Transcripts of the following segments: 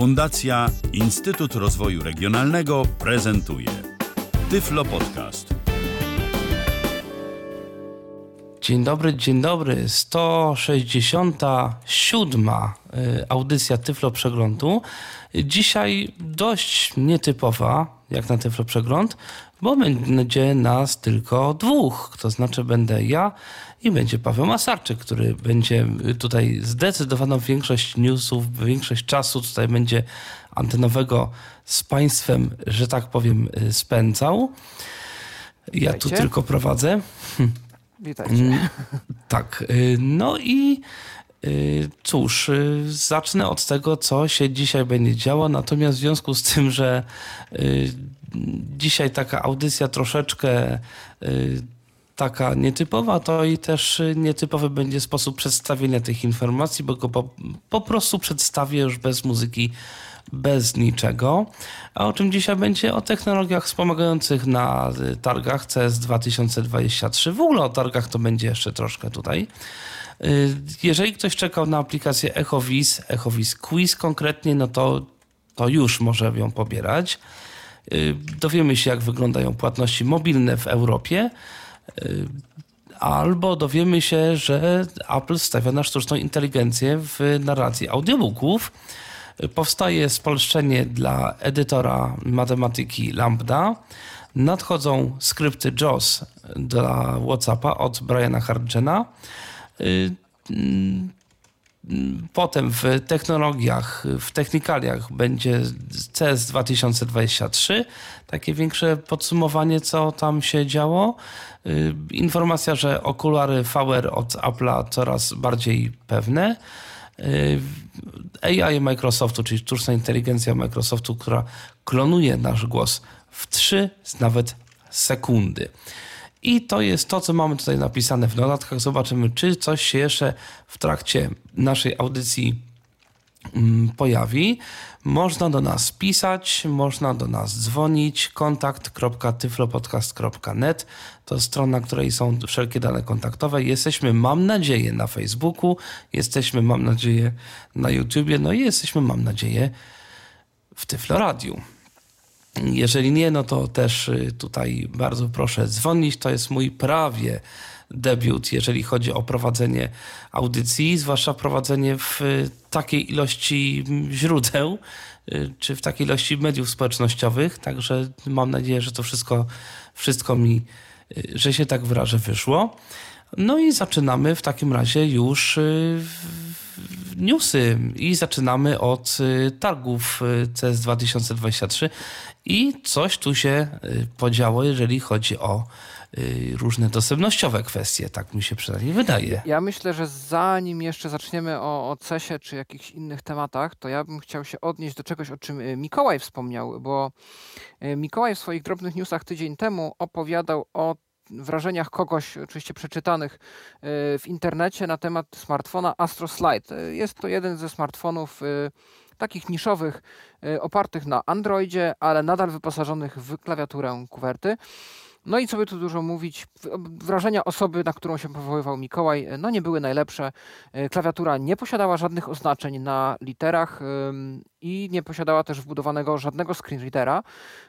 Fundacja Instytut Rozwoju Regionalnego prezentuje Tyflo Podcast. Dzień dobry, dzień dobry. 167. y, audycja Tyflo Przeglądu. Dzisiaj dość nietypowa, jak na Tyflo Przegląd, bo będzie nas tylko dwóch. To znaczy będę ja i będzie Paweł Masarczyk, który będzie tutaj zdecydowaną większość newsów, większość czasu tutaj będzie antenowego z Państwem, że tak powiem, y, spędzał. Ja tu Witajcie. tylko prowadzę. Witajcie. Mm, Tak. y, No i cóż, y, zacznę od tego, co się dzisiaj będzie działo. Natomiast w związku z tym, że y, dzisiaj taka audycja troszeczkę y, taka nietypowa, to i też y, nietypowy będzie sposób przedstawienia tych informacji, bo go po, po prostu przedstawię już bez muzyki, bez niczego. A o czym dzisiaj będzie? O technologiach wspomagających na y, targach CS 2023. W ogóle o targach to będzie jeszcze troszkę tutaj. Y, Jeżeli ktoś czekał na aplikację EchoVis, EchoVis Quiz konkretnie, no to, to już może ją pobierać. Y, Dowiemy się, jak wyglądają płatności mobilne w Europie. Y, Albo dowiemy się, że Apple stawia na sztuczną inteligencję w narracji audiobooków. Powstaje spolszczenie dla edytora matematyki Lambda. Nadchodzą skrypty JAWS dla WhatsAppa od Briana Hargena. Y, mm, Potem w technologiach, w technikaliach będzie CS 2023. Takie większe podsumowanie, co tam się działo. Y, Informacja, że okulary VR od Apple'a coraz bardziej pewne. Y, AI Microsoftu, czyli sztuczna inteligencja Microsoftu, która klonuje nasz głos w 3 nawet sekundy. I to jest to, co mamy tutaj napisane w notatkach. Zobaczymy, czy coś się jeszcze w trakcie naszej audycji mm, pojawi. Można do nas pisać, można do nas dzwonić. kontakt.tyflopodcast.net to strona, na której są wszelkie dane kontaktowe. Jesteśmy, mam nadzieję, na Facebooku, jesteśmy, mam nadzieję, na YouTubie, no i jesteśmy, mam nadzieję, w Tyflo Radiu. Jeżeli nie, no to też y, tutaj bardzo proszę dzwonić. To jest mój prawie debiut, jeżeli chodzi o prowadzenie audycji, zwłaszcza prowadzenie w y, takiej ilości mm, źródeł, y, czy w takiej ilości mediów społecznościowych. Także mam nadzieję, że to wszystko, wszystko mi, że się tak wyrażę, wyszło. No i zaczynamy w takim razie już newsy i zaczynamy od targów CS 2023 i coś tu się y, podziało, jeżeli chodzi o y, różne dostępnościowe kwestie, tak mi się przynajmniej wydaje. Ja myślę, że zanim jeszcze zaczniemy o, o CES-ie czy jakichś innych tematach, to ja bym chciał się odnieść do czegoś, o czym y, Mikołaj wspomniał, bo Mikołaj w swoich drobnych newsach tydzień temu opowiadał o wrażeniach kogoś, oczywiście przeczytanych w internecie na temat smartfona Astro Slide. Jest to jeden ze smartfonów takich niszowych, y, opartych na Androidzie, ale nadal wyposażonych w klawiaturę kuwerty. No i co by tu dużo mówić, wrażenia osoby, na którą się powoływał Mikołaj, no nie były najlepsze. E, Klawiatura nie posiadała żadnych oznaczeń na literach i nie posiadała też wbudowanego żadnego screenreadera.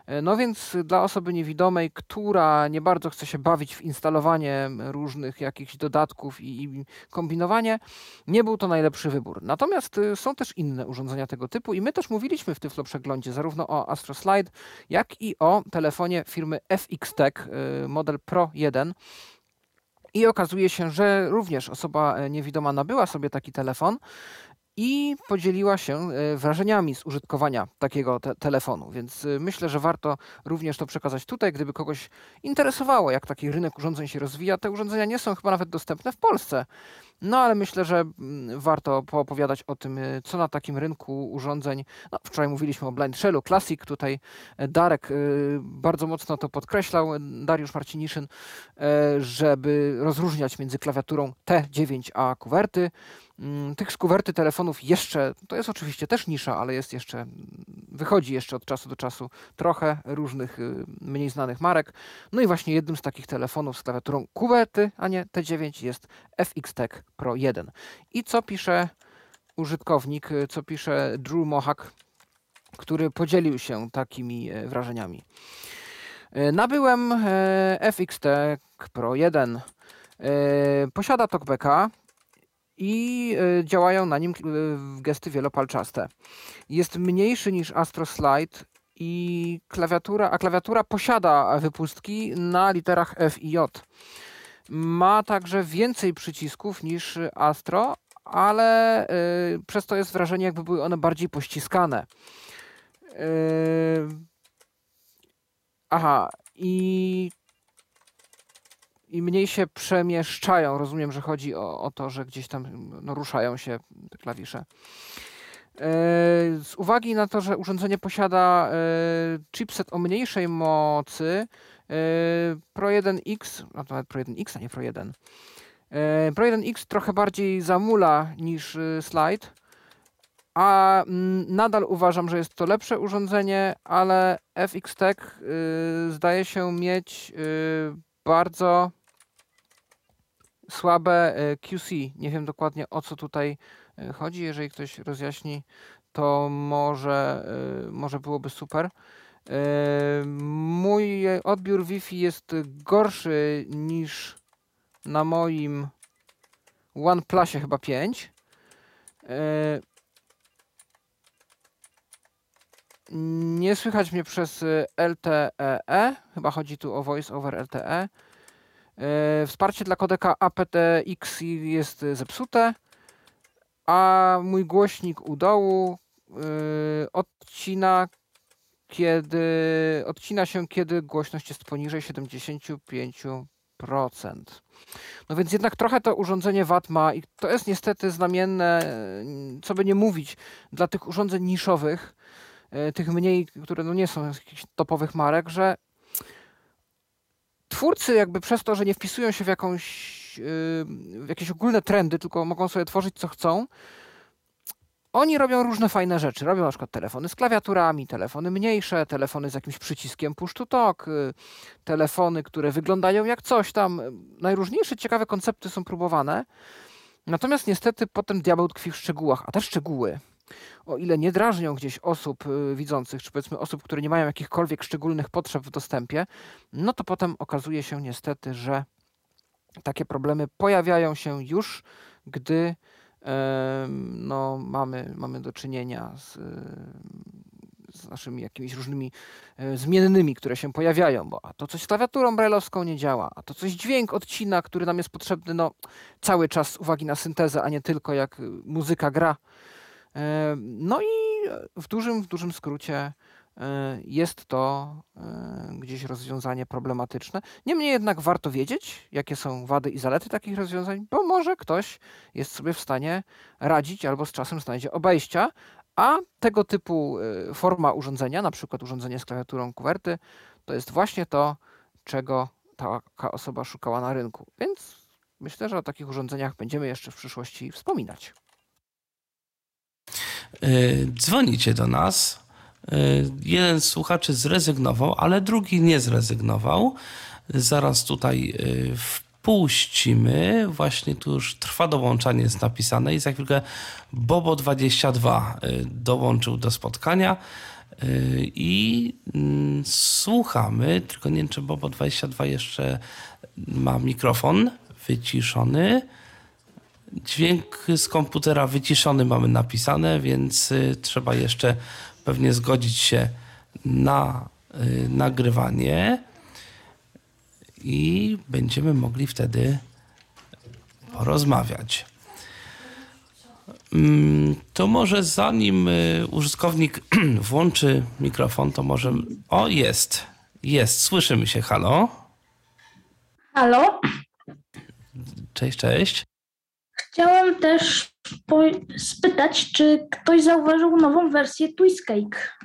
E, No więc dla osoby niewidomej, która nie bardzo chce się bawić w instalowanie różnych jakichś dodatków i, i kombinowanie, nie był to najlepszy wybór. Natomiast y, są też inne urządzenia tego typu i my też mówiliśmy w Tyflo Przeglądzie zarówno o Astro Slide, jak i o telefonie firmy FX Tech, y, model Pro 1. I okazuje się, że również osoba e, niewidoma nabyła sobie taki telefon i podzieliła się e, wrażeniami z użytkowania takiego te telefonu. Więc e, myślę, że warto również to przekazać tutaj, gdyby kogoś interesowało, jak taki rynek urządzeń się rozwija. Te urządzenia nie są chyba nawet dostępne w Polsce. No ale myślę, że mm, warto poopowiadać o tym, y, co na takim rynku urządzeń. No, wczoraj mówiliśmy o Blind Shellu Classic. Tutaj e, Darek y, bardzo mocno to podkreślał, e, Dariusz Marciniszyn, e, żeby rozróżniać między klawiaturą T9 a kuwerty. Mm, Tych z kuwerty telefonów jeszcze, to jest oczywiście też nisza, ale jest jeszcze, mm, wychodzi jeszcze od czasu do czasu trochę różnych y, mniej znanych marek. No i właśnie jednym z takich telefonów z klawiaturą kuwerty, a nie T9 jest FX Tech Pro 1. I co pisze użytkownik, y, co pisze Drew Mohawk, który podzielił się takimi wrażeniami. Nabyłem FXT Pro 1. Posiada talkbacka i działają na nim gesty wielopalczaste. Jest mniejszy niż Astro Slide i klawiatura, a klawiatura posiada wypustki na literach F i J. Ma także więcej przycisków niż Astro, ale y, przez to jest wrażenie, jakby były one bardziej pościskane. Y, aha, i, i mniej się przemieszczają. Rozumiem, że chodzi o, o to, że gdzieś tam no, ruszają się te klawisze. E, z uwagi na to, że urządzenie posiada chipset o mniejszej mocy, Pro 1X, a to nawet Pro 1X, a nie Pro 1. Pro 1X trochę bardziej zamula niż Slide, a mm, nadal uważam, że jest to lepsze urządzenie, ale FX Tech zdaje się mieć bardzo słabe QC. Nie wiem dokładnie o co tutaj E, chodzi. Jeżeli ktoś rozjaśni, to może, e, może byłoby super. E, mój odbiór Wi-Fi jest gorszy niż na moim OnePlusie chyba 5. Nie słychać mnie przez LTE, chyba chodzi tu o voice over LTE. Wsparcie dla kodeka aptX jest zepsute a mój głośnik u dołu odcina kiedy odcina się, kiedy głośność jest poniżej 75%. No więc jednak trochę to urządzenie VAT ma i to jest niestety znamienne, co by nie mówić, dla tych urządzeń niszowych, yy, tych mniej, które no nie są jakichś topowych marek, że twórcy jakby przez to, że nie wpisują się w jakąś w jakieś ogólne trendy, tylko mogą sobie tworzyć co chcą. Oni robią różne fajne rzeczy. Robią na przykład telefony z klawiaturami, telefony mniejsze, telefony z jakimś przyciskiem push to talk, y, telefony, które wyglądają jak coś tam. Najróżniejsze ciekawe koncepty są próbowane. Natomiast niestety potem diabeł tkwi w szczegółach, a te szczegóły, o ile nie drażnią gdzieś osób y, widzących, czy powiedzmy osób, które nie mają jakichkolwiek szczególnych potrzeb w dostępie, no to potem okazuje się niestety, że takie problemy pojawiają się już, gdy no, mamy, mamy do czynienia z, z naszymi jakimiś różnymi e, zmiennymi, które się pojawiają, bo a to coś z klawiaturą brailleowską nie działa, a to coś dźwięk odcina, który nam jest potrzebny no, cały czas z uwagi na syntezę, a nie tylko jak muzyka gra. No i w dużym, w dużym skrócie jest to e, gdzieś rozwiązanie problematyczne. Niemniej jednak warto wiedzieć, jakie są wady i zalety takich rozwiązań, bo może ktoś jest sobie w stanie radzić albo z czasem znajdzie obejścia, a tego typu e, forma urządzenia, na przykład urządzenie z klawiaturą kuwerty, to jest właśnie to, czego taka osoba szukała na rynku. Więc myślę, że o takich urządzeniach będziemy jeszcze w przyszłości wspominać. Dzwonicie do nas E, jeden z słuchaczy zrezygnował, ale drugi nie zrezygnował. Zaraz tutaj e, wpuścimy. Właśnie tu już trwa dołączanie jest napisane i za chwilkę Bobo22 e, dołączył do spotkania i mm, słuchamy, tylko nie wiem, czy Bobo22 jeszcze ma mikrofon wyciszony. Dźwięk z komputera wyciszony mamy napisane, więc trzeba jeszcze pewnie zgodzić się na y, nagrywanie i będziemy mogli wtedy porozmawiać. Mm, to może zanim y, użytkownik włączy mikrofon, to może. O, jest. Jest. Słyszymy się. Halo. Halo. Cześć, cześć. Chciałem też spytać, czy ktoś zauważył nową wersję Twistcake.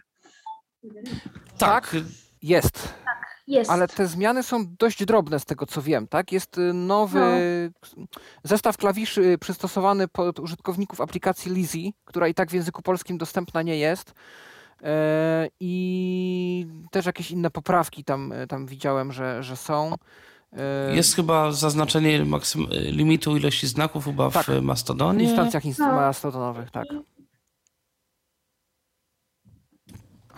Tak, jest. Tak, jest. Ale te zmiany są dość drobne z tego co wiem, tak? Jest y, nowy no. zestaw klawiszy y, przystosowany pod użytkowników aplikacji Lizzy, która i tak w języku polskim dostępna nie jest. E, I też jakieś inne poprawki tam, tam widziałem, że, że są. Jest chyba zaznaczenie maksym, limitu ilości znaków chyba tak, w Mastodonie. W instancjach inst- no. mastodonowych, tak.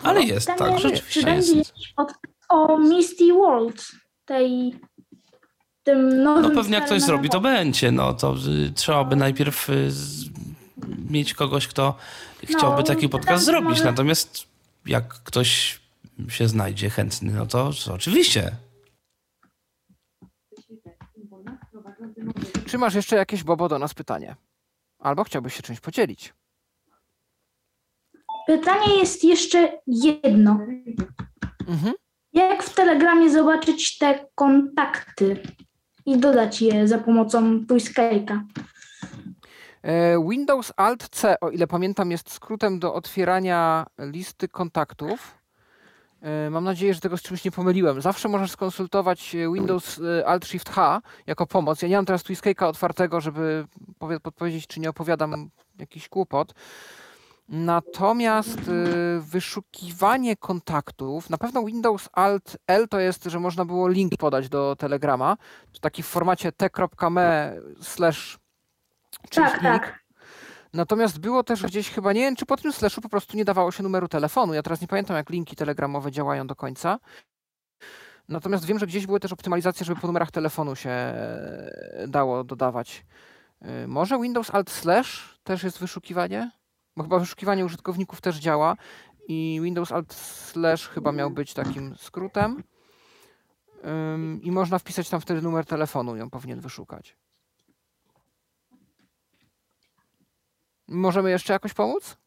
Ale jest, Tam tak, jest- rzeczywiście jest. podcast o Misty World, tej tym nowym No pewnie jak ktoś zrobi, to będzie. No to y, trzeba by najpierw y, z, mieć kogoś, kto chciałby No, taki podcast tak, zrobić. może- Natomiast jak ktoś się znajdzie chętny, no to, to oczywiście. Czy masz jeszcze jakieś, Bobo, do nas pytanie? Albo chciałbyś się czymś podzielić? Pytanie jest jeszcze jedno. Mhm. Jak w Telegramie zobaczyć te kontakty i dodać je za pomocą Twiskake'a? E, Windows Alt C, o ile pamiętam, jest skrótem do otwierania listy kontaktów. E, Mam nadzieję, że tego z czymś nie pomyliłem. Zawsze możesz skonsultować e, Windows e, Alt Shift H jako pomoc. Ja nie mam teraz Twiskake'a otwartego, żeby powie- podpowiedzieć, czy nie opowiadam jakiś kłopot. Natomiast wyszukiwanie kontaktów, na pewno Windows Alt L to jest, że można było link podać do Telegrama, taki w formacie t.me slash Tak, link. tak. Natomiast było też gdzieś chyba, nie wiem, czy po tym slashu po prostu nie dawało się numeru telefonu. Ja teraz nie pamiętam, jak linki telegramowe działają do końca. Natomiast wiem, że gdzieś były też optymalizacje, żeby po numerach telefonu się e, dało dodawać. E, Może Windows Alt Slash też jest wyszukiwanie? Bo chyba wyszukiwanie użytkowników też działa i Windows Alt Slash chyba miał być takim skrótem. I można wpisać tam wtedy numer telefonu, ją powinien wyszukać. Możemy jeszcze jakoś pomóc?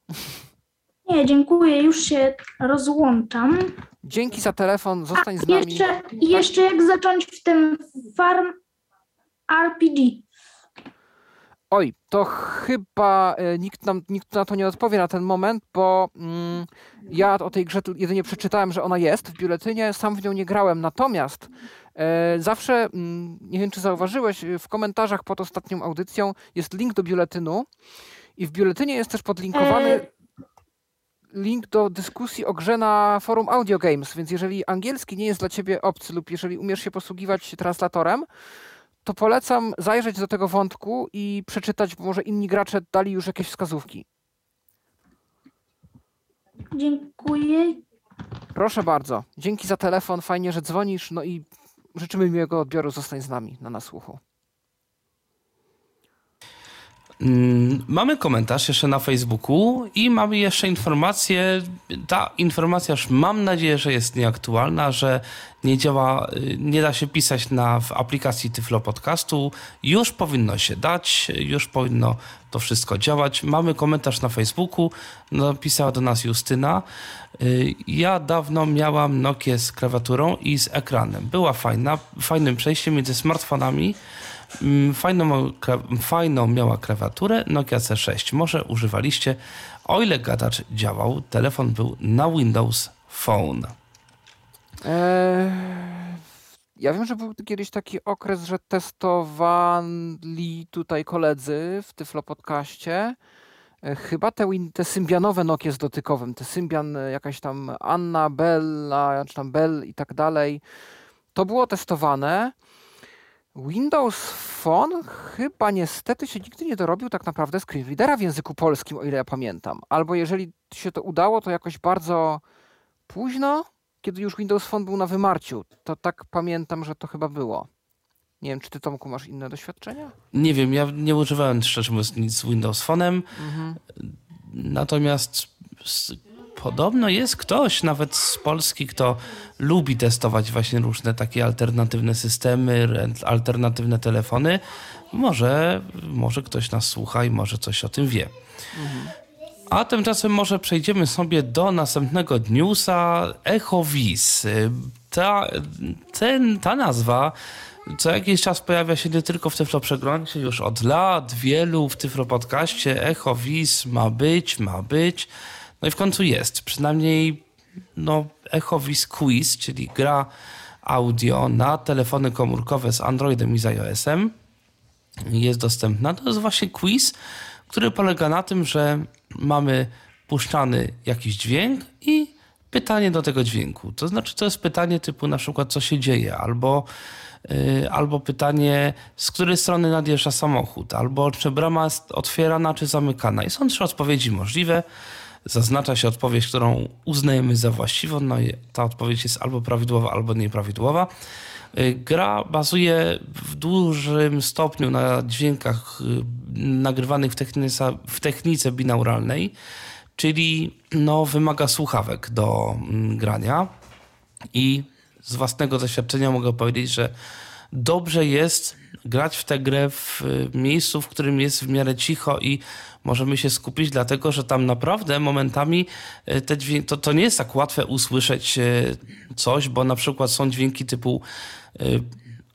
Nie, dziękuję, już się rozłączam. Dzięki za telefon, zostań z I nami. jeszcze, jeszcze jak zacząć w tym Farm RPG? Oj, to chyba e, nikt, nam, nikt na to nie odpowie na ten moment, bo mm, ja o tej grze jedynie przeczytałem, że ona jest w biuletynie, sam w nią nie grałem. Natomiast e, zawsze, mm, nie wiem czy zauważyłeś, w komentarzach pod ostatnią audycją jest link do biuletynu i w biuletynie jest też podlinkowany E, link do dyskusji o grze na forum Audio Games, więc jeżeli angielski nie jest dla ciebie obcy lub jeżeli umiesz się posługiwać translatorem, to polecam zajrzeć do tego wątku i przeczytać, bo może inni gracze dali już jakieś wskazówki. Dziękuję. Proszę bardzo. Dzięki za telefon, fajnie, że dzwonisz, no i życzymy miłego odbioru. Zostań z nami na nasłuchu. Mm, Mamy komentarz jeszcze na Facebooku i mamy jeszcze informację. Ta informacja już mam nadzieję, że jest nieaktualna, że nie działa, y, nie da się pisać na, w aplikacji Tyflo Podcastu. Już powinno się dać, już powinno to wszystko działać. Mamy komentarz na Facebooku, napisała do nas Justyna. Y, Ja dawno miałam Nokię z klawiaturą i z ekranem. Była fajna, fajnym przejściem między smartfonami. Mm, Fajną, fajną miała klawiaturę Nokia C6. Może używaliście. O ile gadacz działał, telefon był na Windows Phone. Eee, ja wiem, że był kiedyś taki okres, że testowali tutaj koledzy w Tyflo Podcaście e, chyba te, te symbianowe Nokie z dotykowym, te symbian e, jakaś tam Anna, Bella, czy tam Bell i tak dalej. To było testowane. Windows Phone chyba niestety się nigdy nie dorobił tak naprawdę screenreadera w języku polskim, o ile ja pamiętam. Albo jeżeli się to udało, to jakoś bardzo późno, kiedy już Windows Phone był na wymarciu. To tak pamiętam, że to chyba było. Nie wiem, czy ty Tomku masz inne doświadczenia? Nie wiem, ja nie używałem szczerze mówiąc nic z Windows Phone'em. Natomiast s- podobno jest ktoś, nawet z Polski, kto lubi testować właśnie różne takie alternatywne systemy, alternatywne telefony. Może, może ktoś nas słucha i może coś o tym wie. A tymczasem może przejdziemy sobie do następnego newsa EchoVis. Ta, ten, ta nazwa co jakiś czas pojawia się nie tylko w Tyflo Przeglądzie, już od lat, wielu w Tyflo Podcaście. EchoVis ma być, ma być. No i w końcu jest. Przynajmniej no, EchoVis Quiz, czyli gra audio na telefony komórkowe z Androidem i z iOS-em jest dostępna. To jest właśnie quiz, który polega na tym, że mamy puszczany jakiś dźwięk i pytanie do tego dźwięku. To znaczy, to jest pytanie typu na przykład, co się dzieje, albo, yy, albo pytanie, z której strony nadjeżdża samochód, albo czy brama jest otwierana, czy zamykana. I są trzy odpowiedzi możliwe. Zaznacza się odpowiedź, którą uznajemy za właściwą. No i ta odpowiedź jest albo prawidłowa, albo nieprawidłowa. Y, gra bazuje w dużym stopniu na dźwiękach y, nagrywanych w technice, w technice binauralnej, czyli no, wymaga słuchawek do mm, grania. I z własnego doświadczenia mogę powiedzieć, że dobrze jest grać w tę grę w y, miejscu, w którym jest w miarę cicho i możemy się skupić, dlatego że tam naprawdę momentami te dźwięki, to, to nie jest tak łatwe usłyszeć coś, bo na przykład są dźwięki typu Y,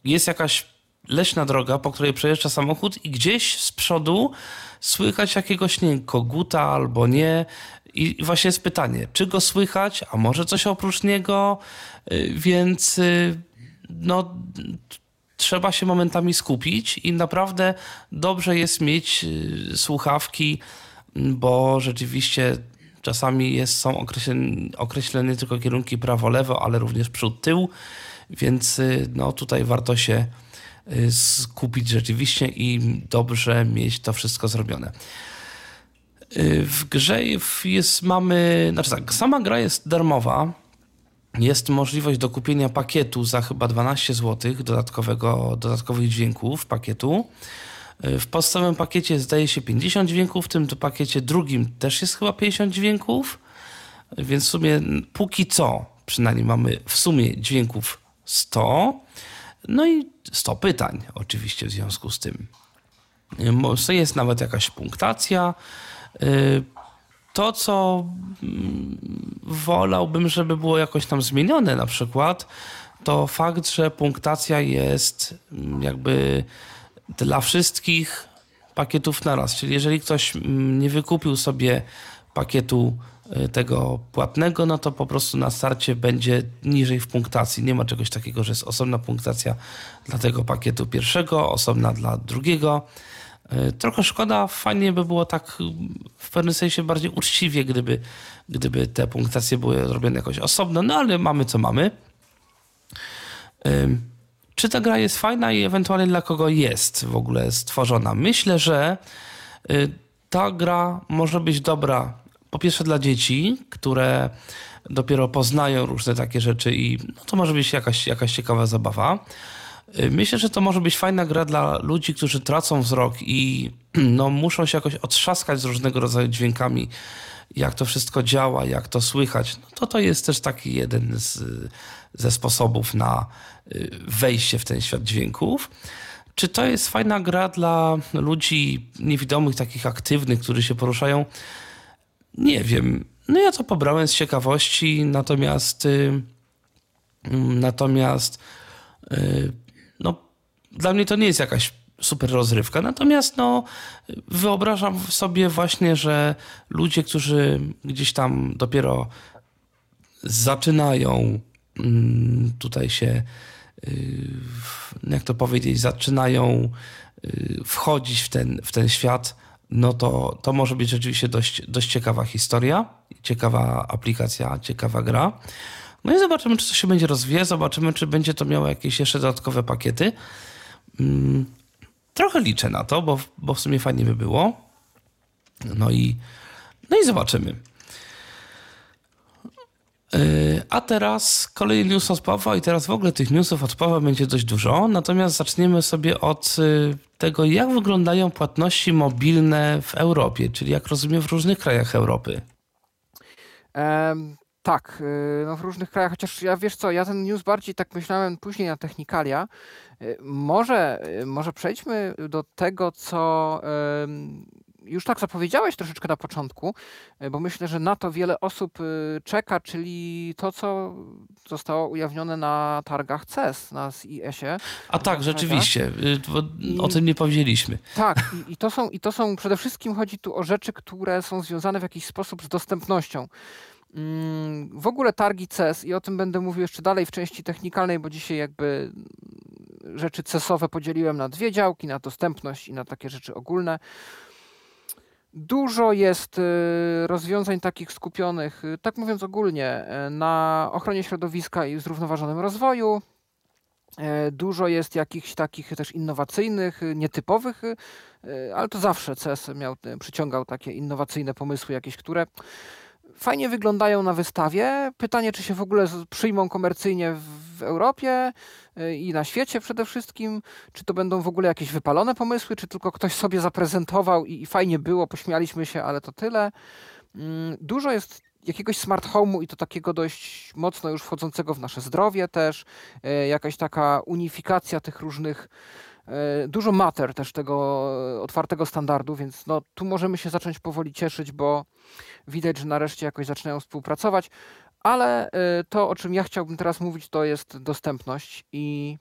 jest jakaś leśna droga, po której przejeżdża samochód i gdzieś z przodu słychać jakiegoś, nie koguta albo nie. I właśnie jest pytanie, czy go słychać, a może coś oprócz niego, więc no, trzeba się momentami skupić i naprawdę dobrze jest mieć słuchawki, bo rzeczywiście czasami jest, są określone, określone tylko kierunki prawo-lewo, ale również przód-tył więc y, no, tutaj warto się y, skupić rzeczywiście i dobrze mieć to wszystko zrobione. Y, w grze jest, mamy, znaczy tak, sama gra jest darmowa. Jest możliwość do kupienia pakietu za chyba 12 zł dodatkowego, dodatkowych dźwięków pakietu. W podstawowym pakiecie zdaje się 50 dźwięków, w tym pakiecie drugim też jest chyba 50 dźwięków, więc w sumie póki co przynajmniej mamy w sumie dźwięków 100. No i 100 pytań, oczywiście, w związku z tym. Jest nawet jakaś punktacja. To, co mm, wolałbym, żeby było jakoś tam zmienione, na przykład, to fakt, że punktacja jest mm, jakby dla wszystkich pakietów naraz. Czyli jeżeli ktoś mm, nie wykupił sobie pakietu Y, tego płatnego, no to po prostu na starcie będzie niżej w punktacji. Nie ma czegoś takiego, że jest osobna punktacja dla tego pakietu pierwszego, osobna dla drugiego. Y, trochę szkoda, fajnie by było tak w pewnym sensie bardziej uczciwie, gdyby, gdyby te punktacje były robione jakoś osobno, no ale mamy co mamy. Y, czy ta gra jest fajna i ewentualnie dla kogo jest w ogóle stworzona? Myślę, że ta gra może być dobra po pierwsze dla dzieci, które dopiero poznają różne takie rzeczy i no to może być jakaś, jakaś ciekawa zabawa. Y, myślę, że to może być fajna gra dla ludzi, którzy tracą wzrok i no, muszą się jakoś otrzaskać z różnego rodzaju dźwiękami, jak to wszystko działa, jak to słychać. No to to jest też taki jeden z, ze sposobów na y, wejście w ten świat dźwięków. Czy to jest fajna gra dla ludzi niewidomych, takich aktywnych, którzy się poruszają? Nie wiem. No ja to pobrałem z ciekawości, natomiast y, mm, natomiast no, dla mnie to nie jest jakaś super rozrywka. Natomiast no, wyobrażam sobie właśnie, że ludzie, którzy gdzieś tam dopiero zaczynają mm, tutaj się, y, jak to powiedzieć, zaczynają wchodzić w ten, w ten świat, no to, to może być rzeczywiście dość, dość ciekawa historia, ciekawa aplikacja, ciekawa gra. No i zobaczymy, czy to się będzie rozwijać, zobaczymy, czy będzie to miało jakieś jeszcze dodatkowe pakiety. Hmm, trochę liczę na to, bo, bo w sumie fajnie by było. No i, no i zobaczymy. Yy, a teraz kolejny news od Pawła i teraz w ogóle tych newsów od Pawła będzie dość dużo, natomiast zaczniemy sobie od yy, tego, jak wyglądają płatności mobilne w Europie, czyli jak rozumiem w różnych krajach Europy. Tak, yy, no w różnych krajach, chociaż ja wiesz co, ja ten news bardziej tak myślałem później na technikalia. Może, może przejdźmy do tego, co już tak zapowiedziałeś troszeczkę na początku, bo myślę, że na to wiele osób czeka, czyli to, co zostało ujawnione na targach CES, na CES-ie. A tak, rzeczywiście, I, o tym nie powiedzieliśmy. Tak, i, i, to są, i to są przede wszystkim chodzi tu o rzeczy, które są związane w jakiś sposób z dostępnością. Mm, w ogóle targi CES i o tym będę mówił jeszcze dalej w części technikalnej, bo dzisiaj jakby rzeczy CES-owe podzieliłem na dwie działki, na dostępność i na takie rzeczy ogólne. Dużo jest y, rozwiązań takich skupionych, y, tak mówiąc ogólnie, y, na ochronie środowiska i zrównoważonym rozwoju. Dużo jest jakichś takich też innowacyjnych, nietypowych, ale to zawsze CES miał, przyciągał takie innowacyjne pomysły jakieś, które fajnie wyglądają na wystawie. Pytanie, czy się w ogóle przyjmą komercyjnie w Europie y, i na świecie przede wszystkim. Czy to będą w ogóle jakieś wypalone pomysły, czy tylko ktoś sobie zaprezentował i, fajnie było, pośmialiśmy się, ale to tyle. Mm, dużo jest jakiegoś smart home'u i to takiego dość mocno już wchodzącego w nasze zdrowie też, y, jakaś taka unifikacja tych różnych dużo mater też tego otwartego standardu, więc no, tu możemy się zacząć powoli cieszyć, bo widać, że nareszcie jakoś zaczynają współpracować. Ale e, to, o czym ja chciałbym teraz mówić, to jest dostępność i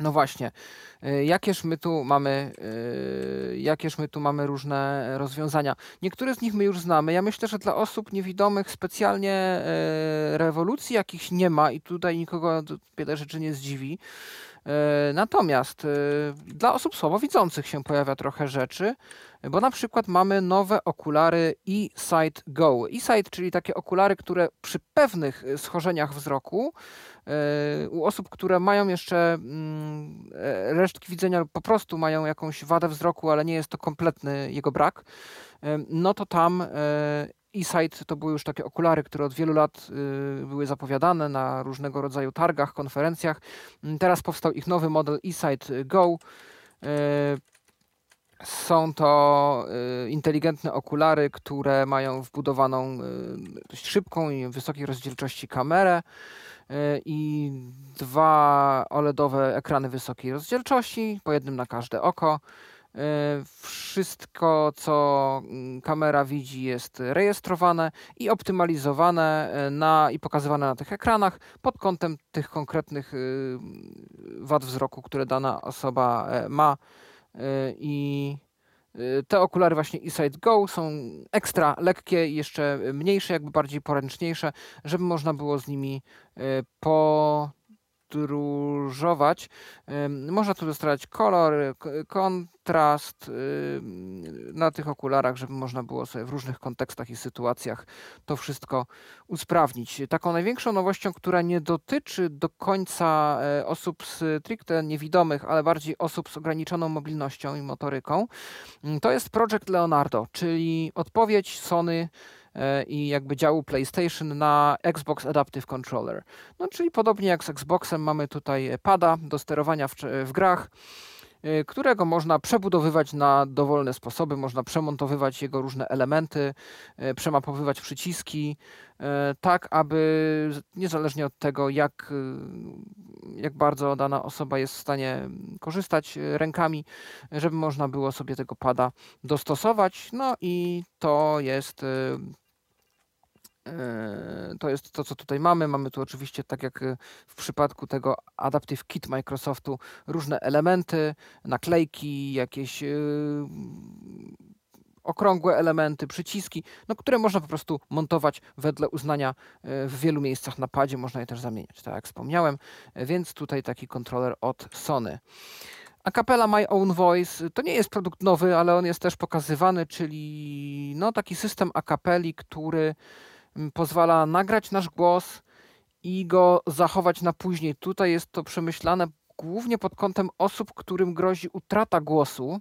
no właśnie, e, jakież my tu mamy, jakież my tu mamy różne rozwiązania. Niektóre z nich my już znamy. Ja myślę, że dla osób niewidomych specjalnie rewolucji jakichś nie ma i tutaj nikogo wiele rzeczy nie zdziwi. E, natomiast e, dla osób słabowidzących się pojawia trochę rzeczy, bo na przykład mamy nowe okulary eSight Go. eSight, czyli takie okulary, które przy pewnych schorzeniach wzroku e, u osób, które mają jeszcze mm, resztki widzenia lub po prostu mają jakąś wadę wzroku, ale nie jest to kompletny jego brak, no to tam eSight to były już takie okulary, które od wielu lat y, były zapowiadane na różnego rodzaju targach, konferencjach. Mm, teraz powstał ich nowy model eSight Go. Y, są to y, inteligentne okulary, które mają wbudowaną dość szybką i wysokiej rozdzielczości kamerę i dwa OLEDowe ekrany wysokiej rozdzielczości, po jednym na każde oko. E, wszystko, co mm, kamera widzi, jest rejestrowane i optymalizowane e, na, i pokazywane na tych ekranach pod kątem tych konkretnych y, wad wzroku, które dana osoba e, ma. I te okulary właśnie eSight Go są ekstra lekkie jeszcze mniejsze, jakby bardziej poręczniejsze, żeby można było z nimi po podróżować. Można tu dostarczać kolor, kontrast na tych okularach, żeby można było sobie w różnych kontekstach i sytuacjach to wszystko usprawnić. Taką największą nowością, która nie dotyczy do końca e, osób stricte niewidomych, ale bardziej osób z ograniczoną mobilnością i motoryką, to jest Project Leonardo, czyli odpowiedź Sony i jakby działu PlayStation na Xbox Adaptive Controller. No, czyli podobnie jak z Xboxem mamy tutaj pada do sterowania w, w grach e, którego można przebudowywać na dowolne sposoby, można przemontowywać jego różne elementy, e, przemapowywać przyciski, tak aby niezależnie od tego, jak, jak bardzo dana osoba jest w stanie korzystać rękami, żeby można było sobie tego pada dostosować. No i to jest E, to jest to, co tutaj mamy. Mamy tu oczywiście, tak jak e, w przypadku tego Adaptive Kit Microsoftu, różne elementy, naklejki, jakieś e, okrągłe elementy, przyciski, no, które można po prostu montować wedle uznania w wielu miejscach na padzie. Można je też zamieniać, tak jak wspomniałem. Więc tutaj taki kontroler od Sony. Acapella My Own Voice to nie jest produkt nowy, ale on jest też pokazywany, czyli no, taki system acapelli, który pozwala nagrać nasz głos i go zachować na później. Tutaj jest to przemyślane głównie pod kątem osób, którym grozi utrata głosu.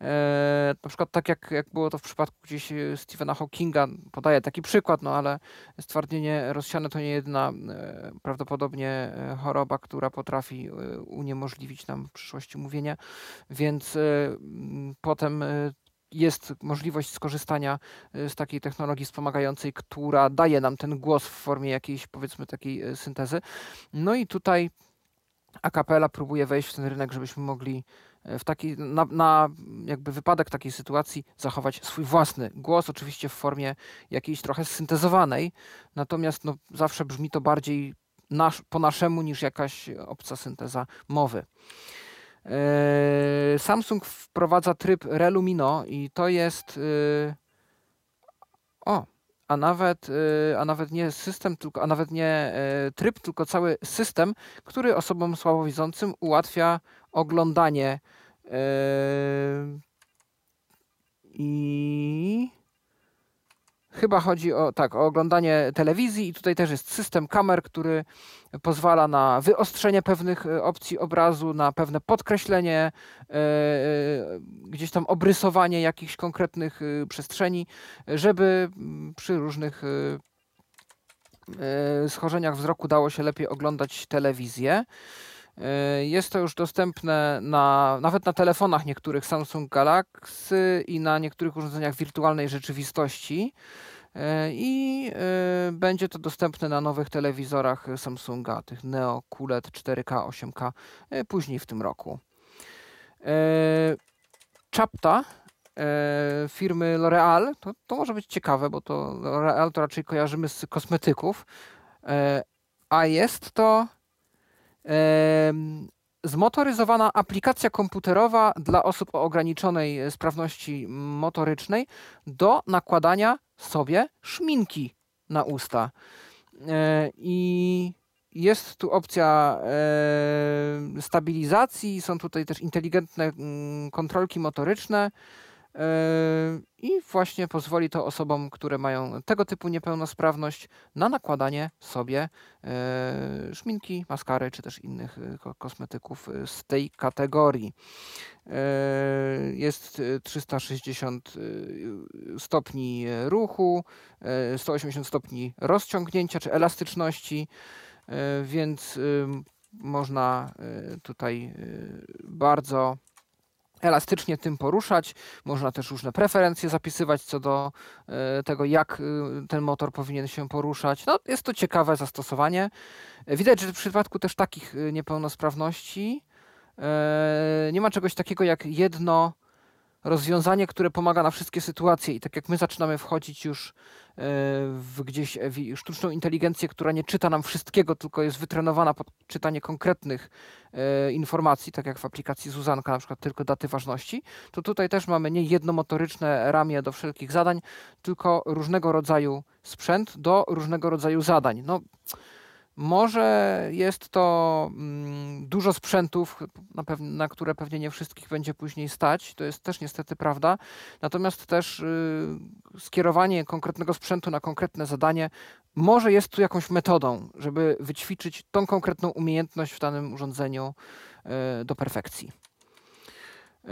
E, na przykład tak jak, jak było to w przypadku gdzieś e, Stephena Hawkinga, podaję taki przykład, no ale stwardnienie rozsiane to nie jedna e, prawdopodobnie e, choroba, która potrafi e, uniemożliwić nam w przyszłości mówienie, więc e, potem jest możliwość skorzystania y, z takiej technologii wspomagającej, która daje nam ten głos w formie jakiejś, powiedzmy, takiej y, syntezy. No i tutaj Acapella próbuje wejść w ten rynek, żebyśmy mogli y, w taki, na, na, jakby wypadek takiej sytuacji zachować swój własny głos, oczywiście w formie jakiejś trochę syntezowanej, natomiast no, zawsze brzmi to bardziej nasz, po naszemu niż jakaś obca synteza mowy. Yy, Samsung wprowadza tryb Relumino i to jest yy, o, a nawet, yy, a nawet nie system, tylko, a nawet nie tryb, tylko cały system, który osobom słabowidzącym ułatwia oglądanie i Chyba chodzi o, tak, o oglądanie telewizji i tutaj też jest system kamer, który pozwala na wyostrzenie pewnych e, opcji obrazu, na pewne podkreślenie, e, e, gdzieś tam obrysowanie jakichś konkretnych przestrzeni, żeby mm, przy różnych schorzeniach wzroku dało się lepiej oglądać telewizję. Jest to już dostępne na, nawet na telefonach niektórych Samsung Galaxy i na niektórych urządzeniach wirtualnej rzeczywistości. E, I e, będzie to dostępne na nowych telewizorach Samsunga, tych Neo QLED 4K, 8K, e, później w tym roku. Czapta firmy L'Oreal, to, to może być ciekawe, bo to L'Oreal to raczej kojarzymy z kosmetyków, a jest to zmotoryzowana aplikacja komputerowa dla osób o ograniczonej sprawności motorycznej do nakładania sobie szminki na usta. E, I jest tu opcja stabilizacji, są tutaj też inteligentne mm, kontrolki motoryczne. I właśnie pozwoli to osobom, które mają tego typu niepełnosprawność, na nakładanie sobie e, szminki, maskary czy też innych e, kosmetyków z tej kategorii. Jest 360 stopni ruchu, 180 stopni rozciągnięcia czy elastyczności, więc można tutaj bardzo elastycznie tym poruszać. Można też różne preferencje zapisywać co do e, tego, jak e, ten motor powinien się poruszać. No, jest to ciekawe zastosowanie. Widać, że w przypadku też takich e, niepełnosprawności nie ma czegoś takiego jak jedno rozwiązanie, które pomaga na wszystkie sytuacje. I tak jak my zaczynamy wchodzić już w gdzieś w sztuczną inteligencję, która nie czyta nam wszystkiego, tylko jest wytrenowana pod czytanie konkretnych e, informacji, tak jak w aplikacji Zuzanka, na przykład tylko daty ważności, to tutaj też mamy nie jednomotoryczne ramię do wszelkich zadań, tylko różnego rodzaju sprzęt do różnego rodzaju zadań. No, może jest to mm, dużo sprzętów, na, na, które pewnie nie wszystkich będzie później stać, to jest też niestety prawda. Natomiast też y, skierowanie konkretnego sprzętu na konkretne zadanie może jest tu jakąś metodą, żeby wyćwiczyć tą konkretną umiejętność w danym urządzeniu y, do perfekcji. Y,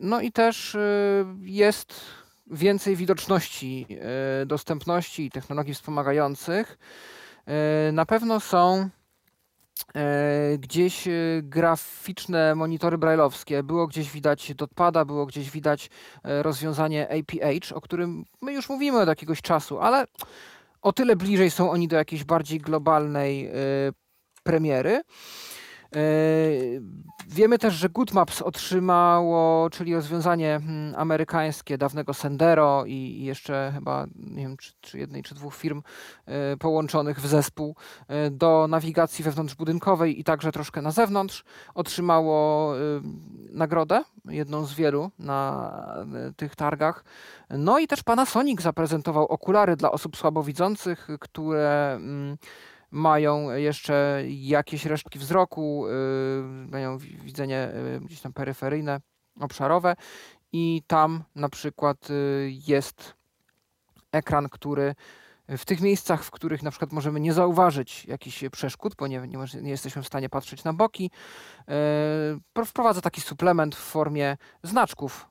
no i też jest więcej widoczności, e, dostępności i technologii wspomagających. E, na pewno są e, gdzieś graficzne monitory brailleowskie. Było gdzieś widać dotpada, było gdzieś widać rozwiązanie APH, o którym my już mówimy od jakiegoś czasu, ale o tyle bliżej są oni do jakiejś bardziej globalnej premiery. E, wiemy też, że GoodMaps otrzymało, czyli rozwiązanie hmm, amerykańskie dawnego Sendero i jeszcze chyba nie wiem, czy, czy jednej czy dwóch firm e, połączonych w zespół e, do nawigacji wewnątrzbudynkowej i także troszkę na zewnątrz. Otrzymało nagrodę, jedną z wielu na tych targach. No i też Panasonic zaprezentował okulary dla osób słabowidzących, które mm, mają jeszcze jakieś resztki wzroku, yy, mają widzenie yy, gdzieś tam peryferyjne, obszarowe i tam na przykład yy, jest ekran, który w tych miejscach, w których na przykład możemy nie zauważyć jakichś przeszkód, bo nie, jesteśmy w stanie patrzeć na boki, wprowadza taki suplement w formie znaczków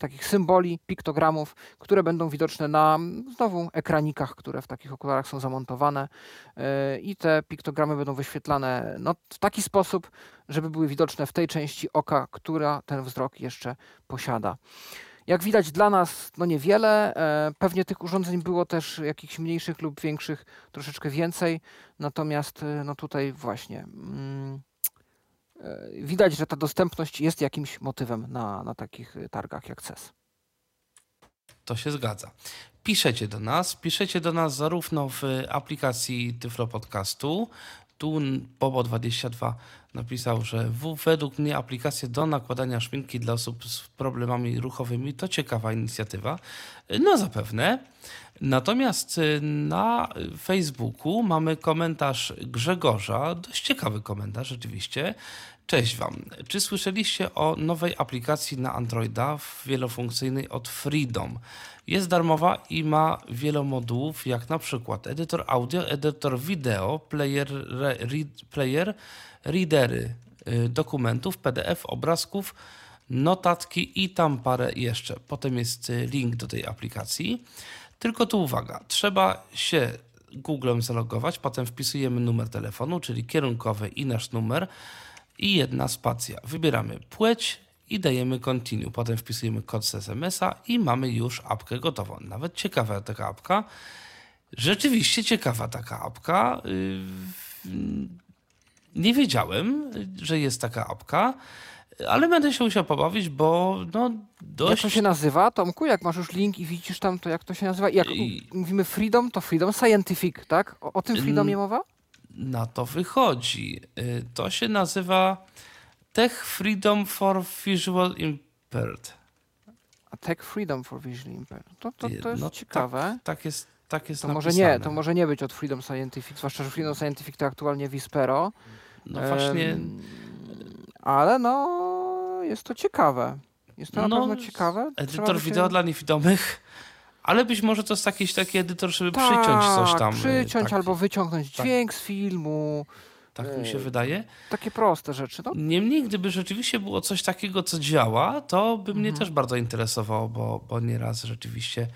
takich symboli, piktogramów, które będą widoczne na znowu ekranikach, które w takich okularach są zamontowane. E, i te piktogramy będą wyświetlane no, w taki sposób, żeby były widoczne w tej części oka, która ten wzrok jeszcze posiada. Jak widać dla nas no niewiele, e, pewnie tych urządzeń było też jakichś mniejszych lub większych troszeczkę więcej, natomiast no tutaj właśnie mm, E, widać, że ta dostępność jest jakimś motywem na, na takich targach jak CES. To się zgadza. Piszecie do nas, piszecie do nas zarówno w aplikacji Tyflo Podcastu, tu Bobo22 napisał, że w, według mnie aplikacja do nakładania szminki dla osób z problemami ruchowymi to ciekawa inicjatywa. No zapewne. Natomiast y, na Facebooku mamy komentarz Grzegorza, dość ciekawy komentarz rzeczywiście. Cześć Wam. Czy słyszeliście o nowej aplikacji na Androida wielofunkcyjnej od Freedom? Jest darmowa i ma wiele modułów, jak na przykład edytor audio, edytor wideo, player, re, read, player readery y, dokumentów, PDF, obrazków, notatki i tam parę jeszcze. Potem jest y, link do tej aplikacji. Tylko tu uwaga, trzeba się Googlem zalogować, potem wpisujemy numer telefonu, czyli kierunkowy i nasz numer i jedna spacja. Wybieramy płeć i dajemy continue. Potem wpisujemy kod z SMS-a i mamy już apkę gotową. Nawet ciekawa taka apka. Rzeczywiście ciekawa taka apka. Yy, nie wiedziałem, że jest taka apka, ale będę się musiał pobawić, bo no dość... Jak to się nazywa, Tomku? Jak masz już link i widzisz tam, to jak to się nazywa? Jak I- mówimy Freedom, to Freedom Scientific, tak? O, o tym Freedomie mowa? na to wychodzi. Y, To się nazywa Tech Freedom for Visual Impaired. A Tech Freedom for Visually Impaired. To, to, to jest No ciekawe. Tak jest, tak jest To może nie, to może nie być od Freedom Scientific, zwłaszcza, że Freedom Scientific to aktualnie Vispero. No właśnie, Em, ale no, jest to ciekawe. Jest to na No, pewno ciekawe. Edytor się- wideo dla niewidomych, ale być może to jest jakiś taki edytor, żeby przyciąć coś Tak, tam. y, Przyciąć tak, albo wyciągnąć tak. dźwięk z filmu. Tak mi się e, wydaje. Takie proste rzeczy. No, Niemniej, gdyby rzeczywiście było coś takiego, co działa, to by mnie Mhm. też bardzo interesowało, bo, bo nieraz rzeczywiście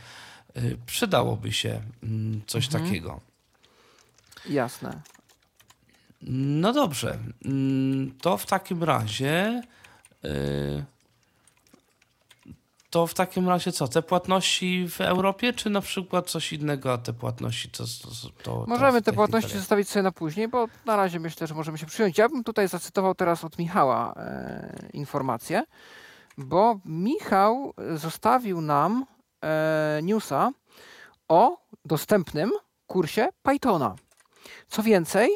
y, przydałoby się mm, coś Mhm. takiego. jasne. No dobrze, mm, to w takim razie. y, To w takim razie co? Te płatności w Europie, czy na przykład coś innego, a te płatności to. to, Możemy te płatności zostawić sobie na później, bo na razie myślę, że możemy się przyjąć. Ja bym tutaj zacytował teraz od Michała e, informację, bo Michał zostawił nam e, newsa o dostępnym kursie Pythona. Co więcej,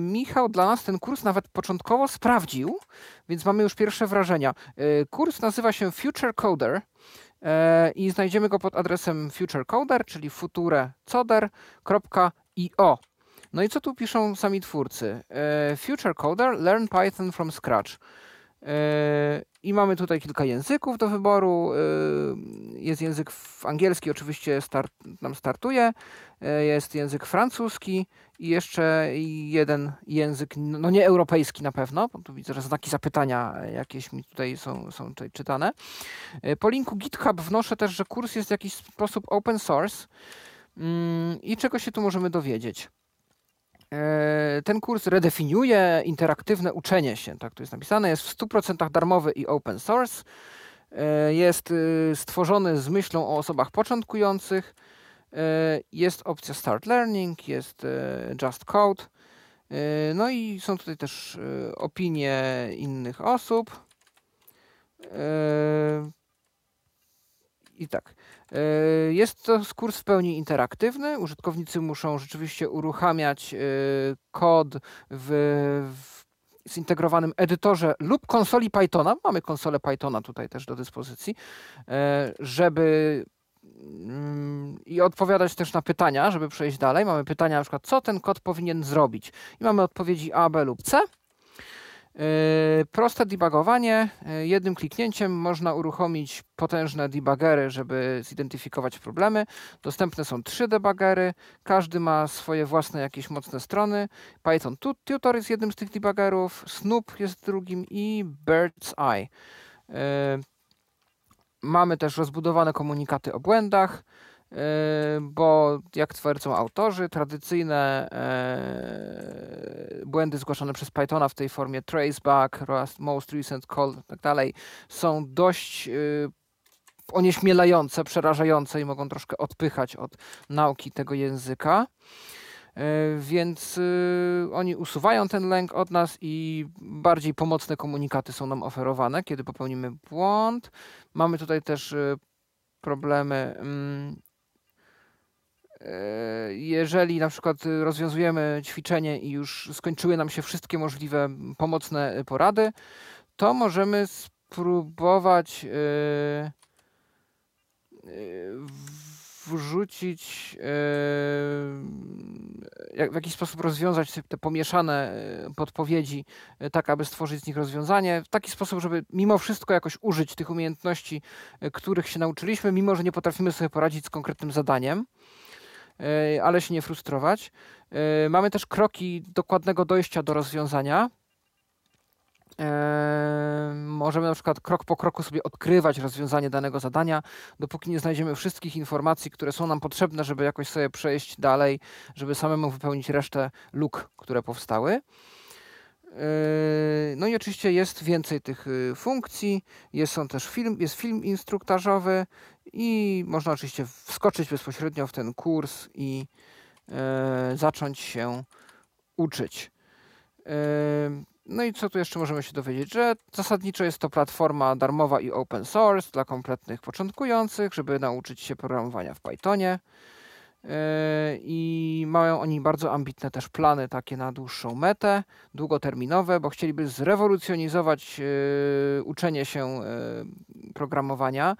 Michał dla nas ten kurs nawet początkowo sprawdził, więc mamy już pierwsze wrażenia. E, kurs nazywa się Future Coder e, i znajdziemy go pod adresem futurecoder, czyli futurecoder.io. No i co tu piszą sami twórcy? E, Future Coder, learn Python from scratch. I mamy tutaj kilka języków do wyboru. E, Jest język angielski, oczywiście start, nam startuje. E, Jest język francuski i jeszcze jeden język, no nie europejski na pewno, bo tu widzę, że znaki zapytania jakieś mi tutaj są, są tutaj czytane. E, Po linku GitHub wnoszę też, że kurs jest w jakiś sposób open source. Mm, I czego się tu możemy dowiedzieć? E, Ten kurs redefiniuje interaktywne uczenie się, tak tu jest napisane, jest w 100% darmowy i open source. E, Jest y, stworzony z myślą o osobach początkujących. E, Jest opcja Start Learning, jest Just Code. No i są tutaj też opinie innych osób. I tak. E, Jest to kurs w pełni interaktywny. Użytkownicy muszą rzeczywiście uruchamiać e, kod w, w zintegrowanym edytorze lub konsoli Pythona. Mamy konsolę Pythona tutaj też do dyspozycji, e, żeby mm, i odpowiadać też na pytania, żeby przejść dalej. Mamy pytania na przykład, co ten kod powinien zrobić. I mamy odpowiedzi A, B lub C. Yy, Proste debugowanie. Yy, Jednym kliknięciem można uruchomić potężne debuggery, żeby zidentyfikować problemy. Dostępne są trzy debuggery. Każdy ma swoje własne jakieś mocne strony. Python Tu- Tutor jest jednym z tych debuggerów, Snoop jest drugim i Bird's Eye. Yy, Mamy też rozbudowane komunikaty o błędach, bo jak twierdzą autorzy, tradycyjne yy, błędy zgłaszane przez Pythona w tej formie traceback, most recent call i tak dalej są dość yy, onieśmielające, przerażające i mogą troszkę odpychać od nauki tego języka. Yy, Więc yy, oni usuwają ten lęk od nas i bardziej pomocne komunikaty są nam oferowane, kiedy popełnimy błąd. Mamy tutaj też problemy. E, Jeżeli na przykład rozwiązujemy ćwiczenie i już skończyły nam się wszystkie możliwe pomocne porady, to możemy spróbować y, y, wrzucić, w jakiś sposób rozwiązać te pomieszane podpowiedzi, tak aby stworzyć z nich rozwiązanie, w taki sposób, żeby mimo wszystko jakoś użyć tych umiejętności, których się nauczyliśmy, mimo że nie potrafimy sobie poradzić z konkretnym zadaniem, ale się nie frustrować. Mamy też kroki dokładnego dojścia do rozwiązania możemy na przykład krok po kroku sobie odkrywać rozwiązanie danego zadania, dopóki nie znajdziemy wszystkich informacji, które są nam potrzebne, żeby jakoś sobie przejść dalej, żeby samemu wypełnić resztę luk, które powstały. No i oczywiście jest więcej tych y, funkcji, jest on też film, jest film instruktażowy i można oczywiście wskoczyć bezpośrednio w ten kurs i e, zacząć się uczyć. No i co tu jeszcze możemy się dowiedzieć? Że zasadniczo jest to platforma darmowa i open source dla kompletnych początkujących, żeby nauczyć się programowania w Pythonie. Yy, I mają oni bardzo ambitne też plany takie na dłuższą metę, długoterminowe, bo chcieliby zrewolucjonizować uczenie się programowania,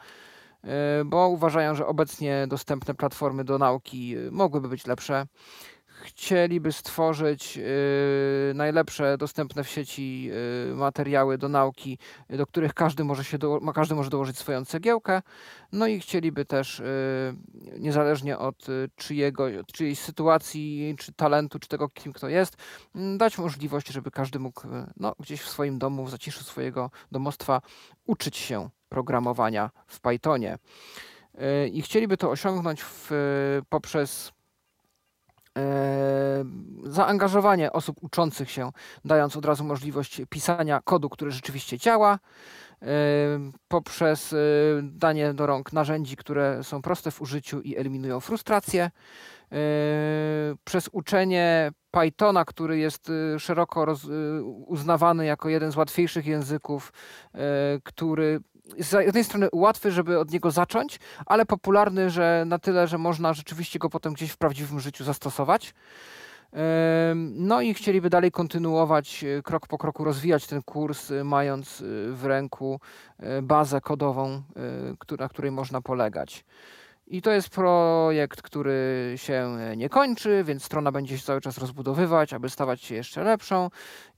bo uważają, że obecnie dostępne platformy do nauki mogłyby być lepsze chcieliby stworzyć y, najlepsze dostępne w sieci y, materiały do nauki, do których każdy może, się do, każdy może dołożyć swoją cegiełkę. No i chcieliby też, y, niezależnie od czyjego, czyjejś sytuacji, czy talentu, czy tego, kim kto jest, mm, dać możliwość, żeby każdy mógł no, gdzieś w swoim domu, w zaciszu swojego domostwa uczyć się programowania w Pythonie. I chcieliby to osiągnąć w, poprzez zaangażowanie osób uczących się, dając od razu możliwość pisania kodu, który rzeczywiście działa, e, poprzez e, danie do rąk narzędzi, które są proste w użyciu i eliminują frustrację, przez uczenie Pythona, który jest szeroko uznawany jako jeden z łatwiejszych języków, który z jednej strony łatwy, żeby od niego zacząć, ale popularny, że na tyle, że można rzeczywiście go potem gdzieś w prawdziwym życiu zastosować. No i chcieliby dalej kontynuować, e, krok po kroku rozwijać ten kurs, e, mając e, w ręku bazę kodową, na której można polegać. I to jest projekt, który się nie kończy, więc strona będzie się cały czas rozbudowywać, aby stawać się jeszcze lepszą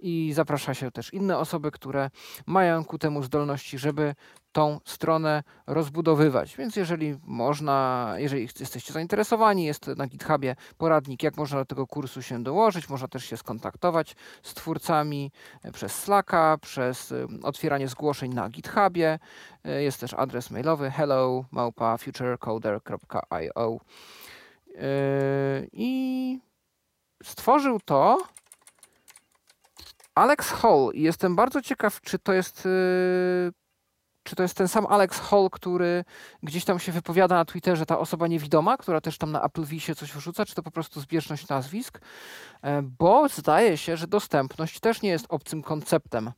i zaprasza się też inne osoby, które mają ku temu zdolności, żeby tą stronę rozbudowywać. Więc jeżeli można, jeżeli jesteście zainteresowani, jest na GitHubie poradnik, jak można do tego kursu się dołożyć. Można też się skontaktować z twórcami e, przez Slacka, przez e, otwieranie zgłoszeń na GitHubie. E, jest też adres mailowy hello futurecoder.io i stworzył to Alex Hall. Jestem bardzo ciekaw, czy to jest czy to jest ten sam Alex Hall, który gdzieś tam się wypowiada na Twitterze, ta osoba niewidoma, która też tam na Apple się coś wrzuca, czy to po prostu zbieżność nazwisk? E, bo zdaje się, że dostępność też nie jest obcym konceptem,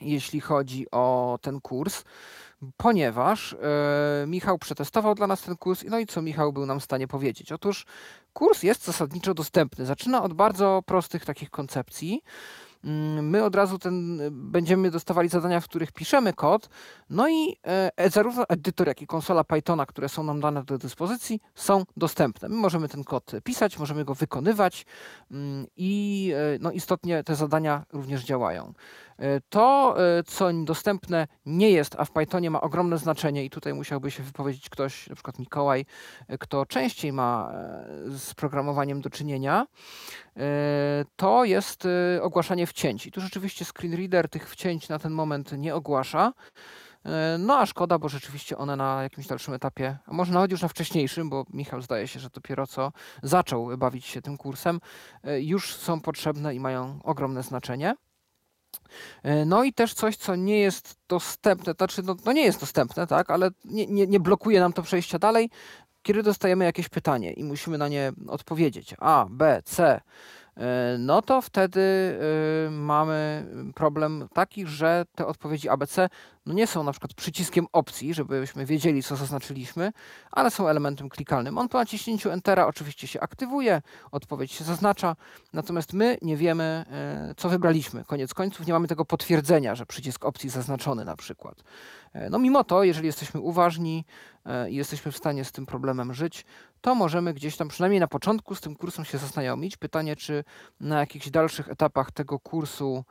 jeśli chodzi o ten kurs, ponieważ e, Michał przetestował dla nas ten kurs. No i co Michał był nam w stanie powiedzieć? Otóż kurs jest zasadniczo dostępny. Zaczyna od bardzo prostych takich koncepcji. Mm, my od razu ten, będziemy dostawali zadania, w których piszemy kod, no i e, zarówno edytor, jak i konsola Pythona, które są nam dane do dyspozycji, są dostępne. My możemy ten kod pisać, możemy go wykonywać mm, i e, no, istotnie te zadania również działają. E, to, e, co dostępne nie jest, a w Pythonie ma ogromne znaczenie i tutaj musiałby się wypowiedzieć ktoś, na przykład Mikołaj, e, kto częściej ma z programowaniem do czynienia, to jest ogłaszanie wcięć. I tu rzeczywiście screenreader tych wcięć na ten moment nie ogłasza. No a szkoda, bo rzeczywiście one na jakimś dalszym etapie, a może nawet już na wcześniejszym, bo Michał zdaje się, że dopiero co zaczął bawić się tym kursem, już są potrzebne i mają ogromne znaczenie. E, no i też coś, co nie jest dostępne, znaczy no, no nie jest dostępne, tak, ale nie, nie, nie blokuje nam to przejścia dalej, kiedy dostajemy jakieś pytanie i musimy na nie odpowiedzieć. A, B, C, no to wtedy e, mamy problem taki, że te odpowiedzi ABC no nie są na przykład przyciskiem opcji, żebyśmy wiedzieli, co zaznaczyliśmy, ale są elementem klikalnym. On po naciśnięciu Entera oczywiście się aktywuje, odpowiedź się zaznacza, natomiast my nie wiemy, e, co wybraliśmy. Koniec końców nie mamy tego potwierdzenia, że przycisk opcji zaznaczony na przykład. E, no mimo to, jeżeli jesteśmy uważni e, i jesteśmy w stanie z tym problemem żyć, to możemy gdzieś tam przynajmniej na początku z tym kursem się zaznajomić. Pytanie, czy na jakichś dalszych etapach tego kursu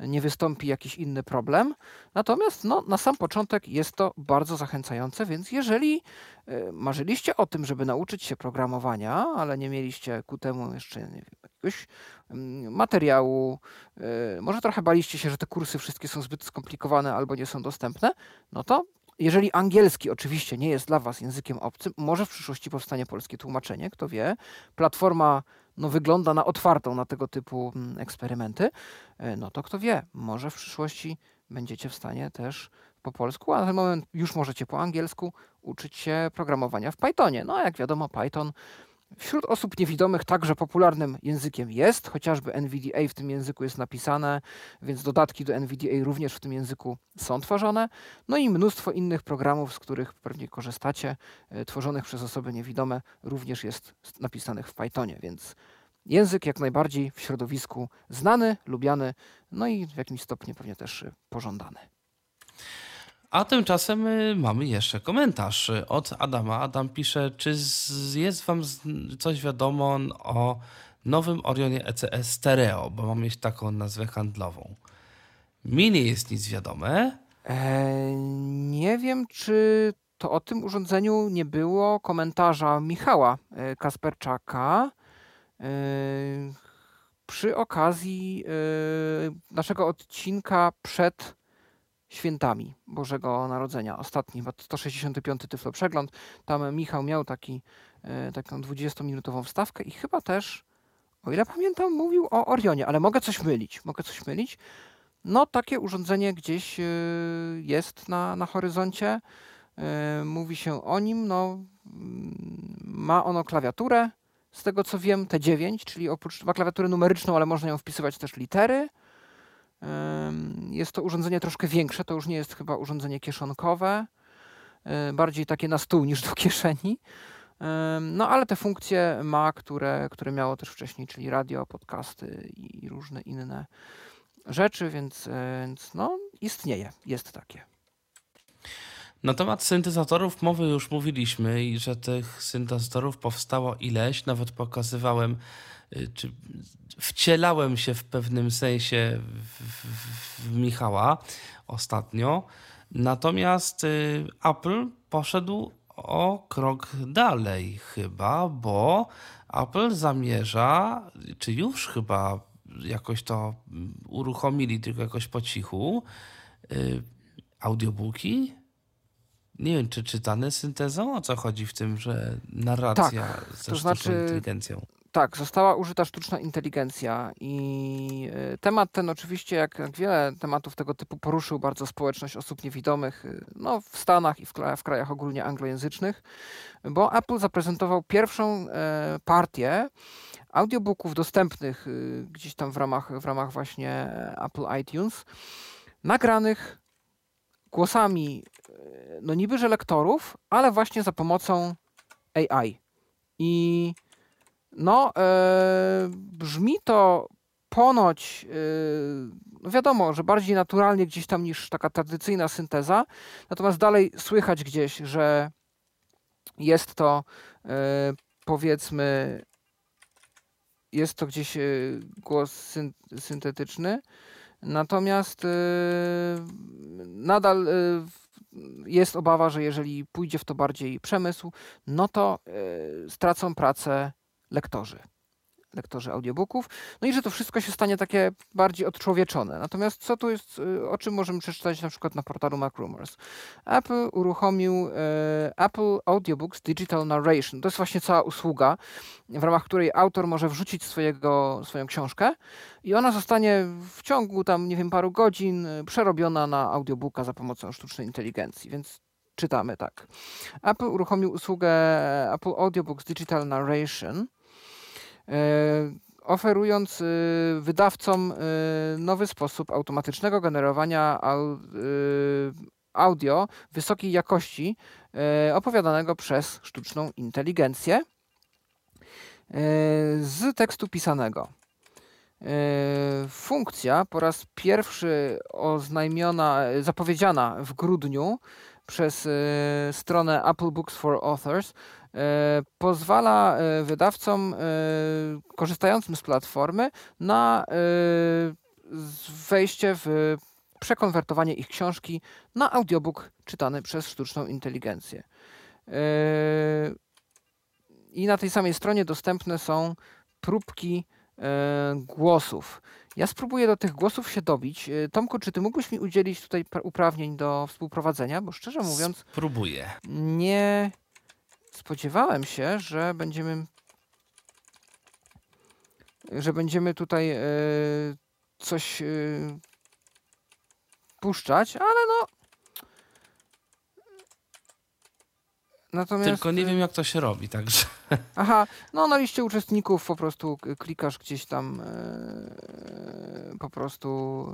nie wystąpi jakiś inny problem. Natomiast no, na sam początek jest to bardzo zachęcające, więc jeżeli y, marzyliście o tym, żeby nauczyć się programowania, ale nie mieliście ku temu jeszcze wiem, jakiegoś mm, materiału, y, może trochę baliście się, że te kursy wszystkie są zbyt skomplikowane albo nie są dostępne, no to jeżeli angielski oczywiście nie jest dla Was językiem obcym, może w przyszłości powstanie polskie tłumaczenie, kto wie. Platforma no, wygląda na otwartą na tego typu mm, eksperymenty, e, no to kto wie, może w przyszłości będziecie w stanie też po polsku, a na ten moment już możecie po angielsku uczyć się programowania w Pythonie. No a jak wiadomo, Python Wśród osób niewidomych także popularnym językiem jest, chociażby NVDA w tym języku jest napisane, więc dodatki do NVDA również w tym języku są tworzone. No i mnóstwo innych programów, z których pewnie korzystacie, e, tworzonych przez osoby niewidome, również jest napisanych w Pythonie, więc język jak najbardziej w środowisku znany, lubiany, no i w jakimś stopniu pewnie też pożądany. A tymczasem y, mamy jeszcze komentarz od Adama. Adam pisze, czy jest wam coś wiadomo o nowym Orionie ECS Stereo, bo mam mieć taką nazwę handlową. Mi nie jest nic wiadome. Eee, nie wiem, czy to o tym urządzeniu nie było komentarza Michała e, Kasperczaka e, przy okazji e, naszego odcinka przed świętami Bożego Narodzenia, ostatni, 165 Tyflo Przegląd. Tam Michał miał taki, e, taką 20-minutową wstawkę i chyba też, o ile pamiętam, mówił o Orionie, ale mogę coś mylić, mogę coś mylić. No, takie urządzenie gdzieś e, jest na, na horyzoncie. E, mówi się o nim, no, mm, ma ono klawiaturę, z tego co wiem, T9, czyli oprócz ma klawiaturę numeryczną, ale można ją wpisywać też litery. Jest to urządzenie troszkę większe, to już nie jest chyba urządzenie kieszonkowe, e, bardziej takie na stół niż do kieszeni. No ale te funkcje ma, które, które miało też wcześniej, czyli radio, podcasty i różne inne rzeczy, więc, e, więc no, istnieje, jest takie. Na temat syntezatorów mowy już mówiliśmy i że tych syntezatorów powstało ileś, nawet pokazywałem czy wcielałem się w pewnym sensie w, w, w Michała ostatnio. Natomiast y, Apple poszedł o krok dalej chyba, bo Apple zamierza, czy już chyba jakoś to uruchomili, tylko jakoś po cichu, y, audiobooki. Nie wiem, czy czytane syntezą? O co chodzi w tym, że narracja tak, ze to znaczy, inteligencją? Tak, została użyta sztuczna inteligencja i e, temat ten oczywiście, jak, jak wiele tematów tego typu, poruszył bardzo społeczność osób niewidomych e, no, w Stanach i w, w krajach ogólnie anglojęzycznych, bo Apple zaprezentował pierwszą e, partię audiobooków dostępnych gdzieś tam w ramach, w ramach właśnie Apple iTunes, nagranych głosami no niby że lektorów, ale właśnie za pomocą AI. I no, e, brzmi to ponoć, e, no wiadomo, że bardziej naturalnie gdzieś tam niż taka tradycyjna synteza, natomiast dalej słychać gdzieś, że jest to e, powiedzmy, jest to gdzieś głos syn syntetyczny, natomiast nadal jest obawa, że jeżeli pójdzie w to bardziej przemysł, no to stracą pracę lektorzy lektorzy audiobooków. No i że to wszystko się stanie takie bardziej odczłowieczone. Natomiast co tu jest, y, o czym możemy przeczytać na przykład na portalu MacRumors? Apple uruchomił e, Apple Audiobooks Digital Narration. To jest właśnie cała usługa, w ramach której autor może wrzucić swojego, swoją książkę i ona zostanie w ciągu tam, nie wiem, paru godzin przerobiona na audiobooka za pomocą sztucznej inteligencji, więc czytamy tak. Apple uruchomił usługę Apple Audiobooks Digital Narration, oferując e, wydawcom e, nowy sposób automatycznego generowania audio wysokiej jakości opowiadanego przez sztuczną inteligencję z tekstu pisanego. Funkcja po raz pierwszy oznajmiona, zapowiedziana w grudniu przez stronę Apple Books for Authors E, pozwala e, wydawcom e, korzystającym z platformy na wejście w przekonwertowanie ich książki na audiobook czytany przez sztuczną inteligencję. I na tej samej stronie dostępne są próbki głosów. Ja spróbuję do tych głosów się dobić. Tomku, czy ty mógłbyś mi udzielić tutaj uprawnień do współprowadzenia? Bo szczerze mówiąc. Spróbuję. Nie spodziewałem się, że będziemy że będziemy tutaj e, coś e, puszczać, ale no Natomiast... Tylko nie wiem, jak to się robi, także. Aha, no na liście uczestników po prostu klikasz gdzieś tam e, po prostu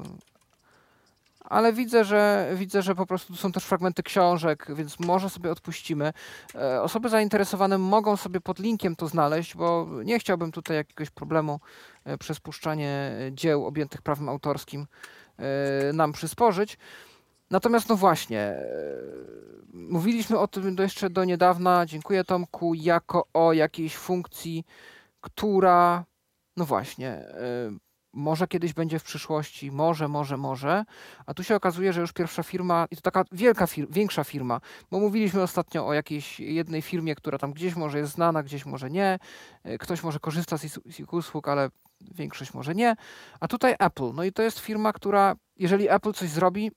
ale widzę, że widzę, że po prostu są też fragmenty książek, więc może sobie odpuścimy. E, osoby zainteresowane mogą sobie pod linkiem to znaleźć, bo nie chciałbym tutaj jakiegoś problemu e, przez puszczanie dzieł objętych prawem autorskim e, nam przysporzyć. Natomiast no właśnie, mówiliśmy o tym jeszcze do niedawna, dziękuję Tomku, jako o jakiejś funkcji, która, no właśnie, może kiedyś będzie w przyszłości, może, może, może. A tu się okazuje, że już pierwsza firma, i to taka wielka, fir większa firma, bo mówiliśmy ostatnio o jakiejś jednej firmie, która tam gdzieś może jest znana, gdzieś może nie. E, ktoś może korzysta z ich usług, ale większość może nie. A tutaj Apple. No i to jest firma, która, jeżeli Apple coś zrobi,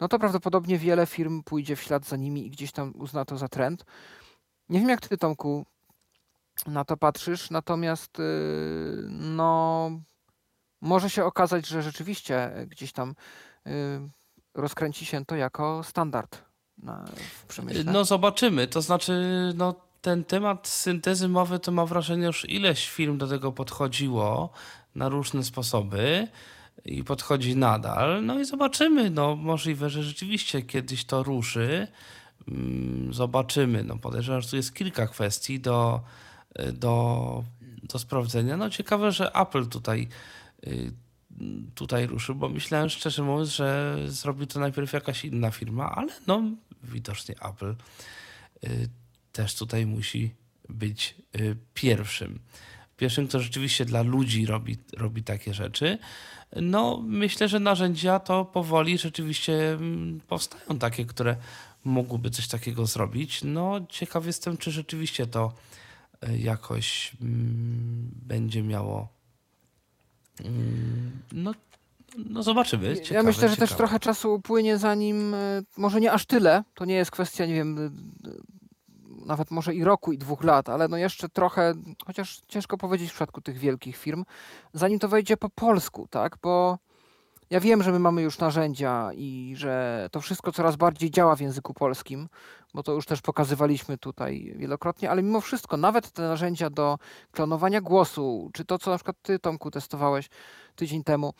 no to prawdopodobnie wiele firm pójdzie w ślad za nimi i gdzieś tam uzna to za trend. Nie wiem, jak ty, Tomku, na to patrzysz, natomiast yy, no może się okazać, że rzeczywiście e, gdzieś tam y, rozkręci się to jako standard na, w przemyśle. No zobaczymy. To znaczy, no, ten temat syntezy mowy to mam wrażenie, już ileś film do tego podchodziło na różne sposoby i podchodzi nadal. No i zobaczymy. No, możliwe, że rzeczywiście kiedyś to ruszy. Mm, zobaczymy. No, podejrzewam, że tu jest kilka kwestii do, do, do sprawdzenia. No ciekawe, że Apple tutaj tutaj ruszył, bo myślałem szczerze mówiąc, że zrobił to najpierw jakaś inna firma, ale no widocznie Apple y, też tutaj musi być y, pierwszym. Pierwszym, kto rzeczywiście dla ludzi robi, robi takie rzeczy. No, myślę, że narzędzia to powoli rzeczywiście mm, powstają takie, które mogłyby coś takiego zrobić. No, ciekaw jestem, czy rzeczywiście to jakoś mm, będzie miało no, no zobaczymy. Ciekawe, ja myślę, że ciekawe. też trochę czasu upłynie, zanim, e, może nie aż tyle, to nie jest kwestia, nie wiem, e, nawet może i roku, i dwóch lat, ale no jeszcze trochę, chociaż ciężko powiedzieć w przypadku tych wielkich firm, zanim to wejdzie po polsku, tak, bo ja wiem, że my mamy już narzędzia i że to wszystko coraz bardziej działa w języku polskim, bo to już też pokazywaliśmy tutaj wielokrotnie, ale mimo wszystko, nawet te narzędzia do klonowania głosu, czy to, co na przykład ty, Tomku, testowałeś tydzień temu,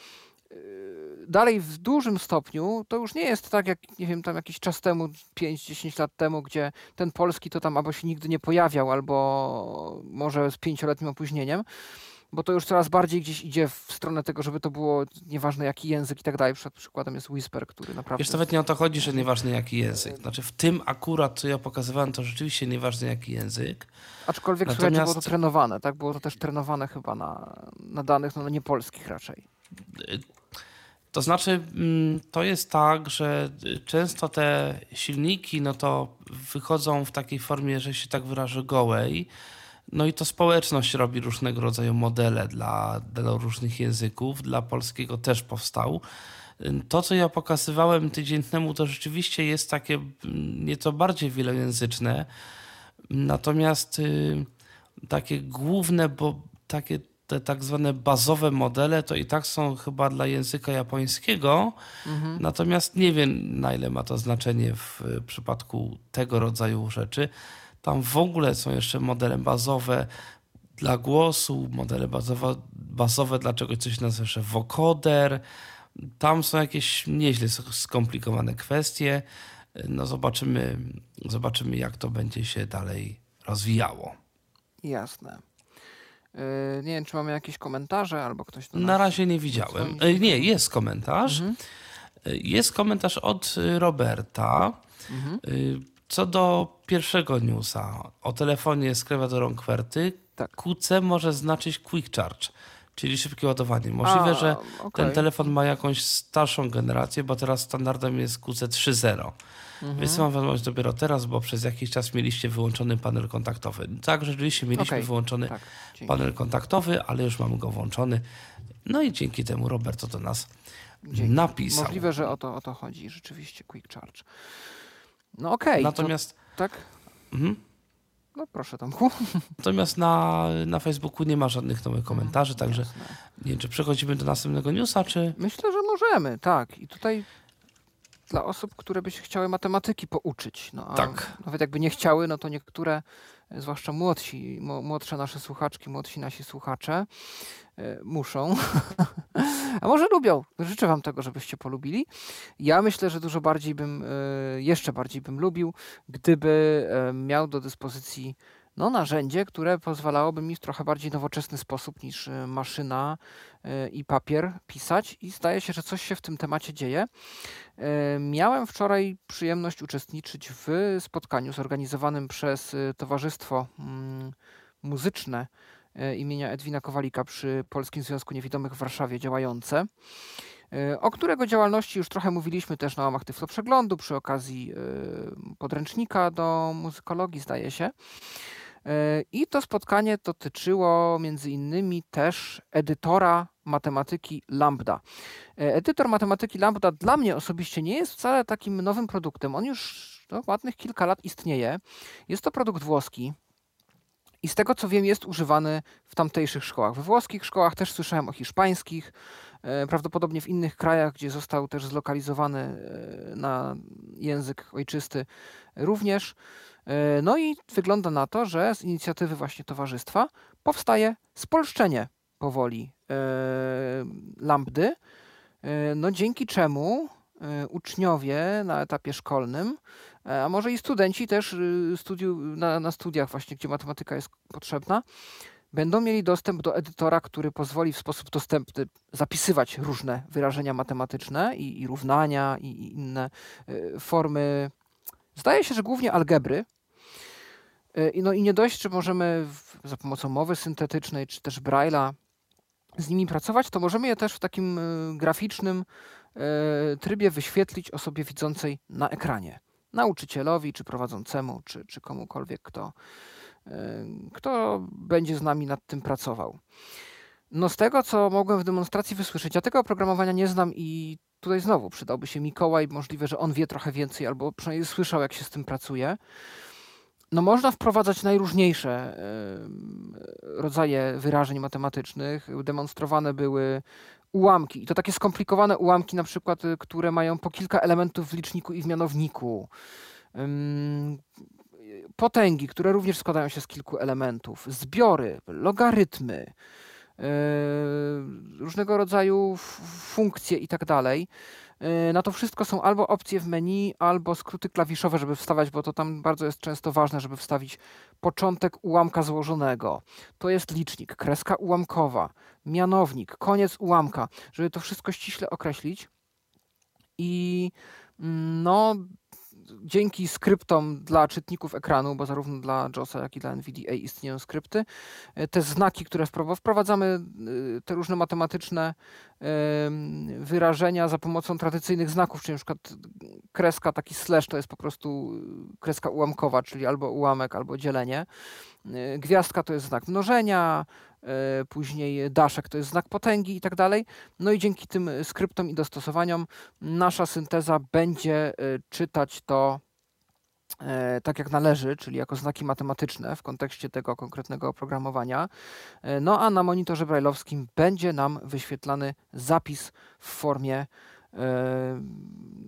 yy, dalej w dużym stopniu to już nie jest tak, jak nie wiem, tam jakiś czas temu, 5-10 lat temu, gdzie ten polski to tam albo się nigdy nie pojawiał, albo może z pięcioletnim opóźnieniem bo to już coraz bardziej gdzieś idzie w stronę tego, żeby to było nieważne jaki język i tak dalej. Przykładem jest Whisper, który naprawdę... Wiesz, nawet nie o to chodzi, że nieważne jaki język. Znaczy w tym akurat, co ja pokazywałem, to rzeczywiście nieważne jaki język. Aczkolwiek Natomiast... słuchajcie, było to trenowane, tak? Było to też trenowane chyba na, na danych no, nie polskich raczej. To znaczy, mm, to jest tak, że często te silniki, no to wychodzą w takiej formie, że się tak wyrażę, gołej, no i to społeczność robi różnego rodzaju modele dla, dla różnych języków. Dla polskiego też powstał. To, co ja pokazywałem tydzień temu, to rzeczywiście jest takie nieco bardziej wielojęzyczne. Natomiast y, takie główne, bo takie te tak zwane bazowe modele to i tak są chyba dla języka japońskiego. Mhm. Natomiast nie wiem, na ile ma to znaczenie w przypadku tego rodzaju rzeczy. Tam w ogóle są jeszcze modele bazowe dla głosu, modele bazowe, bazowe dla czegoś, co się nazywa vocoder. Tam są jakieś nieźle skomplikowane kwestie. No zobaczymy, zobaczymy jak to będzie się dalej rozwijało. Jasne. Yy, nie wiem, czy mamy jakieś komentarze albo ktoś. do Na razie nie widziałem. E, Nie, jest komentarz. Mhm. E, Jest komentarz od y, Roberta. Mhm. Co do pierwszego newsa o telefonie z klawiaturą QWERTY, Tak. QC może znaczyć Quick Charge, czyli szybkie ładowanie. Możliwe, A, że okej. ten telefon ma jakąś starszą generację, bo teraz standardem jest QC 3.0. Mhm. Wysyłam wiadomość dopiero teraz, bo przez jakiś czas mieliście wyłączony panel kontaktowy. Tak, rzeczywiście mieliśmy Okej, wyłączony Tak, panel kontaktowy, ale już mamy go włączony. No i dzięki temu Roberto do nas Dzięki. napisał. Możliwe, że o to, o to chodzi, rzeczywiście, Quick Charge. No okej, Natomiast, to, tak? mhm. No proszę Tomku. Natomiast na, na Facebooku nie ma żadnych nowych komentarzy, także Jasne. nie wiem, czy przechodzimy do następnego newsa, czy... Myślę, że możemy, tak. I tutaj dla osób, które by się chciały matematyki pouczyć. No, Tak. Nawet jakby nie chciały, no to niektóre, zwłaszcza młodsi, młodsze nasze słuchaczki, młodsi nasi słuchacze, e, muszą. a może lubią. Życzę wam tego, żebyście polubili. Ja myślę, że dużo bardziej bym, e, jeszcze bardziej bym lubił, gdyby e, miał do dyspozycji no, narzędzie, które pozwalałoby mi w trochę bardziej nowoczesny sposób niż e, maszyna e, i papier pisać i zdaje się, że coś się w tym temacie dzieje. E, Miałem wczoraj przyjemność uczestniczyć w spotkaniu zorganizowanym przez Towarzystwo mm, Muzyczne imienia Edwina Kowalika przy Polskim Związku Niewidomych w Warszawie działające, o którego działalności już trochę mówiliśmy też na łamach Tyflo Przeglądu przy okazji podręcznika do muzykologii, zdaje się. E, I to spotkanie dotyczyło między innymi też edytora matematyki Lambda. E, Edytor matematyki Lambda dla mnie osobiście nie jest wcale takim nowym produktem. On już no, ładnych kilka lat istnieje. Jest to produkt włoski. I z tego co wiem, jest używany w tamtejszych szkołach. We włoskich szkołach też słyszałem o hiszpańskich, e, prawdopodobnie w innych krajach, gdzie został też zlokalizowany na język ojczysty również. E, No i wygląda na to, że z inicjatywy właśnie towarzystwa powstaje spolszczenie powoli e, lambdy, e, no dzięki czemu uczniowie na etapie szkolnym, a może i studenci też y, studiu, na, na studiach właśnie, gdzie matematyka jest potrzebna, będą mieli dostęp do edytora, który pozwoli w sposób dostępny zapisywać różne wyrażenia matematyczne i, i równania i, inne formy, zdaje się, że głównie algebry, E, No i nie dość, że możemy za pomocą mowy syntetycznej czy też Braille'a z nimi pracować, to możemy je też w takim e, graficznym e, trybie wyświetlić osobie widzącej na ekranie. Nauczycielowi, czy prowadzącemu, czy, czy komukolwiek, kto, kto będzie z nami nad tym pracował. No z tego, co mogłem w demonstracji wysłyszeć, ja tego oprogramowania nie znam i tutaj znowu przydałby się Mikołaj, możliwe, że on wie trochę więcej, albo przynajmniej słyszał, jak się z tym pracuje. No można wprowadzać najróżniejsze rodzaje wyrażeń matematycznych. Demonstrowane były ułamki. I to takie skomplikowane ułamki, na przykład, y, które mają po kilka elementów w liczniku i w mianowniku. Potęgi, które również składają się z kilku elementów. Zbiory, logarytmy, różnego rodzaju funkcje i tak dalej. Yy, Na to wszystko są albo opcje w menu, albo skróty klawiszowe, żeby wstawać, bo to tam bardzo jest często ważne, żeby wstawić początek ułamka złożonego. To jest licznik, kreska ułamkowa, mianownik, koniec ułamka, żeby to wszystko ściśle określić. I mm, no, dzięki skryptom dla czytników ekranu, bo zarówno dla JOSa, jak i dla NVDA istnieją skrypty, e, te znaki, które wpro- wprowadzamy, y, te różne matematyczne em, wyrażenia za pomocą tradycyjnych znaków, czyli na przykład kreska, taki slash to jest po prostu kreska ułamkowa, czyli albo ułamek, albo dzielenie. Y, Gwiazdka to jest znak mnożenia, później daszek to jest znak potęgi i tak dalej. No i dzięki tym skryptom i dostosowaniom nasza synteza będzie y, czytać to e, tak jak należy, czyli jako znaki matematyczne w kontekście tego konkretnego oprogramowania. E, No a na monitorze brailleowskim będzie nam wyświetlany zapis w formie e,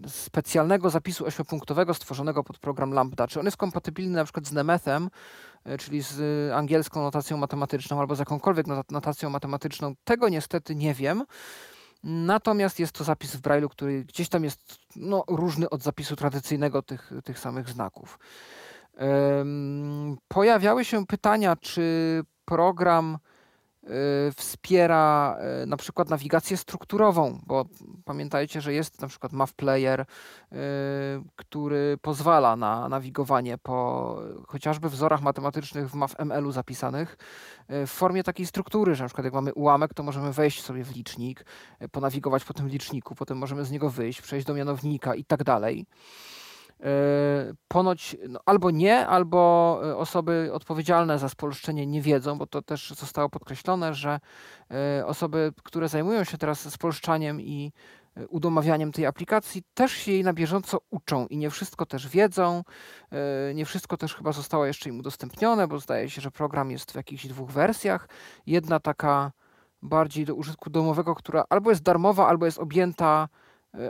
specjalnego zapisu ośmiopunktowego stworzonego pod program Lambda. Czy on jest kompatybilny na przykład z Nemethem, e, czyli z y, angielską notacją matematyczną albo z jakąkolwiek not- notacją matematyczną, tego niestety nie wiem. Natomiast jest to zapis w Braille'u, który gdzieś tam jest no, różny od zapisu tradycyjnego tych, tych samych znaków. Pojawiały się pytania, czy program wspiera y, na przykład nawigację strukturową, bo pamiętajcie, że jest na przykład MAV Player, y, który pozwala na nawigowanie po chociażby wzorach matematycznych w MAV-ML-u zapisanych w formie takiej struktury, że na przykład jak mamy ułamek, to możemy wejść sobie w licznik, ponawigować po tym liczniku, potem możemy z niego wyjść, przejść do mianownika i tak dalej. E, ponoć no, albo nie, albo e, osoby odpowiedzialne za spolszczenie nie wiedzą, bo to też zostało podkreślone, że e, osoby, które zajmują się teraz spolszczaniem i udomawianiem tej aplikacji, też się jej na bieżąco uczą i nie wszystko też wiedzą. Nie wszystko też chyba zostało jeszcze im udostępnione, bo zdaje się, że program jest w jakichś dwóch wersjach. Jedna taka bardziej do użytku domowego, która albo jest darmowa, albo jest objęta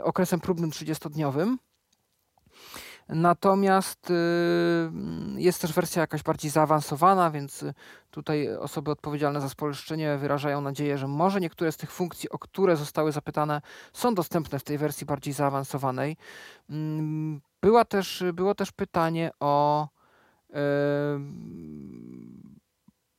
okresem próbnym 30-dniowym. Natomiast y, jest też wersja jakaś bardziej zaawansowana, więc tutaj osoby odpowiedzialne za spolszczenie wyrażają nadzieję, że może niektóre z tych funkcji, o które zostały zapytane, są dostępne w tej wersji bardziej zaawansowanej. Mm, była też, było też pytanie o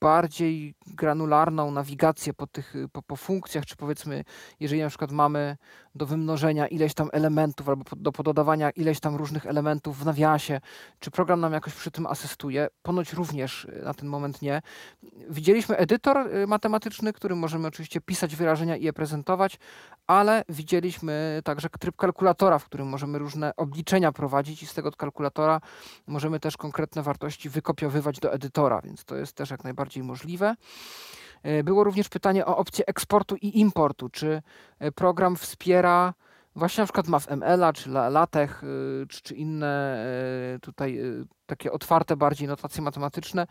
bardziej granularną nawigację po tych po, po, funkcjach, czy powiedzmy, jeżeli na przykład mamy do wymnożenia ileś tam elementów albo do pododawania ileś tam różnych elementów w nawiasie, czy program nam jakoś przy tym asystuje? Ponoć również y, na ten moment nie. Widzieliśmy edytor y, matematyczny, którym możemy oczywiście pisać wyrażenia i je prezentować, ale widzieliśmy także tryb kalkulatora, w którym możemy różne obliczenia prowadzić i z tego kalkulatora możemy też konkretne wartości wykopiowywać do edytora, więc to jest też jak najbardziej możliwe. E, było również pytanie o opcję eksportu i importu. Czy e, program wspiera właśnie na przykład MAV-ML, czy LaTeX, e, czy, czy inne tutaj takie otwarte bardziej notacje matematyczne.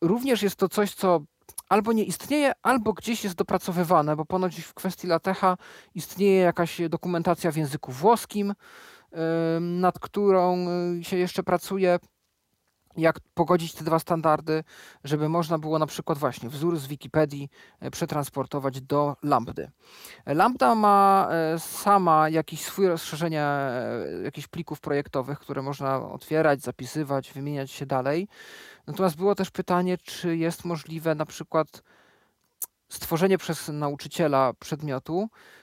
Również jest to coś, co albo nie istnieje, albo gdzieś jest dopracowywane, bo ponoć w kwestii latecha istnieje jakaś dokumentacja w języku włoskim, nad którą się jeszcze pracuje jak pogodzić te dwa standardy, żeby można było na przykład właśnie wzór z Wikipedii e, przetransportować do Lambdy. Lambda ma e, sama jakiś swój rozszerzenie e, jakichś plików projektowych, które można otwierać, zapisywać, wymieniać się dalej. Natomiast było też pytanie, czy jest możliwe na przykład stworzenie przez nauczyciela przedmiotu E,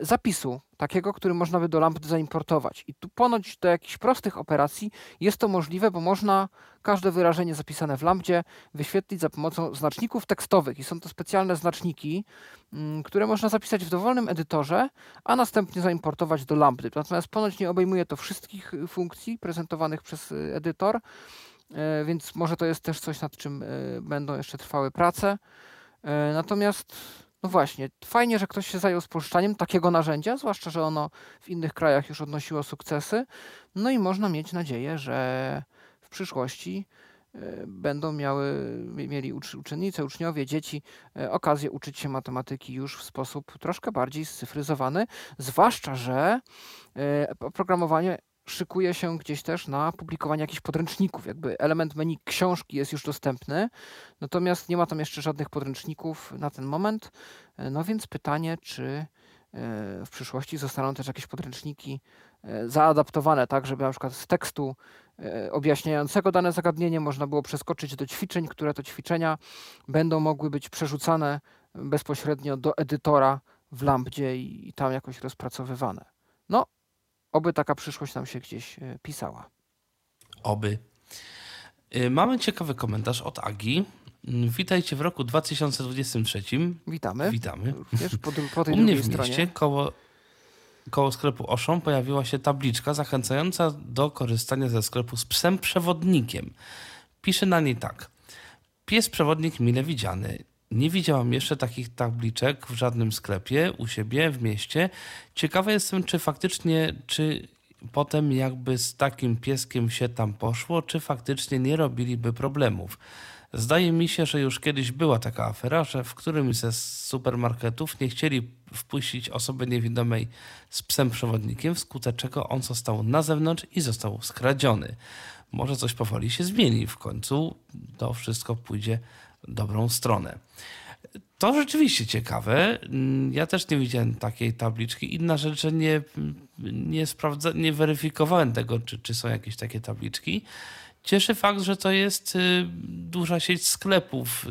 zapisu, takiego, który można by do Lambda zaimportować. I tu ponoć do jakichś prostych operacji jest to możliwe, bo można każde wyrażenie zapisane w Lambdzie wyświetlić za pomocą znaczników tekstowych. I są to specjalne znaczniki, mm, które można zapisać w dowolnym edytorze, a następnie zaimportować do Lambdy. Natomiast ponoć nie obejmuje to wszystkich y, funkcji prezentowanych przez y, edytor, e, więc może to jest też coś, nad czym y, będą jeszcze trwały prace. E, natomiast no właśnie, fajnie, że ktoś się zajął spolszczaniem takiego narzędzia, zwłaszcza, że ono w innych krajach już odnosiło sukcesy. No i można mieć nadzieję, że w przyszłości e, będą miały, mieli uczennice, uczniowie, dzieci e, okazję uczyć się matematyki już w sposób troszkę bardziej scyfryzowany, zwłaszcza, że e, oprogramowanie szykuje się gdzieś też na publikowanie jakichś podręczników. Jakby element menu książki jest już dostępny, natomiast nie ma tam jeszcze żadnych podręczników na ten moment. E, no więc pytanie, czy e, w przyszłości zostaną też jakieś podręczniki e, zaadaptowane, tak, żeby na przykład z tekstu objaśniającego dane zagadnienie można było przeskoczyć do ćwiczeń, które to ćwiczenia będą mogły być przerzucane bezpośrednio do edytora w Lambdzie i, i tam jakoś rozpracowywane. No, Oby taka przyszłość nam się gdzieś e, pisała. Oby. E, mamy ciekawy komentarz od Agi. Mm, witajcie w roku 2023. Witamy. Witamy. Również po, po tej U mnie w mieście koło, koło sklepu Oszą pojawiła się tabliczka zachęcająca do korzystania ze sklepu z psem przewodnikiem. Pisze na niej tak. Pies przewodnik mile widziany. Nie widziałam jeszcze takich tabliczek w żadnym sklepie u siebie w mieście. Ciekawa jestem, czy faktycznie, czy potem jakby z takim pieskiem się tam poszło, czy faktycznie nie robiliby problemów. Zdaje mi się, że już kiedyś była taka afera, że w którymś ze supermarketów nie chcieli wpuścić osoby niewidomej z psem przewodnikiem, wskutek czego on został na zewnątrz i został skradziony. Może coś powoli się zmieni, w końcu to wszystko pójdzie dobrą stronę. To rzeczywiście ciekawe. Mm, ja też nie widziałem takiej tabliczki. Inna rzecz, że nie, nie, sprawdza, nie weryfikowałem tego, czy, czy są jakieś takie tabliczki. Cieszy fakt, że to jest y, duża sieć sklepów,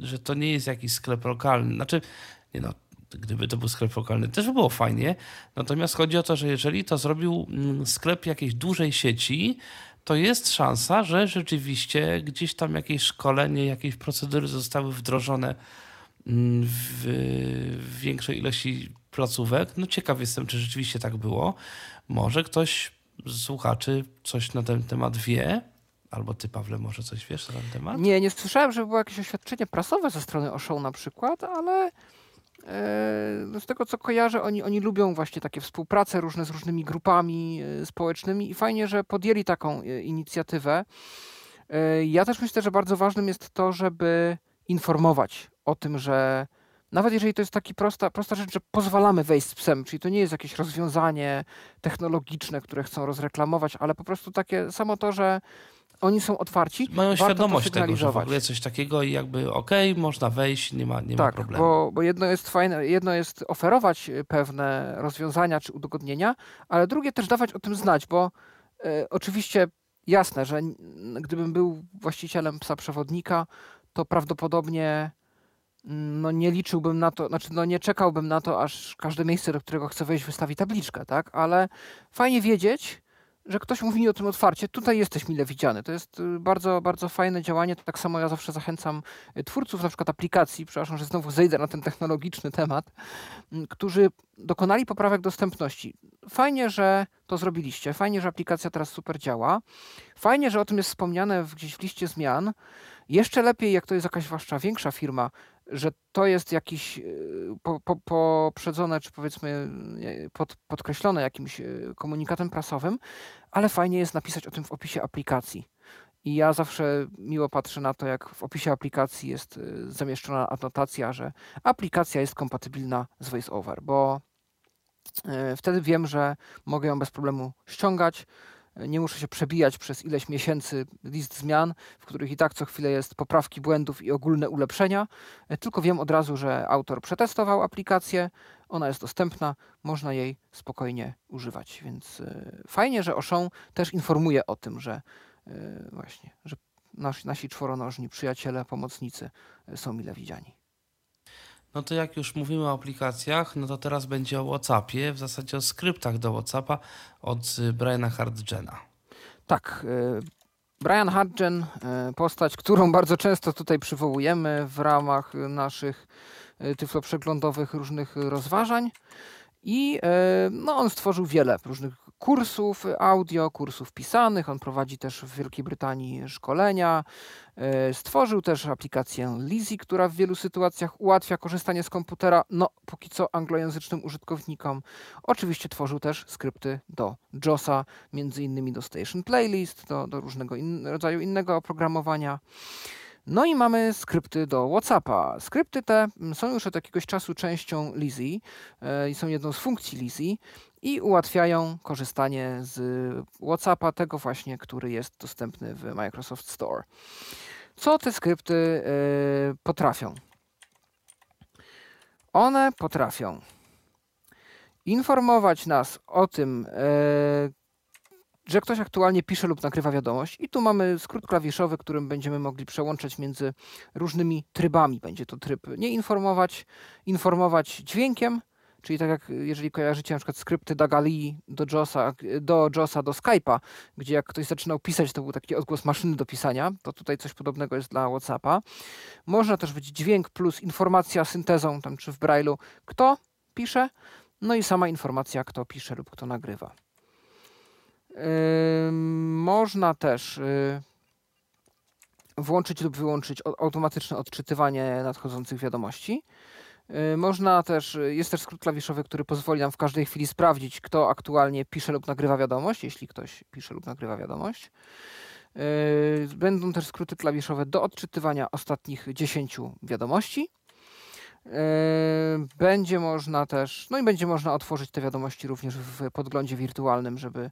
y, że to nie jest jakiś sklep lokalny. Znaczy, nie no, gdyby to był sklep lokalny, też by było fajnie. Natomiast chodzi o to, że jeżeli to zrobił mm, sklep jakiejś dużej sieci, to jest szansa, że rzeczywiście gdzieś tam jakieś szkolenie, jakieś procedury zostały wdrożone mm, w, większej ilości placówek. No ciekaw jestem, czy rzeczywiście tak było. Może ktoś z słuchaczy coś na ten temat wie, Albo ty, Pawle, może coś wiesz na ten temat? Nie, nie słyszałem, że było jakieś oświadczenie prasowe ze strony Oszą na przykład, ale z tego co kojarzę, oni, oni lubią właśnie takie współprace różne z różnymi grupami e, społecznymi i fajnie, że podjęli taką e, inicjatywę. Ja też myślę, że bardzo ważnym jest to, żeby informować o tym, że nawet jeżeli to jest taka prosta, prosta rzecz, że pozwalamy wejść z psem, czyli to nie jest jakieś rozwiązanie technologiczne, które chcą rozreklamować, ale po prostu takie samo to, że oni są otwarci. Mają świadomość tego, że w ogóle coś takiego i jakby okej, okay, można wejść, nie ma, nie tak, ma problemu. Bo, bo jedno jest fajne, jedno jest oferować pewne rozwiązania czy udogodnienia, ale drugie też dawać o tym znać, bo e, oczywiście jasne, że gdybym był właścicielem psa przewodnika, to prawdopodobnie no nie liczyłbym na to, znaczy no nie czekałbym na to, aż każde miejsce, do którego chcę wejść, wystawi tabliczkę, tak? Ale fajnie wiedzieć, że ktoś mówi o tym otwarcie, tutaj jesteś mile widziany. To jest y, bardzo, bardzo fajne działanie. Tak samo ja zawsze zachęcam y, twórców na przykład aplikacji, przepraszam, że znowu zejdę na ten technologiczny temat, którzy dokonali poprawek dostępności. Fajnie, że to zrobiliście. Fajnie, że aplikacja teraz super działa. Fajnie, że o tym jest wspomniane gdzieś w liście zmian. Jeszcze lepiej, jak to jest jakaś zwłaszcza większa firma, że to jest jakiś y, po, po, poprzedzone, czy powiedzmy pod, podkreślone jakimś y, komunikatem prasowym, ale fajnie jest napisać o tym w opisie aplikacji. I ja zawsze miło patrzę na to, jak w opisie aplikacji jest zamieszczona anotacja, że aplikacja jest kompatybilna z VoiceOver, bo wtedy wiem, że mogę ją bez problemu ściągać, nie muszę się przebijać przez ileś miesięcy list zmian, w których i tak co chwilę jest poprawki błędów i ogólne ulepszenia, e, tylko wiem od razu, że autor przetestował aplikację, ona jest dostępna, można jej spokojnie używać. Więc e, fajnie, że Oszą też informuje o tym, że e, właśnie, że nasi czworonożni przyjaciele, pomocnicy są mile widziani. No to jak już mówimy o aplikacjach, no to teraz będzie o WhatsAppie, w zasadzie o skryptach do WhatsAppa od y, Briana Hardgena. Tak. Y, Brian Hardgen, y, postać, którą bardzo często tutaj przywołujemy w ramach naszych tyfloprzeglądowych różnych rozważań. I no, on stworzył wiele różnych kursów audio, kursów pisanych. On prowadzi też w Wielkiej Brytanii szkolenia. E, stworzył też aplikację Lizzy, która w wielu sytuacjach ułatwia korzystanie z komputera, no póki co anglojęzycznym użytkownikom. Oczywiście tworzył też skrypty do JOSa, między innymi do Station Playlist, do, do różnego in rodzaju innego oprogramowania. No i mamy skrypty do WhatsAppa. Skrypty te są już od jakiegoś czasu częścią Lizzy e, i są jedną z funkcji Lizzy i ułatwiają korzystanie z WhatsAppa, tego właśnie, który jest dostępny w Microsoft Store. Co te skrypty y, potrafią? One potrafią informować nas o tym, y, że ktoś aktualnie pisze lub nagrywa wiadomość. I tu mamy skrót klawiszowy, którym będziemy mogli przełączać między różnymi trybami. Będzie to tryb nie informować, informować dźwiękiem, Czyli tak jak jeżeli kojarzycie na przykład skrypty Dagali do JOSa, do JOSa, do Skype'a, gdzie jak ktoś zaczynał pisać, to był taki odgłos maszyny do pisania, to tutaj coś podobnego jest dla WhatsAppa. Można też być dźwięk plus informacja syntezą, tam czy w Braille'u, kto pisze, no i sama informacja, kto pisze lub kto nagrywa. Można też yy, włączyć lub wyłączyć automatyczne odczytywanie nadchodzących wiadomości. Y, można też, y, jest też skrót klawiszowy, który pozwoli nam w każdej chwili sprawdzić, kto aktualnie pisze lub nagrywa wiadomość, jeśli ktoś pisze lub nagrywa wiadomość. Y, będą też skróty klawiszowe do odczytywania ostatnich 10 wiadomości. Będzie można też, no i będzie można otworzyć te wiadomości również w podglądzie wirtualnym, żeby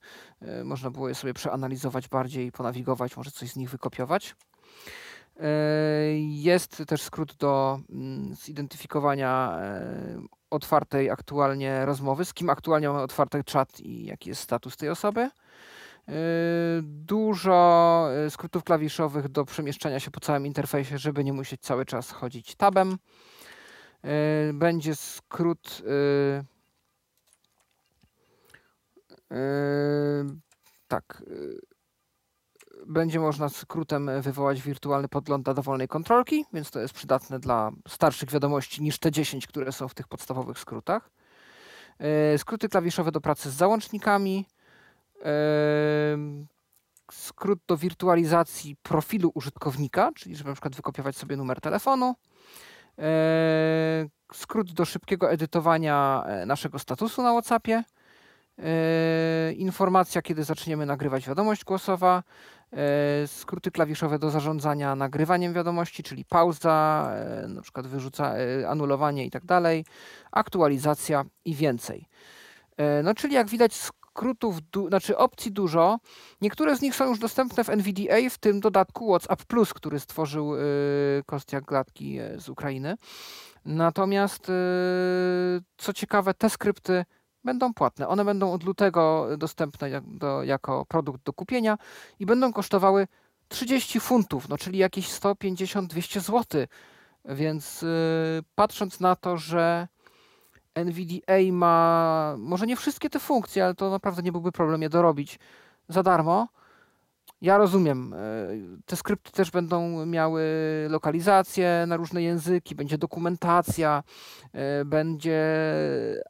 można było je sobie przeanalizować bardziej, ponawigować, może coś z nich wykopiować. Jest też skrót do mm, zidentyfikowania otwartej aktualnie rozmowy, z kim aktualnie mamy otwarty czat i jaki jest status tej osoby. Dużo skrótów klawiszowych do przemieszczania się po całym interfejsie, żeby nie musieć cały czas chodzić tabem. Będzie skrót tak. Będzie można skrótem wywołać wirtualny podgląd dla dowolnej kontrolki, więc to jest przydatne dla starszych wiadomości niż te 10, które są w tych podstawowych skrótach. Skróty klawiszowe do pracy z załącznikami. Skrót do wirtualizacji profilu użytkownika, czyli żeby na przykład wykopiować sobie numer telefonu. Skrót do szybkiego edytowania naszego statusu na WhatsAppie. E, informacja, kiedy zaczniemy nagrywać wiadomość głosowa, e, skróty klawiszowe do zarządzania nagrywaniem wiadomości, czyli pauza, e, na przykład wyrzuca, anulowanie i tak dalej, aktualizacja i więcej. No czyli jak widać skrótów, znaczy opcji dużo. Niektóre z nich są już dostępne w NVDA, w tym dodatku WhatsApp Plus, który stworzył Kostiak Gladki z Ukrainy. Natomiast co ciekawe, te skrypty będą płatne. One będą od lutego dostępne jak, do, jako produkt do kupienia i będą kosztowały 30 funtów, no czyli jakieś 150-200 zł. Więc yy, patrząc na to, że NVDA ma może nie wszystkie te funkcje, ale to naprawdę nie byłby problem je dorobić za darmo, ja rozumiem. E, te skrypty też będą miały lokalizację na różne języki, będzie dokumentacja, e, będzie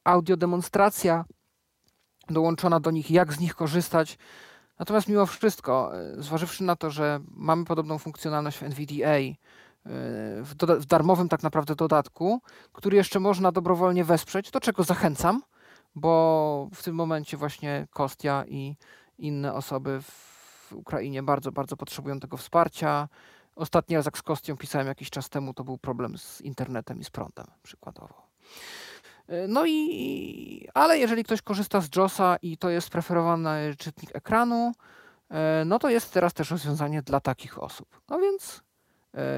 audiodemonstracja dołączona do nich, jak z nich korzystać. Natomiast mimo wszystko, e, zważywszy na to, że mamy podobną funkcjonalność w NVDA, w, w darmowym tak naprawdę dodatku, który jeszcze można dobrowolnie wesprzeć, do czego zachęcam, bo w tym momencie właśnie Kostia i inne osoby w Ukrainie bardzo, bardzo potrzebują tego wsparcia. Ostatni raz jak z Kostią pisałem jakiś czas temu, to był problem z internetem i z prądem przykładowo. E, no i, ale jeżeli ktoś korzysta z JOSa i to jest preferowany czytnik ekranu, e, no to jest teraz też rozwiązanie dla takich osób. No więc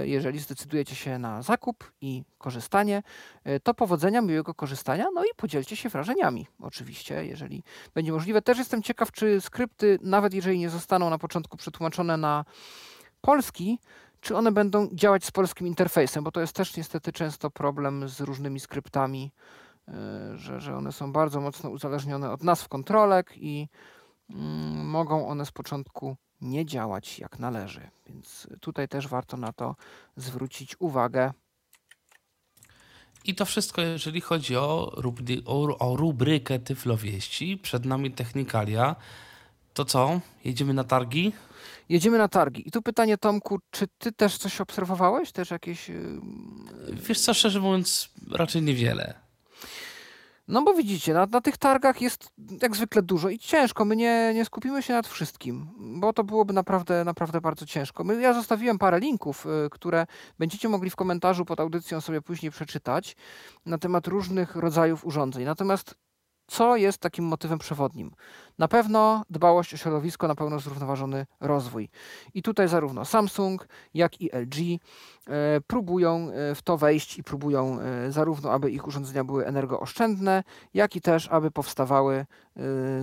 jeżeli zdecydujecie się na zakup i korzystanie, e, to powodzenia, miłego korzystania, no i podzielcie się wrażeniami, oczywiście, jeżeli będzie możliwe. Też jestem ciekaw, czy skrypty, nawet jeżeli nie zostaną na początku przetłumaczone na polski, czy one będą działać z polskim interfejsem, bo to jest też niestety często problem z różnymi skryptami, e, że, że one są bardzo mocno uzależnione od nazw kontrolek i mm, mogą one z początku nie działać jak należy. Więc tutaj też warto na to zwrócić uwagę. I to wszystko, jeżeli chodzi o, rubry, o, o rubrykę Tyflowieści. Przed nami Technikalia. To co? Jedziemy na targi? Jedziemy na targi. I tu pytanie, Tomku, czy ty też coś obserwowałeś? Też jakieś... Wiesz co, szczerze mówiąc, raczej niewiele. No bo widzicie, na, na, tych targach jest jak zwykle dużo i ciężko. My nie, nie skupimy się nad wszystkim, bo to byłoby naprawdę, naprawdę bardzo ciężko. My, ja zostawiłem parę linków, y, które będziecie mogli w komentarzu pod audycją sobie później przeczytać na temat różnych rodzajów urządzeń. Natomiast co jest takim motywem przewodnim? Na pewno dbałość o środowisko, na pewno zrównoważony rozwój. I tutaj zarówno Samsung, jak i LG e, próbują e, w to wejść i próbują e, zarówno, aby ich urządzenia były energooszczędne, jak i też, aby powstawały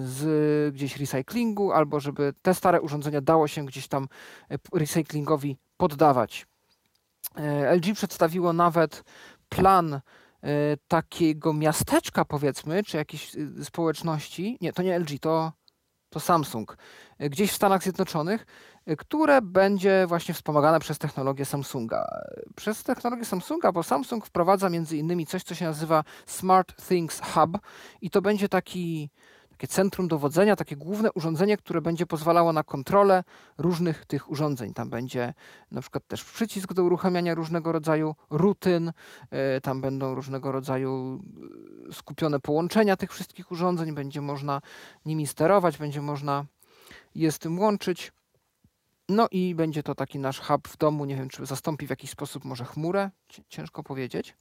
z gdzieś recyklingu, albo żeby te stare urządzenia dało się gdzieś tam recyklingowi poddawać. LG przedstawiło nawet plan takiego miasteczka, powiedzmy, czy jakiejś y, społeczności, nie, to nie LG, to, to Samsung, e, gdzieś w Stanach Zjednoczonych, e, które będzie właśnie wspomagane przez technologię Samsunga. Przez technologię Samsunga, bo Samsung wprowadza między innymi coś, co się nazywa Smart Things Hub i to będzie taki takie centrum dowodzenia, takie główne urządzenie, które będzie pozwalało na kontrolę różnych tych urządzeń. Tam będzie na przykład też przycisk do uruchamiania różnego rodzaju rutyn, e, tam będą różnego rodzaju e, skupione połączenia tych wszystkich urządzeń, będzie można nimi sterować, będzie można je z tym łączyć. No i będzie to taki nasz hub w domu. Nie wiem, czy zastąpi w jakiś sposób może chmurę, ciężko powiedzieć.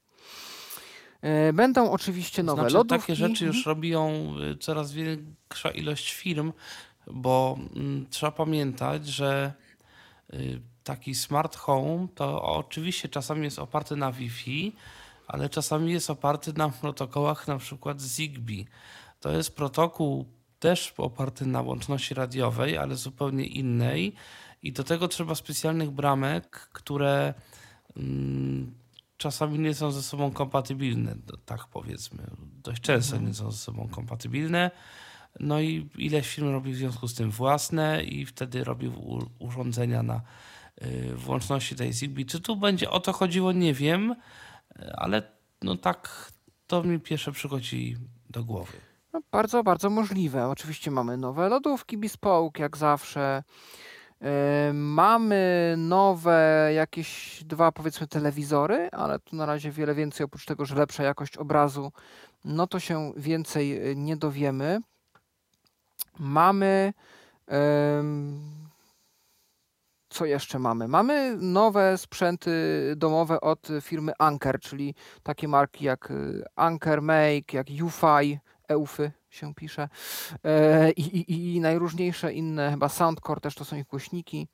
E, będą oczywiście nowe znaczy, lodówki. Takie rzeczy już mhm. robią y, coraz większa ilość firm, bo mm, trzeba pamiętać, że y, taki smart home to oczywiście czasami jest oparty na Wi-Fi, ale czasami jest oparty na protokołach na przykład Zigbee. To jest protokół też oparty na łączności radiowej, ale zupełnie innej i do tego trzeba specjalnych bramek, które mm, czasami nie są ze sobą kompatybilne, tak powiedzmy. Dość często nie są ze sobą kompatybilne. No i ileś firm robi w związku z tym własne i wtedy robi urządzenia na y, włączności tej Zigbee. Czy tu będzie o to chodziło, nie wiem, ale no tak to mi pierwsze przychodzi do głowy. No, bardzo, bardzo możliwe. Oczywiście mamy nowe lodówki Bespoke, jak zawsze. Yy, mamy nowe jakieś dwa, powiedzmy, telewizory, ale tu na razie wiele więcej, oprócz tego, że lepsza jakość obrazu, no to się więcej yy, nie dowiemy. Mamy. co jeszcze mamy? Mamy nowe sprzęty domowe od firmy Anker, czyli takie marki jak y, Anker Make, jak UFI, EUFY się pisze e, i, i, i najróżniejsze inne, chyba Soundcore też to są ich głośniki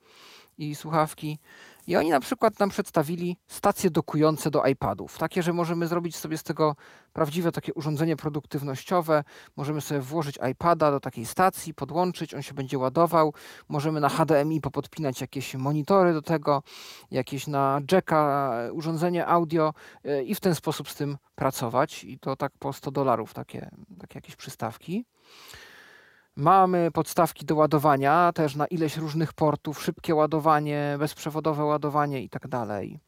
i słuchawki. I oni na przykład nam przedstawili stacje dokujące do iPadów. Takie, że możemy zrobić sobie z tego prawdziwe takie urządzenie produktywnościowe. Możemy sobie włożyć iPada do takiej stacji, podłączyć, on się będzie ładował. Możemy na HDMI popodpinać jakieś monitory do tego, jakieś na jacka e, urządzenie audio e, i w ten sposób z tym pracować. I to tak po 100 dolarów takie, takie jakieś przystawki. Mamy podstawki do ładowania, też na ileś różnych portów, szybkie ładowanie, bezprzewodowe ładowanie i tak dalej.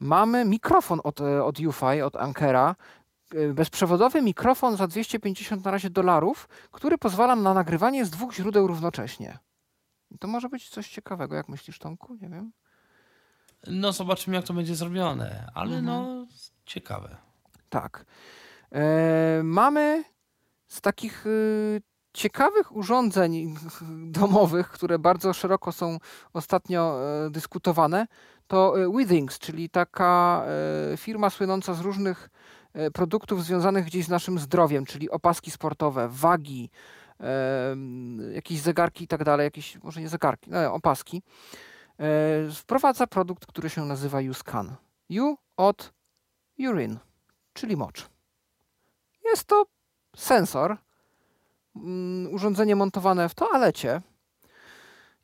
Mamy mikrofon od, e, od UFI, od Ankera, e, bezprzewodowy mikrofon za 250 na razie dolarów, który pozwala na nagrywanie z dwóch źródeł równocześnie. I To może być coś ciekawego, jak myślisz, Tomku? Nie wiem. No zobaczymy jak to będzie zrobione, ale no ciekawe. Tak. E, mamy z takich y, ciekawych urządzeń domowych, które bardzo szeroko są ostatnio e, dyskutowane, to e, Withings, czyli taka e, firma słynąca z różnych produktów związanych gdzieś z naszym zdrowiem, czyli opaski sportowe, wagi, jakieś zegarki i tak dalej, jakieś, może nie zegarki, no, opaski. Wprowadza produkt, który się nazywa UScan. U od urine, czyli mocz. Jest to sensor, urządzenie montowane w toalecie.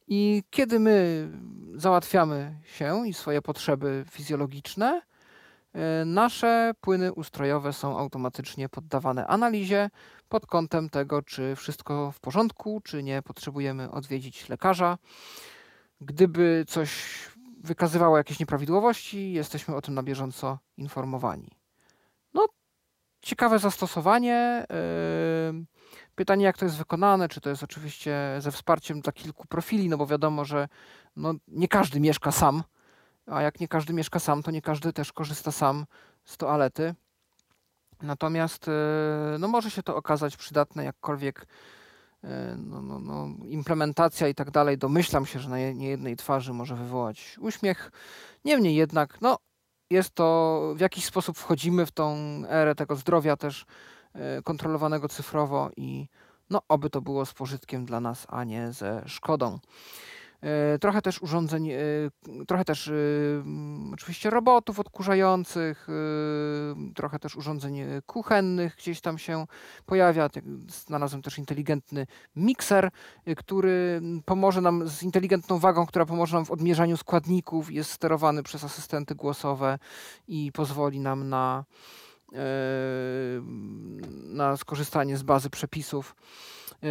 I kiedy my załatwiamy się i swoje potrzeby fizjologiczne, e, nasze płyny ustrojowe są automatycznie poddawane analizie pod kątem tego, czy wszystko w porządku, czy nie potrzebujemy odwiedzić lekarza. Gdyby coś wykazywało jakieś nieprawidłowości, jesteśmy o tym na bieżąco informowani. Ciekawe zastosowanie. Yy, Pytanie, jak to jest wykonane, czy to jest oczywiście ze wsparciem dla kilku profili, no bo wiadomo, że no, nie każdy mieszka sam, a jak nie każdy mieszka sam, to nie każdy też korzysta sam z toalety. Natomiast yy, no, może się to okazać przydatne, jakkolwiek yy, no, no, no, implementacja i tak dalej, domyślam się, że na je- niejednej twarzy może wywołać uśmiech. Niemniej jednak, no, jest to, w jakiś sposób wchodzimy w tą erę tego zdrowia też e, kontrolowanego cyfrowo i no, oby to było z pożytkiem dla nas, a nie ze szkodą. E, Trochę też urządzeń, e, trochę też e, mm, oczywiście robotów odkurzających, trochę też urządzeń kuchennych gdzieś tam się pojawia. Tak, Znalazłem też inteligentny mikser, który pomoże nam z inteligentną wagą, która pomoże nam w odmierzaniu składników, jest sterowany przez asystenty głosowe i pozwoli nam na, na skorzystanie z bazy przepisów. E,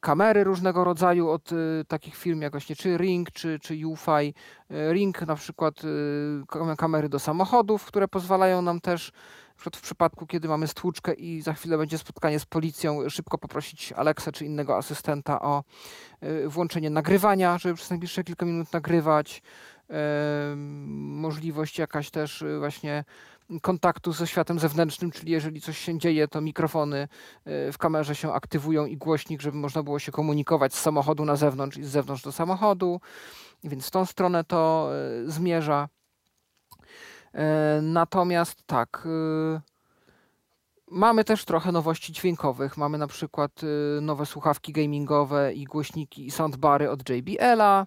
Kamery różnego rodzaju od e, takich firm jak właśnie czy Ring, czy, czy UFI. E, Ring na przykład kam- kamery do samochodów, które pozwalają nam też w przypadku, kiedy mamy stłuczkę i za chwilę będzie spotkanie z policją, szybko poprosić Alexę czy innego asystenta o włączenie nagrywania, żeby przez najbliższe kilka minut nagrywać. Możliwość jakaś też właśnie kontaktu ze światem zewnętrznym, czyli jeżeli coś się dzieje, to mikrofony e, w kamerze się aktywują i głośnik, żeby można było się komunikować z samochodu na zewnątrz i z zewnątrz do samochodu. Więc w tą stronę to e, zmierza. E, Natomiast tak. Mamy też trochę nowości dźwiękowych. Mamy na przykład nowe słuchawki gamingowe i głośniki i soundbary od JBL-a.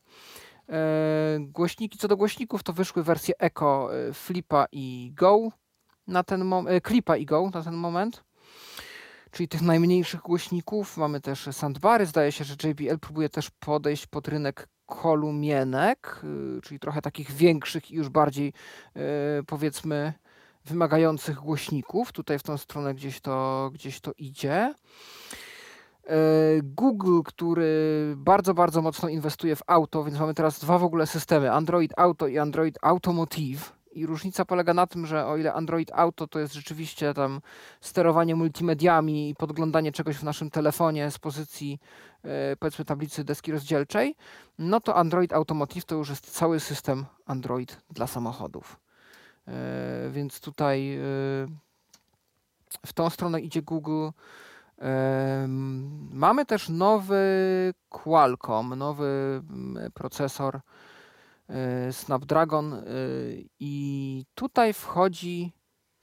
Głośniki, co do głośników, to wyszły wersje Echo, Flipa i Go na ten moment, Clipa i Go na ten moment czyli tych najmniejszych głośników. Mamy też sandbary. Zdaje się, że JBL próbuje też podejść pod rynek kolumienek, y, czyli trochę takich większych i już bardziej y, powiedzmy wymagających głośników. Tutaj w tą stronę gdzieś to, gdzieś to idzie. Y, Google, który bardzo, bardzo mocno inwestuje w auto, więc mamy teraz dwa w ogóle systemy: Android Auto i Android Automotive. I różnica polega na tym, że o ile Android Auto to jest rzeczywiście tam sterowanie multimediami i podglądanie czegoś w naszym telefonie z pozycji e, powiedzmy tablicy deski rozdzielczej, no to Android Automotive to już jest cały system Android dla samochodów. E, więc tutaj e, w tą stronę idzie Google. Mamy też nowy Qualcomm, nowy mm, procesor E, Snapdragon e, i tutaj wchodzi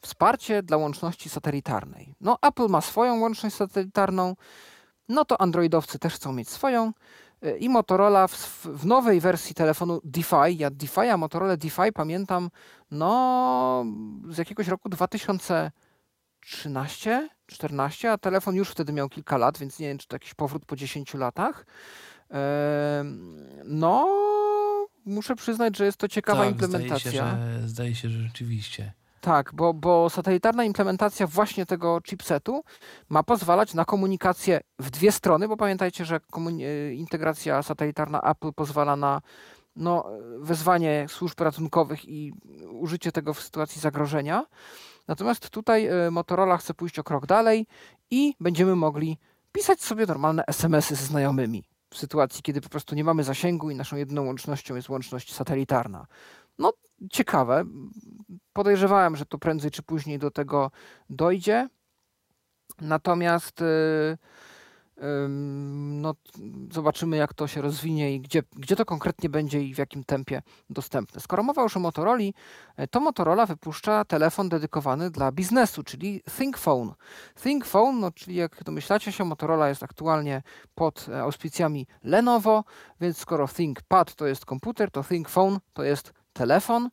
wsparcie dla łączności satelitarnej. No, Apple ma swoją łączność satelitarną, no to Androidowcy też chcą mieć swoją e, i Motorola w, w nowej wersji telefonu DeFi, ja DeFi, a Motorola DeFi pamiętam no z jakiegoś roku 2013, 14, a telefon już wtedy miał kilka lat, więc nie wiem, czy to jakiś powrót po 10 latach. No, muszę przyznać, że jest to ciekawa tak, implementacja. Zdaje się, że, zdaje się, że rzeczywiście. Tak, bo, bo satelitarna implementacja właśnie tego chipsetu ma pozwalać na komunikację w dwie strony, bo pamiętajcie, że e, integracja satelitarna Apple pozwala na no, wezwanie służb ratunkowych i użycie tego w sytuacji zagrożenia. Natomiast tutaj e, Motorola chce pójść o krok dalej i będziemy mogli pisać sobie normalne SMS-y ze znajomymi w sytuacji, kiedy po prostu nie mamy zasięgu i naszą jedyną łącznością jest łączność satelitarna. No, ciekawe. Podejrzewałem, że to prędzej czy później do tego dojdzie. Natomiast yy, no, zobaczymy, jak to się rozwinie i gdzie, gdzie to konkretnie będzie i w jakim tempie dostępne. Skoro mowa już o Motorola, e, to Motorola wypuszcza telefon dedykowany dla biznesu, czyli ThinkPhone. ThinkPhone, no, czyli jak domyślacie się, Motorola jest aktualnie pod e, auspicjami Lenovo, więc skoro ThinkPad to jest komputer, to ThinkPhone to jest telefon.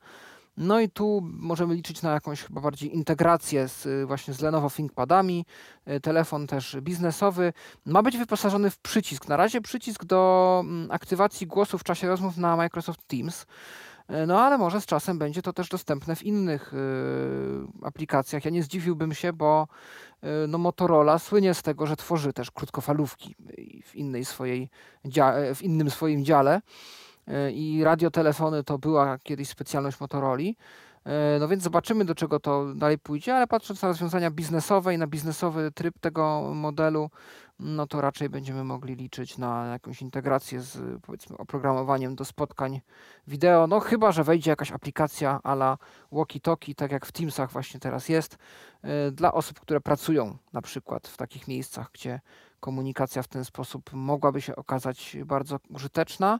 No i tu możemy liczyć na jakąś chyba bardziej integrację z, y, właśnie z Lenovo ThinkPadami. Y, telefon też biznesowy ma być wyposażony w przycisk. Na razie przycisk do mm, aktywacji głosu w czasie rozmów na Microsoft Teams. Y, no ale może z czasem będzie to też dostępne w innych y, aplikacjach. Ja nie zdziwiłbym się, bo y, no Motorola słynie z tego, że tworzy też krótkofalówki w, innej swojej w innym swoim dziale i radiotelefony to była kiedyś specjalność Motorola. E, no więc zobaczymy, do czego to dalej pójdzie, ale patrząc na rozwiązania biznesowe i na biznesowy tryb tego modelu, no to raczej będziemy mogli liczyć na jakąś integrację z powiedzmy oprogramowaniem do spotkań wideo, no chyba, że wejdzie jakaś aplikacja ala walkie-talkie, tak jak w Teamsach właśnie teraz jest, e, dla osób, które pracują na przykład w takich miejscach, gdzie komunikacja w ten sposób mogłaby się okazać bardzo użyteczna.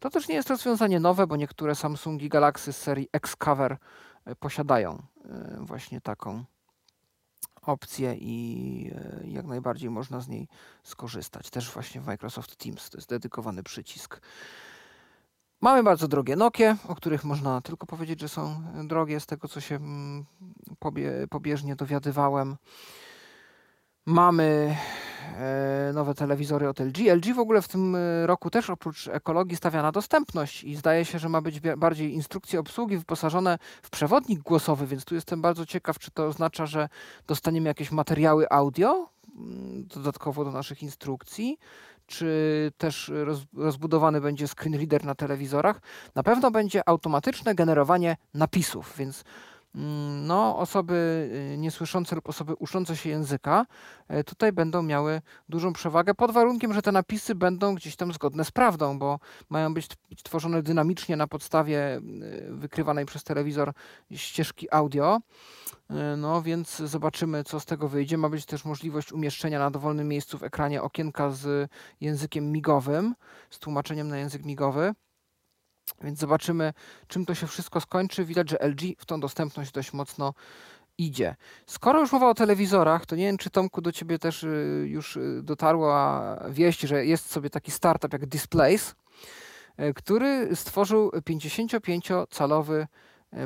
To też nie jest rozwiązanie nowe, bo niektóre Samsungi Galaxy z serii Xcover e, posiadają e, właśnie taką opcję i e, jak najbardziej można z niej skorzystać. Też właśnie w Microsoft Teams to jest dedykowany przycisk. Mamy bardzo drogie Nokie, o których można tylko powiedzieć, że są drogie z tego, co się mm, pobie, pobieżnie dowiadywałem. Mamy e, nowe telewizory od LG. LG w ogóle w tym e, roku też oprócz ekologii stawia na dostępność i zdaje się, że ma być bardziej instrukcje obsługi wyposażone w przewodnik głosowy, więc tu jestem bardzo ciekaw, czy to oznacza, że dostaniemy jakieś materiały audio mm, dodatkowo do naszych instrukcji, czy też rozbudowany będzie screen reader na telewizorach. Na pewno będzie automatyczne generowanie napisów, więc no, osoby y, niesłyszące lub osoby uczące się języka e, tutaj będą miały dużą przewagę pod warunkiem, że te napisy będą gdzieś tam zgodne z prawdą, bo mają być tworzone dynamicznie na podstawie y, wykrywanej przez telewizor ścieżki audio. E, no więc zobaczymy, co z tego wyjdzie. Ma być też możliwość umieszczenia na dowolnym miejscu w ekranie okienka z językiem migowym, z tłumaczeniem na język migowy. Więc zobaczymy, czym to się wszystko skończy. Widać, że LG w tą dostępność dość mocno idzie. Skoro już mowa o telewizorach, to nie wiem, czy Tomku do ciebie też y, już y, dotarła wieść, że jest sobie taki startup jak Displays, który stworzył 55-calowy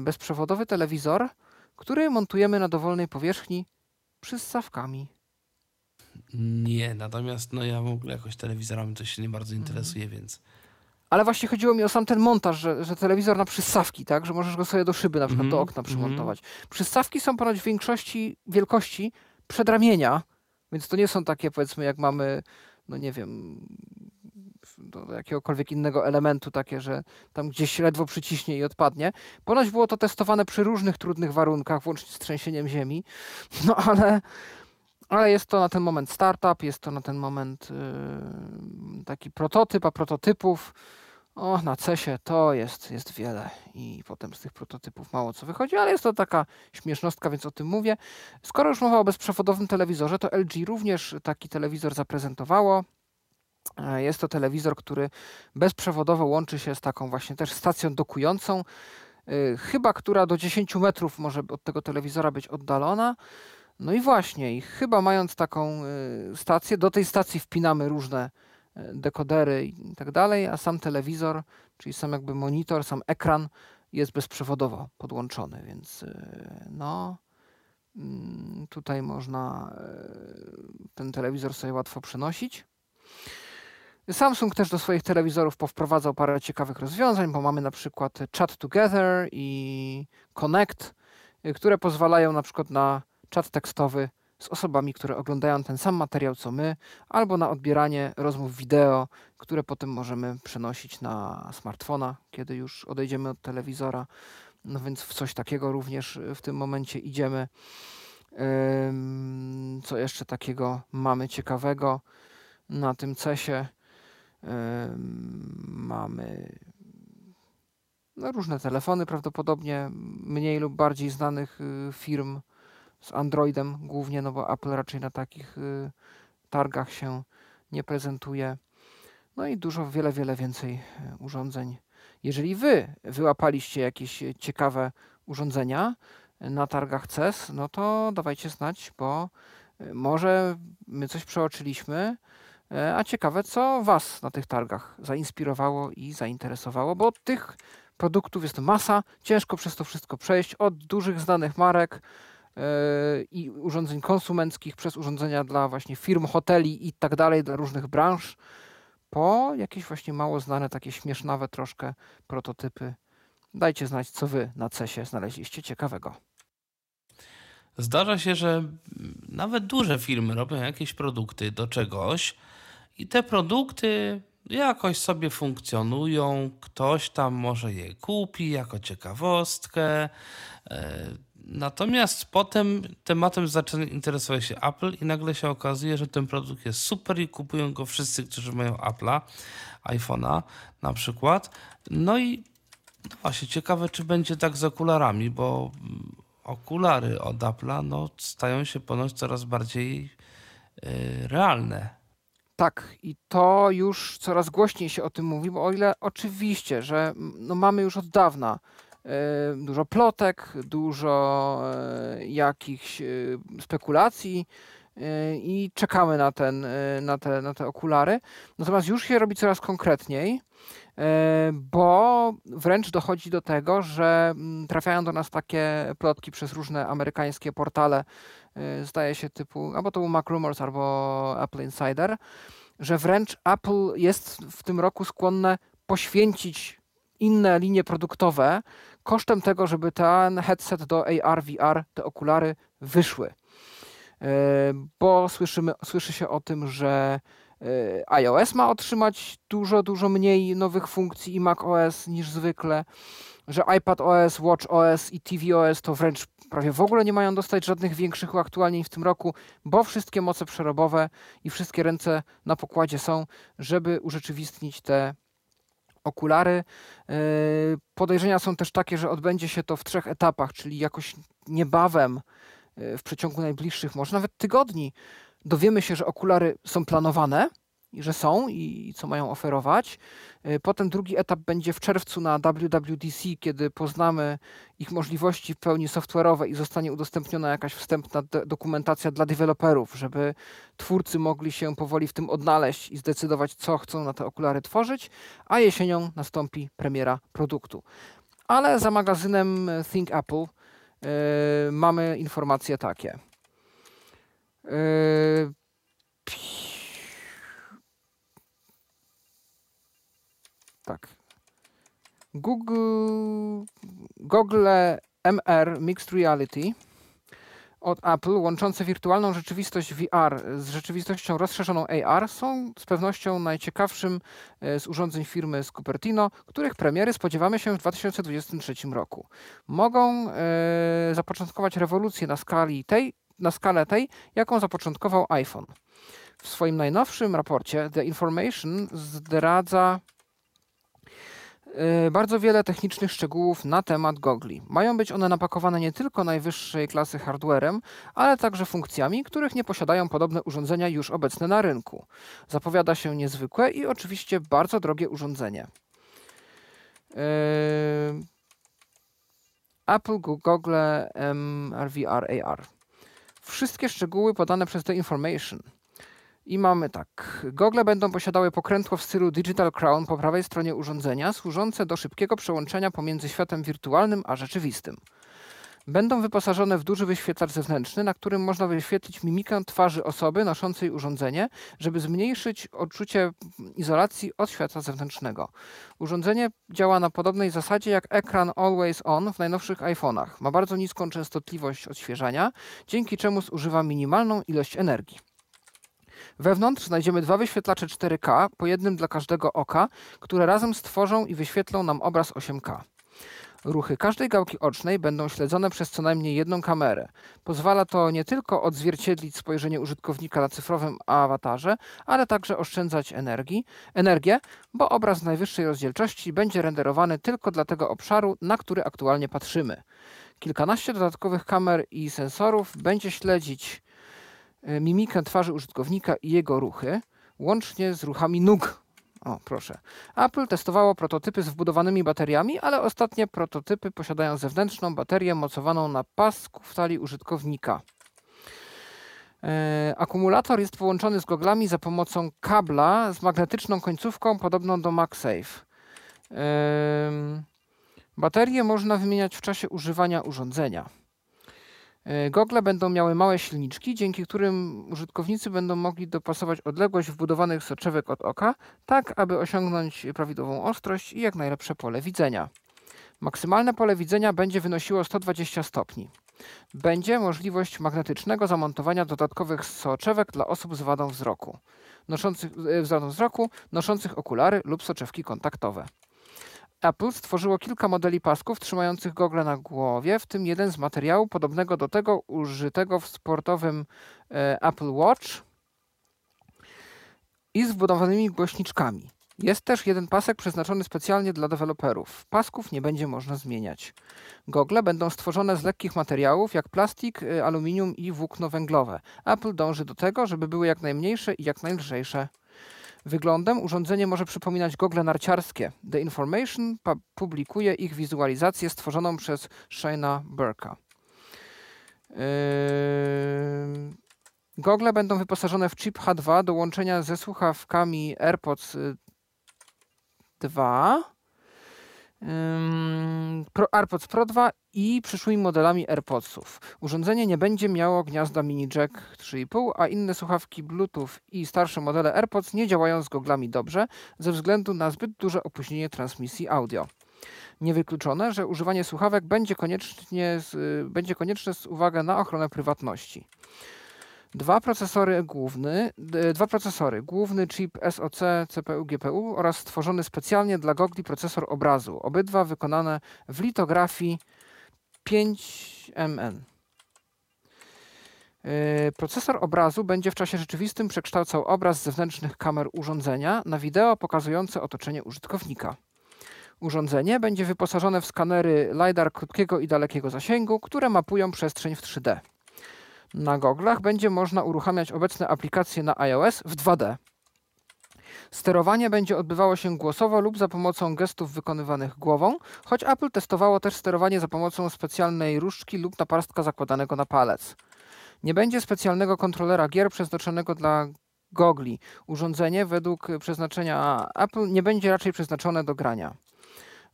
bezprzewodowy telewizor, który montujemy na dowolnej powierzchni przystawkami. Nie, natomiast no ja w ogóle jakoś telewizorami to się nie bardzo Mhm. interesuje, więc Ale właśnie chodziło mi o sam ten montaż, że, że telewizor na przystawki, tak? Że możesz go sobie do szyby, na przykład Mhm, do okna mhm. przymontować. Przystawki są ponoć w większości wielkości przedramienia, więc to nie są takie powiedzmy jak mamy, no nie wiem, do jakiegokolwiek innego elementu takie, że tam gdzieś ledwo przyciśnie i odpadnie. Ponoć było to testowane przy różnych trudnych warunkach, włącznie z trzęsieniem ziemi, no ale, ale jest to na ten moment startup, jest to na ten moment yy, taki prototyp, a prototypów o, na CESie to jest, jest wiele i potem z tych prototypów mało co wychodzi, ale jest to taka śmiesznostka, więc o tym mówię. Skoro już mowa o bezprzewodowym telewizorze, to LG również taki telewizor zaprezentowało. E, Jest to telewizor, który bezprzewodowo łączy się z taką właśnie też stacją dokującą, y, chyba która do 10 metrów może od tego telewizora być oddalona. No i właśnie, i chyba mając taką y, stację, do tej stacji wpinamy różne y, dekodery i tak dalej, a sam telewizor, czyli sam jakby monitor, sam ekran jest bezprzewodowo podłączony, więc y, no mm, tutaj można ten telewizor sobie łatwo przenosić. Samsung też do swoich telewizorów powprowadzał parę ciekawych rozwiązań, bo mamy na przykład Chat Together i Connect, które pozwalają na przykład na czat tekstowy z osobami, które oglądają ten sam materiał co my, albo na odbieranie rozmów wideo, które potem możemy przenosić na smartfona, kiedy już odejdziemy od telewizora. No więc w coś takiego również y, w tym momencie idziemy. Co jeszcze takiego mamy ciekawego na tym CESie? Mamy no, różne telefony, prawdopodobnie mniej lub bardziej znanych y, firm z Androidem głównie, no bo Apple raczej na takich y, targach się nie prezentuje. No i dużo, wiele, wiele więcej y, urządzeń. Jeżeli wy wyłapaliście jakieś y, ciekawe urządzenia na targach CES, no to dawajcie znać, bo może my coś przeoczyliśmy, A ciekawe, co Was na tych targach zainspirowało i zainteresowało, bo tych produktów jest masa, ciężko przez to wszystko przejść, od dużych znanych marek i urządzeń konsumenckich, przez urządzenia dla właśnie firm, hoteli i tak dalej, dla różnych branż, po jakieś właśnie mało znane, takie śmiesznawe troszkę prototypy. Dajcie znać, co Wy na CESie znaleźliście ciekawego. Zdarza się, że nawet duże firmy robią jakieś produkty do czegoś i te produkty jakoś sobie funkcjonują. Ktoś tam może je kupi jako ciekawostkę. Natomiast potem tematem zaczyna interesować się Apple i nagle się okazuje, że ten produkt jest super i kupują go wszyscy, którzy mają Apple'a, iPhone'a na przykład. No i no właśnie ciekawe, czy będzie tak z okularami, bo okulary od Apple'a no, stają się ponoć coraz bardziej y, realne. Tak, i to już coraz głośniej się o tym mówi, bo o ile oczywiście, że no mamy już od dawna dużo plotek, dużo e, jakichś e, spekulacji e, i czekamy na, ten, e, na, te, na te okulary. Natomiast już się robi coraz konkretniej, e, bo wręcz dochodzi do tego, że mm, trafiają do nas takie plotki przez różne amerykańskie portale, e, zdaje się typu, albo to był Mac Rumors, albo Apple Insider, że wręcz Apple jest w tym roku skłonne poświęcić inne linie produktowe kosztem tego, żeby ten headset do AR, VR, te okulary wyszły. E, Bo słyszymy, słyszy się o tym, że e, iOS ma otrzymać dużo, dużo mniej nowych funkcji i macOS niż zwykle, że iPadOS, WatchOS i tvOS to wręcz prawie w ogóle nie mają dostać żadnych większych uaktualnień w tym roku, bo wszystkie moce przerobowe i wszystkie ręce na pokładzie są, żeby urzeczywistnić te okulary. Yy, Podejrzenia są też takie, że odbędzie się to w trzech etapach, czyli jakoś niebawem, yy, w przeciągu najbliższych, może nawet tygodni, dowiemy się, że okulary są planowane że są i co mają oferować. E, potem drugi etap będzie w czerwcu na WWDC, kiedy poznamy ich możliwości w pełni software'owe i zostanie udostępniona jakaś wstępna dokumentacja dla deweloperów, żeby twórcy mogli się powoli w tym odnaleźć i zdecydować, co chcą na te okulary tworzyć, a jesienią nastąpi premiera produktu. Ale za magazynem Think Apple yy, mamy informacje takie. Yy, tak. Google, Google MR Mixed Reality od Apple łączące wirtualną rzeczywistość VR z rzeczywistością rozszerzoną AR są z pewnością najciekawszym e, z urządzeń firmy z Cupertino, których premiery spodziewamy się w 2023 roku. Mogą e, zapoczątkować rewolucję na, skali tej, na skalę tej, jaką zapoczątkował iPhone. W swoim najnowszym raporcie The Information zdradza bardzo wiele technicznych szczegółów na temat gogli. Mają być one napakowane nie tylko najwyższej klasy hardwarem, ale także funkcjami, których nie posiadają podobne urządzenia już obecne na rynku. Zapowiada się niezwykłe i oczywiście bardzo drogie urządzenie. Yy... Apple Google MRVR AR. Wszystkie szczegóły podane przez The Information – i mamy tak. Gogle będą posiadały pokrętło w stylu Digital Crown po prawej stronie urządzenia, służące do szybkiego przełączenia pomiędzy światem wirtualnym a rzeczywistym. Będą wyposażone w duży wyświetlacz zewnętrzny, na którym można wyświetlić mimikę twarzy osoby noszącej urządzenie, żeby zmniejszyć odczucie izolacji od świata zewnętrznego. Urządzenie działa na podobnej zasadzie jak ekran Always On w najnowszych iPhone'ach. Ma bardzo niską częstotliwość odświeżania, dzięki czemu zużywa minimalną ilość energii. Wewnątrz znajdziemy dwa wyświetlacze 4K, po jednym dla każdego oka, które razem stworzą i wyświetlą nam obraz 8K. Ruchy każdej gałki ocznej będą śledzone przez co najmniej jedną kamerę. Pozwala to nie tylko odzwierciedlić spojrzenie użytkownika na cyfrowym awatarze, ale także oszczędzać energii, energię, bo obraz najwyższej rozdzielczości będzie renderowany tylko dla tego obszaru, na który aktualnie patrzymy. Kilkanaście dodatkowych kamer i sensorów będzie śledzić mimikę twarzy użytkownika i jego ruchy, łącznie z ruchami nóg. O, proszę. Apple testowało prototypy z wbudowanymi bateriami, ale ostatnie prototypy posiadają zewnętrzną baterię mocowaną na pasku w talii użytkownika. E, akumulator jest połączony z goglami za pomocą kabla z magnetyczną końcówką podobną do MagSafe. E, baterie można wymieniać w czasie używania urządzenia. E, gogle będą miały małe silniczki, dzięki którym użytkownicy będą mogli dopasować odległość wbudowanych soczewek od oka, tak aby osiągnąć prawidłową ostrość i jak najlepsze pole widzenia. Maksymalne pole widzenia będzie wynosiło 120 stopni. Będzie możliwość magnetycznego zamontowania dodatkowych soczewek dla osób z wadą wzroku, noszących, e, z wadą wzroku, noszących okulary lub soczewki kontaktowe. Apple stworzyło kilka modeli pasków trzymających gogle na głowie, w tym jeden z materiału podobnego do tego użytego w sportowym e, Apple Watch i z wbudowanymi głośniczkami. Jest też jeden pasek przeznaczony specjalnie dla deweloperów. Pasków nie będzie można zmieniać. Gogle będą stworzone z lekkich materiałów jak plastik, e, aluminium i włókno węglowe. Apple dąży do tego, żeby były jak najmniejsze i jak najlżejsze. Wyglądem urządzenie może przypominać gogle narciarskie. The Information publikuje ich wizualizację stworzoną przez Shayna Burka. Yy... Gogle będą wyposażone w chip H2 do łączenia ze słuchawkami AirPods 2 Pro, AirPods Pro 2 i przyszłymi modelami AirPodsów. Urządzenie nie będzie miało gniazda mini jack 3,5, a inne słuchawki Bluetooth i starsze modele AirPods nie działają z goglami dobrze ze względu na zbyt duże opóźnienie transmisji audio. Niewykluczone, że używanie słuchawek będzie, koniecznie z, będzie konieczne z uwagą na ochronę prywatności. Dwa procesory główny, dwa procesory, główny chip SoC CPU GPU oraz stworzony specjalnie dla gogli procesor obrazu, obydwa wykonane w litografii 5MN. Yy, procesor obrazu będzie w czasie rzeczywistym przekształcał obraz zewnętrznych kamer urządzenia na wideo pokazujące otoczenie użytkownika. Urządzenie będzie wyposażone w skanery LiDAR krótkiego i dalekiego zasięgu, które mapują przestrzeń w 3D. Na goglach będzie można uruchamiać obecne aplikacje na iOS w 2D. Sterowanie będzie odbywało się głosowo lub za pomocą gestów wykonywanych głową, choć Apple testowało też sterowanie za pomocą specjalnej różdżki lub naparstka zakładanego na palec. Nie będzie specjalnego kontrolera gier przeznaczonego dla gogli. Urządzenie według przeznaczenia Apple nie będzie raczej przeznaczone do grania.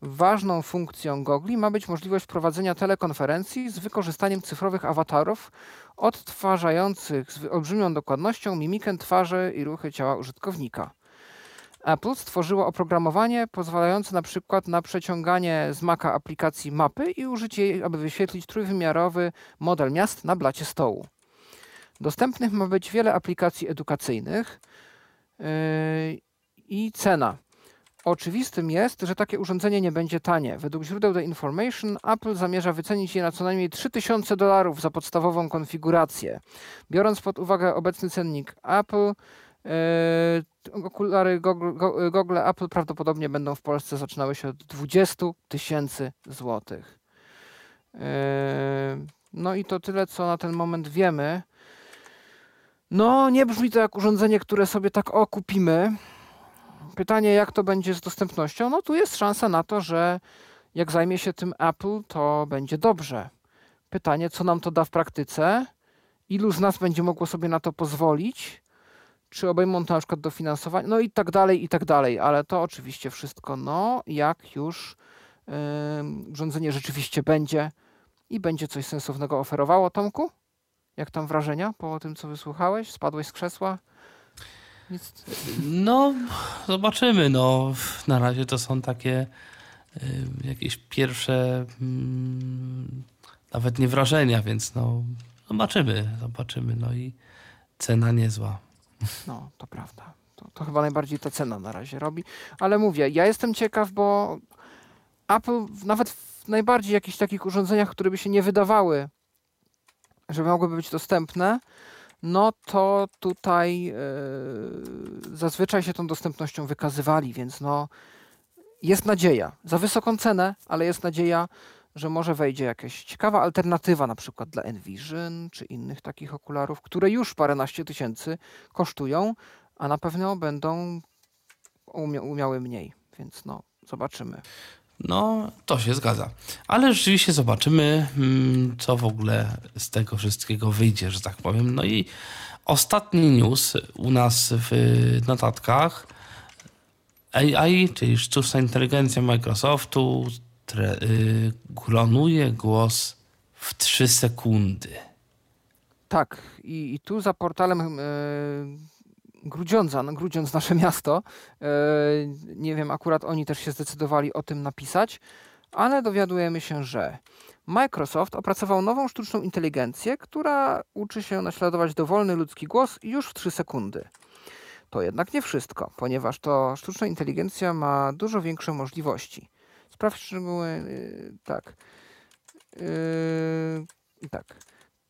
Ważną funkcją gogli ma być możliwość prowadzenia telekonferencji z wykorzystaniem cyfrowych awatarów odtwarzających z olbrzymią dokładnością mimikę twarzy i ruchy ciała użytkownika. Apple stworzyło oprogramowanie pozwalające na przykład na przeciąganie z Maca aplikacji mapy i użycie jej, aby wyświetlić trójwymiarowy model miast na blacie stołu. Dostępnych ma być wiele aplikacji edukacyjnych yy, i cena. Oczywistym jest, że takie urządzenie nie będzie tanie. Według źródeł The Information Apple zamierza wycenić je na co najmniej 3000 dolarów za podstawową konfigurację. Biorąc pod uwagę obecny cennik Apple, yy, okulary Google, Google Apple prawdopodobnie będą w Polsce zaczynały się od 20 tysięcy złotych. Yy, no i to tyle, co na ten moment wiemy. No, nie brzmi to jak urządzenie, które sobie tak okupimy. Pytanie, jak to będzie z dostępnością? No, tu jest szansa na to, że jak zajmie się tym Apple, to będzie dobrze. Pytanie, co nam to da w praktyce? Ilu z nas będzie mogło sobie na to pozwolić? Czy obejmą to na przykład dofinansowanie? No i tak dalej, i tak dalej. Ale to oczywiście wszystko, no, jak już yy, urządzenie rzeczywiście będzie i będzie coś sensownego oferowało. Tomku? Jak tam wrażenia po tym, co wysłuchałeś? Spadłeś z krzesła? No, zobaczymy. No, na razie to są takie y, jakieś pierwsze mm, nawet nie wrażenia, więc no, zobaczymy, zobaczymy. No i cena niezła. No, to prawda. To, to chyba najbardziej ta cena na razie robi. Ale mówię, ja jestem ciekaw, bo Apple nawet w najbardziej jakichś takich urządzeniach, które by się nie wydawały że mogłyby być dostępne, no to tutaj yy, zazwyczaj się tą dostępnością wykazywali, więc no jest nadzieja. Za wysoką cenę, ale jest nadzieja, że może wejdzie jakaś ciekawa alternatywa na przykład dla Envision czy innych takich okularów, które już paręnaście tysięcy kosztują, a na pewno będą umia umiały mniej, więc no zobaczymy. No, to się zgadza. Ale rzeczywiście zobaczymy, mm, co w ogóle z tego wszystkiego wyjdzie, że tak powiem. No i ostatni news u nas w notatkach. AI, czyli sztuczna inteligencja Microsoftu, tre, y, klonuje głos w 3 sekundy. Tak, i, i tu za portalem y, Grudziądza, no Grudziądz nasze miasto. E, nie wiem, akurat oni też się zdecydowali o tym napisać, ale dowiadujemy się, że Microsoft opracował nową sztuczną inteligencję, która uczy się naśladować dowolny ludzki głos już w 3 sekundy. To jednak nie wszystko, ponieważ to sztuczna inteligencja ma dużo większe możliwości. Sprawdź szczegóły. Yy, tak. Yy, tak.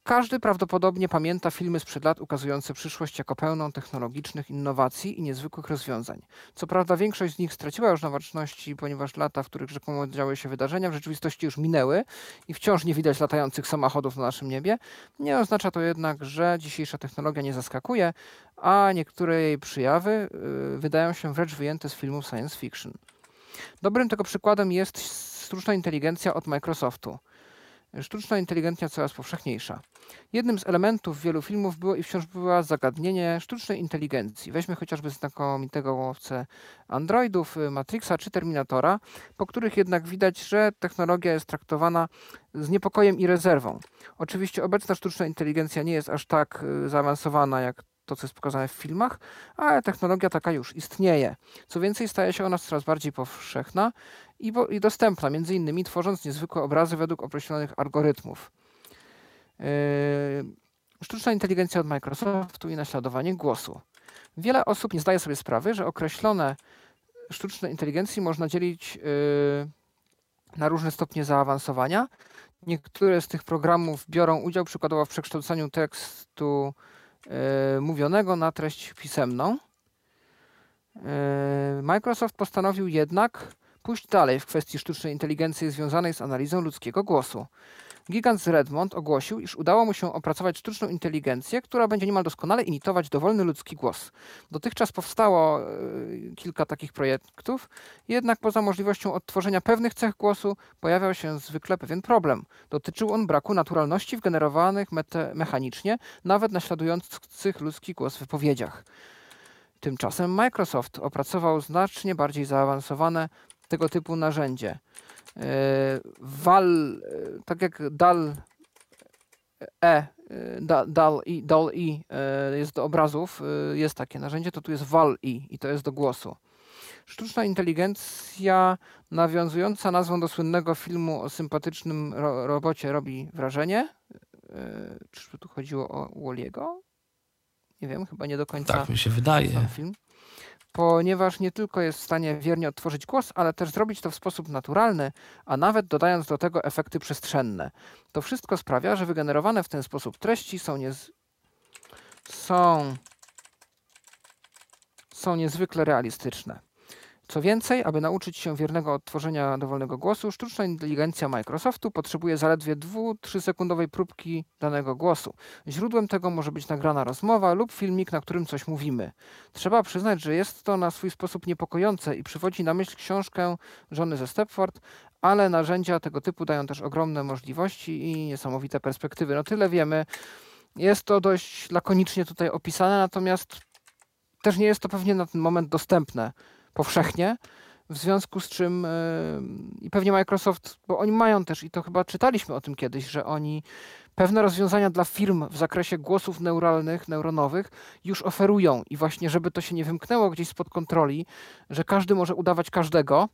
Każdy prawdopodobnie pamięta filmy sprzed lat ukazujące przyszłość jako pełną technologicznych innowacji i niezwykłych rozwiązań. Co prawda większość z nich straciła już na ważności, ponieważ lata, w których rzekomo działy się wydarzenia, w rzeczywistości już minęły i wciąż nie widać latających samochodów na naszym niebie. Nie oznacza to jednak, że dzisiejsza technologia nie zaskakuje, a niektóre jej przyjawy yy, wydają się wręcz wyjęte z filmów science fiction. Dobrym tego przykładem jest sztuczna inteligencja od Microsoftu. Sztuczna inteligencja coraz powszechniejsza. Jednym z elementów wielu filmów było i wciąż było zagadnienie sztucznej inteligencji. Weźmy chociażby znakomitego łowcę androidów, y, Matrixa czy Terminatora, po których jednak widać, że technologia jest traktowana z niepokojem i rezerwą. Oczywiście obecna sztuczna inteligencja nie jest aż tak y, zaawansowana jak to, co jest pokazane w filmach, ale technologia taka już istnieje. Co więcej, staje się ona coraz bardziej powszechna i, i dostępna, między innymi tworząc niezwykłe obrazy według określonych algorytmów. Yy, sztuczna inteligencja od Microsoftu i naśladowanie głosu. Wiele osób nie zdaje sobie sprawy, że określone sztuczne inteligencji można dzielić yy, na różne stopnie zaawansowania. Niektóre z tych programów biorą udział przykładowo w przekształcaniu tekstu mówionego na treść pisemną. Microsoft postanowił jednak pójść dalej w kwestii sztucznej inteligencji związanej z analizą ludzkiego głosu. Gigant z Redmond ogłosił, iż udało mu się opracować sztuczną inteligencję, która będzie niemal doskonale imitować dowolny ludzki głos. Dotychczas powstało e, kilka takich projektów, jednak poza możliwością odtworzenia pewnych cech głosu pojawiał się zwykle pewien problem. Dotyczył on braku naturalności w generowanych mechanicznie, nawet naśladujących ludzki głos w wypowiedziach. Tymczasem Microsoft opracował znacznie bardziej zaawansowane tego typu narzędzie. E, Val, e, tak jak DAL E, DAL i, DAL I e, jest do obrazów, jest takie narzędzie, to tu jest VAL I i to jest do głosu. Sztuczna inteligencja nawiązująca nazwą do słynnego filmu o sympatycznym ro robocie robi wrażenie. Czy tu chodziło o Walliego? Nie wiem, chyba nie do końca. Tak mi się wydaje. Film ponieważ nie tylko jest w stanie wiernie odtworzyć głos, ale też zrobić to w sposób naturalny, a nawet dodając do tego efekty przestrzenne. To wszystko sprawia, że wygenerowane w ten sposób treści są, niez... są... są niezwykle realistyczne. Co więcej, aby nauczyć się wiernego odtworzenia dowolnego głosu, sztuczna inteligencja Microsoftu potrzebuje zaledwie 2-3 sekundowej próbki danego głosu. Źródłem tego może być nagrana rozmowa lub filmik, na którym coś mówimy. Trzeba przyznać, że jest to na swój sposób niepokojące i przywodzi na myśl książkę żony ze Stepford, ale narzędzia tego typu dają też ogromne możliwości i niesamowite perspektywy. No tyle wiemy. Jest to dość lakonicznie tutaj opisane, natomiast też nie jest to pewnie na ten moment dostępne powszechnie, w związku z czym yy, i pewnie Microsoft, bo oni mają też, i to chyba czytaliśmy o tym kiedyś, że oni pewne rozwiązania dla firm w zakresie głosów neuralnych, neuronowych już oferują. I właśnie, żeby to się nie wymknęło gdzieś spod kontroli, że każdy może udawać każdego,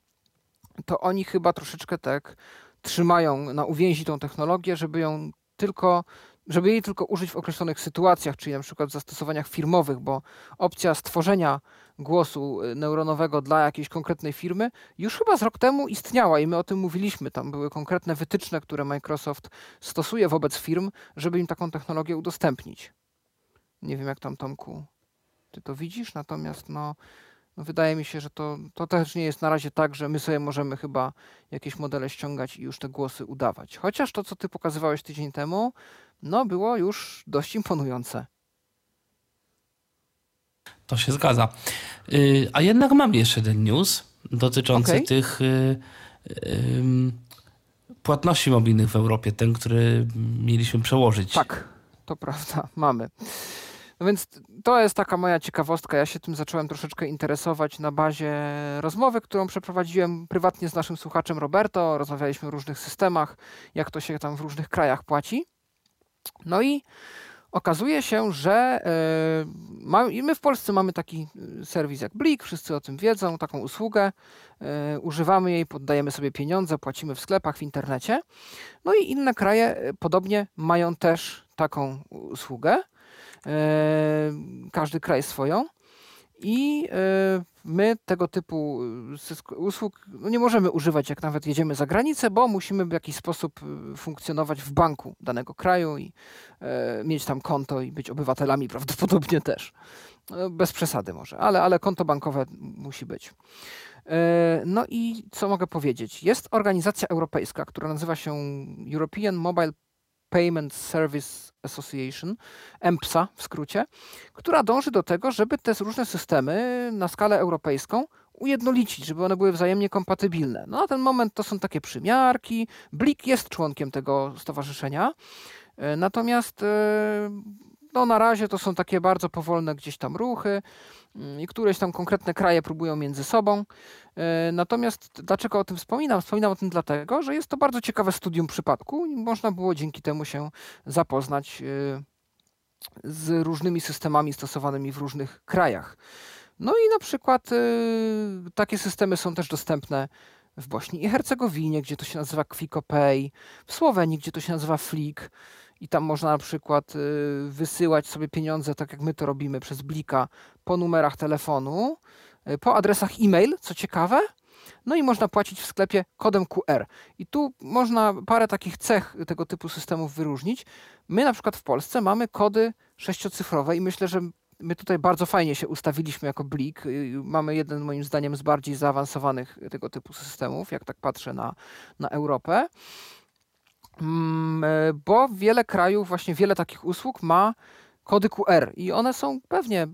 to oni chyba troszeczkę tak trzymają na uwięzi tą technologię, żeby ją tylko żeby jej tylko użyć w określonych sytuacjach, czyli na przykład w zastosowaniach firmowych, bo opcja stworzenia głosu y, neuronowego dla jakiejś konkretnej firmy już chyba z rok temu istniała i my o tym mówiliśmy. Tam były konkretne wytyczne, które Microsoft stosuje wobec firm, żeby im taką technologię udostępnić. Nie wiem, jak tam Tomku ty to widzisz, natomiast no, no wydaje mi się, że to, to też nie jest na razie tak, że my sobie możemy chyba jakieś modele ściągać i już te głosy udawać. Chociaż to, co ty pokazywałeś tydzień temu, no było już dość imponujące. To się zgadza. Y, a jednak mam jeszcze ten news dotyczący okay. tych y, płatności mobilnych w Europie, ten, który mieliśmy przełożyć. Tak, to prawda, mamy. No więc to jest taka moja ciekawostka. Ja się tym zacząłem troszeczkę interesować na bazie rozmowy, którą przeprowadziłem prywatnie z naszym słuchaczem Roberto. Rozmawialiśmy o różnych systemach, jak to się tam w różnych krajach płaci. No i okazuje się, że yy, i my w Polsce mamy taki y, serwis jak Blik, wszyscy o tym wiedzą, taką usługę. Yy, używamy jej, poddajemy sobie pieniądze, płacimy w sklepach, w internecie. No i inne kraje podobnie mają też taką usługę. Każdy kraj swoją. I my tego typu usług no nie możemy używać, jak nawet jedziemy za granicę, bo musimy w jakiś sposób funkcjonować w banku danego kraju i mieć tam konto i być obywatelami prawdopodobnie też. No, bez przesady może, ale, ale konto bankowe musi być. No i co mogę powiedzieć? Jest organizacja europejska, która nazywa się European Mobile Payment Service Association, EMPSA w skrócie, która dąży do tego, żeby te różne systemy na skalę europejską ujednolicić, żeby one były wzajemnie kompatybilne. No na ten moment to są takie przymiarki. Blik jest członkiem tego stowarzyszenia, e, natomiast e, no, na razie to są takie bardzo powolne gdzieś tam ruchy mm, i któreś tam konkretne kraje próbują między sobą. E, natomiast dlaczego o tym wspominam? Wspominam o tym dlatego, że jest to bardzo ciekawe studium przypadku i można było dzięki temu się zapoznać e, z różnymi systemami stosowanymi w różnych krajach. No i na przykład e, takie systemy są też dostępne w Bośni i Hercegowinie, gdzie to się nazywa QuicoPay, w Słowenii, gdzie to się nazywa Flik i tam można na przykład wysyłać sobie pieniądze, tak jak my to robimy przez Blika, po numerach telefonu E, po adresach e-mail, co ciekawe. No i można płacić w sklepie kodem QR. I tu można parę takich cech tego typu systemów wyróżnić. My na przykład w Polsce mamy kody sześciocyfrowe i myślę, że my tutaj bardzo fajnie się ustawiliśmy jako Blik. Y, mamy jeden moim zdaniem z bardziej zaawansowanych tego typu systemów, jak tak patrzę na, na Europę. Mm, e, bo wiele krajów, właśnie wiele takich usług ma kody QR i one są pewnie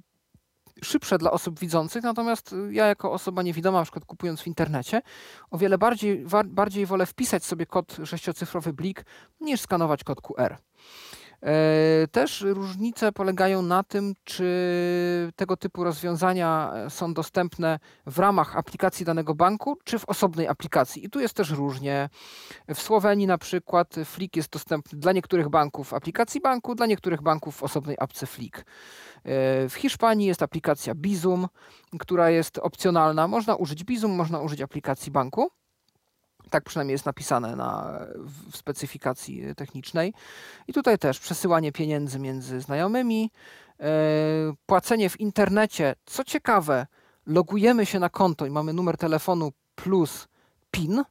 szybsze dla osób widzących, natomiast ja jako osoba niewidoma, na przykład kupując w internecie, o wiele bardziej, bardziej wolę wpisać sobie kod sześciocyfrowy blik niż skanować kod QR. E, też różnice polegają na tym, czy tego typu rozwiązania e, są dostępne w ramach aplikacji danego banku, czy w osobnej aplikacji. I tu jest też różnie. W Słowenii na przykład Flik jest dostępny dla niektórych banków w aplikacji banku, dla niektórych banków w osobnej apce Flik. E, w Hiszpanii jest aplikacja Bizum, która jest opcjonalna. Można użyć Bizum, można użyć aplikacji banku. Tak przynajmniej jest napisane na, w specyfikacji technicznej. I tutaj też przesyłanie pieniędzy między znajomymi, e, płacenie w internecie. Co ciekawe, logujemy się na konto i mamy numer telefonu plus PIN, e,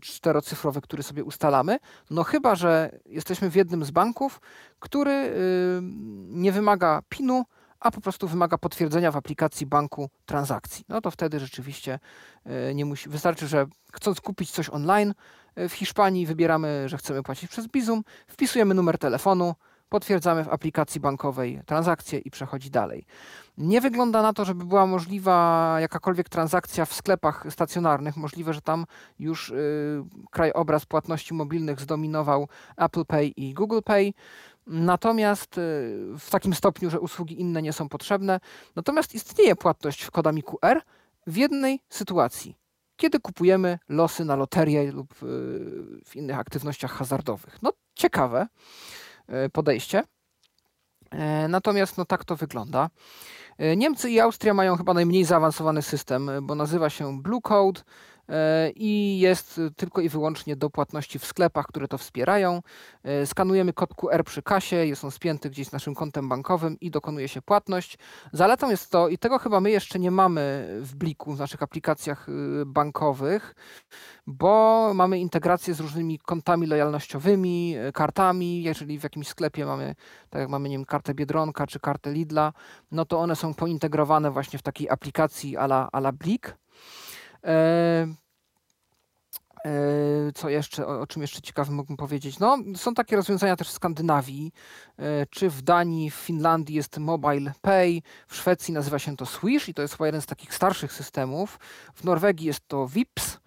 czterocyfrowy, który sobie ustalamy. No chyba, że jesteśmy w jednym z banków, który y, nie wymaga PIN-u, a po prostu wymaga potwierdzenia w aplikacji banku transakcji. No to wtedy rzeczywiście e, nie musi, wystarczy, że chcąc kupić coś online e, w Hiszpanii, wybieramy, że chcemy płacić przez Bizum, wpisujemy numer telefonu, potwierdzamy w aplikacji bankowej transakcję i przechodzi dalej. Nie wygląda na to, żeby była możliwa jakakolwiek transakcja w sklepach stacjonarnych. Możliwe, że tam już y, krajobraz płatności mobilnych zdominował Apple Pay i Google Pay. Natomiast y, w takim stopniu, że usługi inne nie są potrzebne. Natomiast istnieje płatność kodami QR w jednej sytuacji. Kiedy kupujemy losy na loterię lub y, w innych aktywnościach hazardowych. No ciekawe y, podejście. E, natomiast no tak to wygląda. E, Niemcy i Austria mają chyba najmniej zaawansowany system, bo nazywa się Blue Code. E, i jest tylko i wyłącznie do płatności w sklepach, które to wspierają. E, skanujemy kod QR przy kasie, jest on spięty gdzieś z naszym kontem bankowym i dokonuje się płatność. Zaletą jest to, i tego chyba my jeszcze nie mamy w bliku w naszych aplikacjach y, bankowych, bo mamy integrację z różnymi kontami lojalnościowymi, y, kartami. Jeżeli w jakimś sklepie mamy, tak jak mamy, nie wiem, kartę Biedronka czy kartę Lidla, no to one są pointegrowane właśnie w takiej aplikacji ala, ala Blik. E, e, co jeszcze, o, czym jeszcze ciekawym mógłbym powiedzieć? No, są takie rozwiązania też w Skandynawii, e, czy w Danii, w Finlandii jest Mobile Pay, w Szwecji nazywa się to Swish i to jest chyba jeden z takich starszych systemów. W Norwegii jest to VIPS.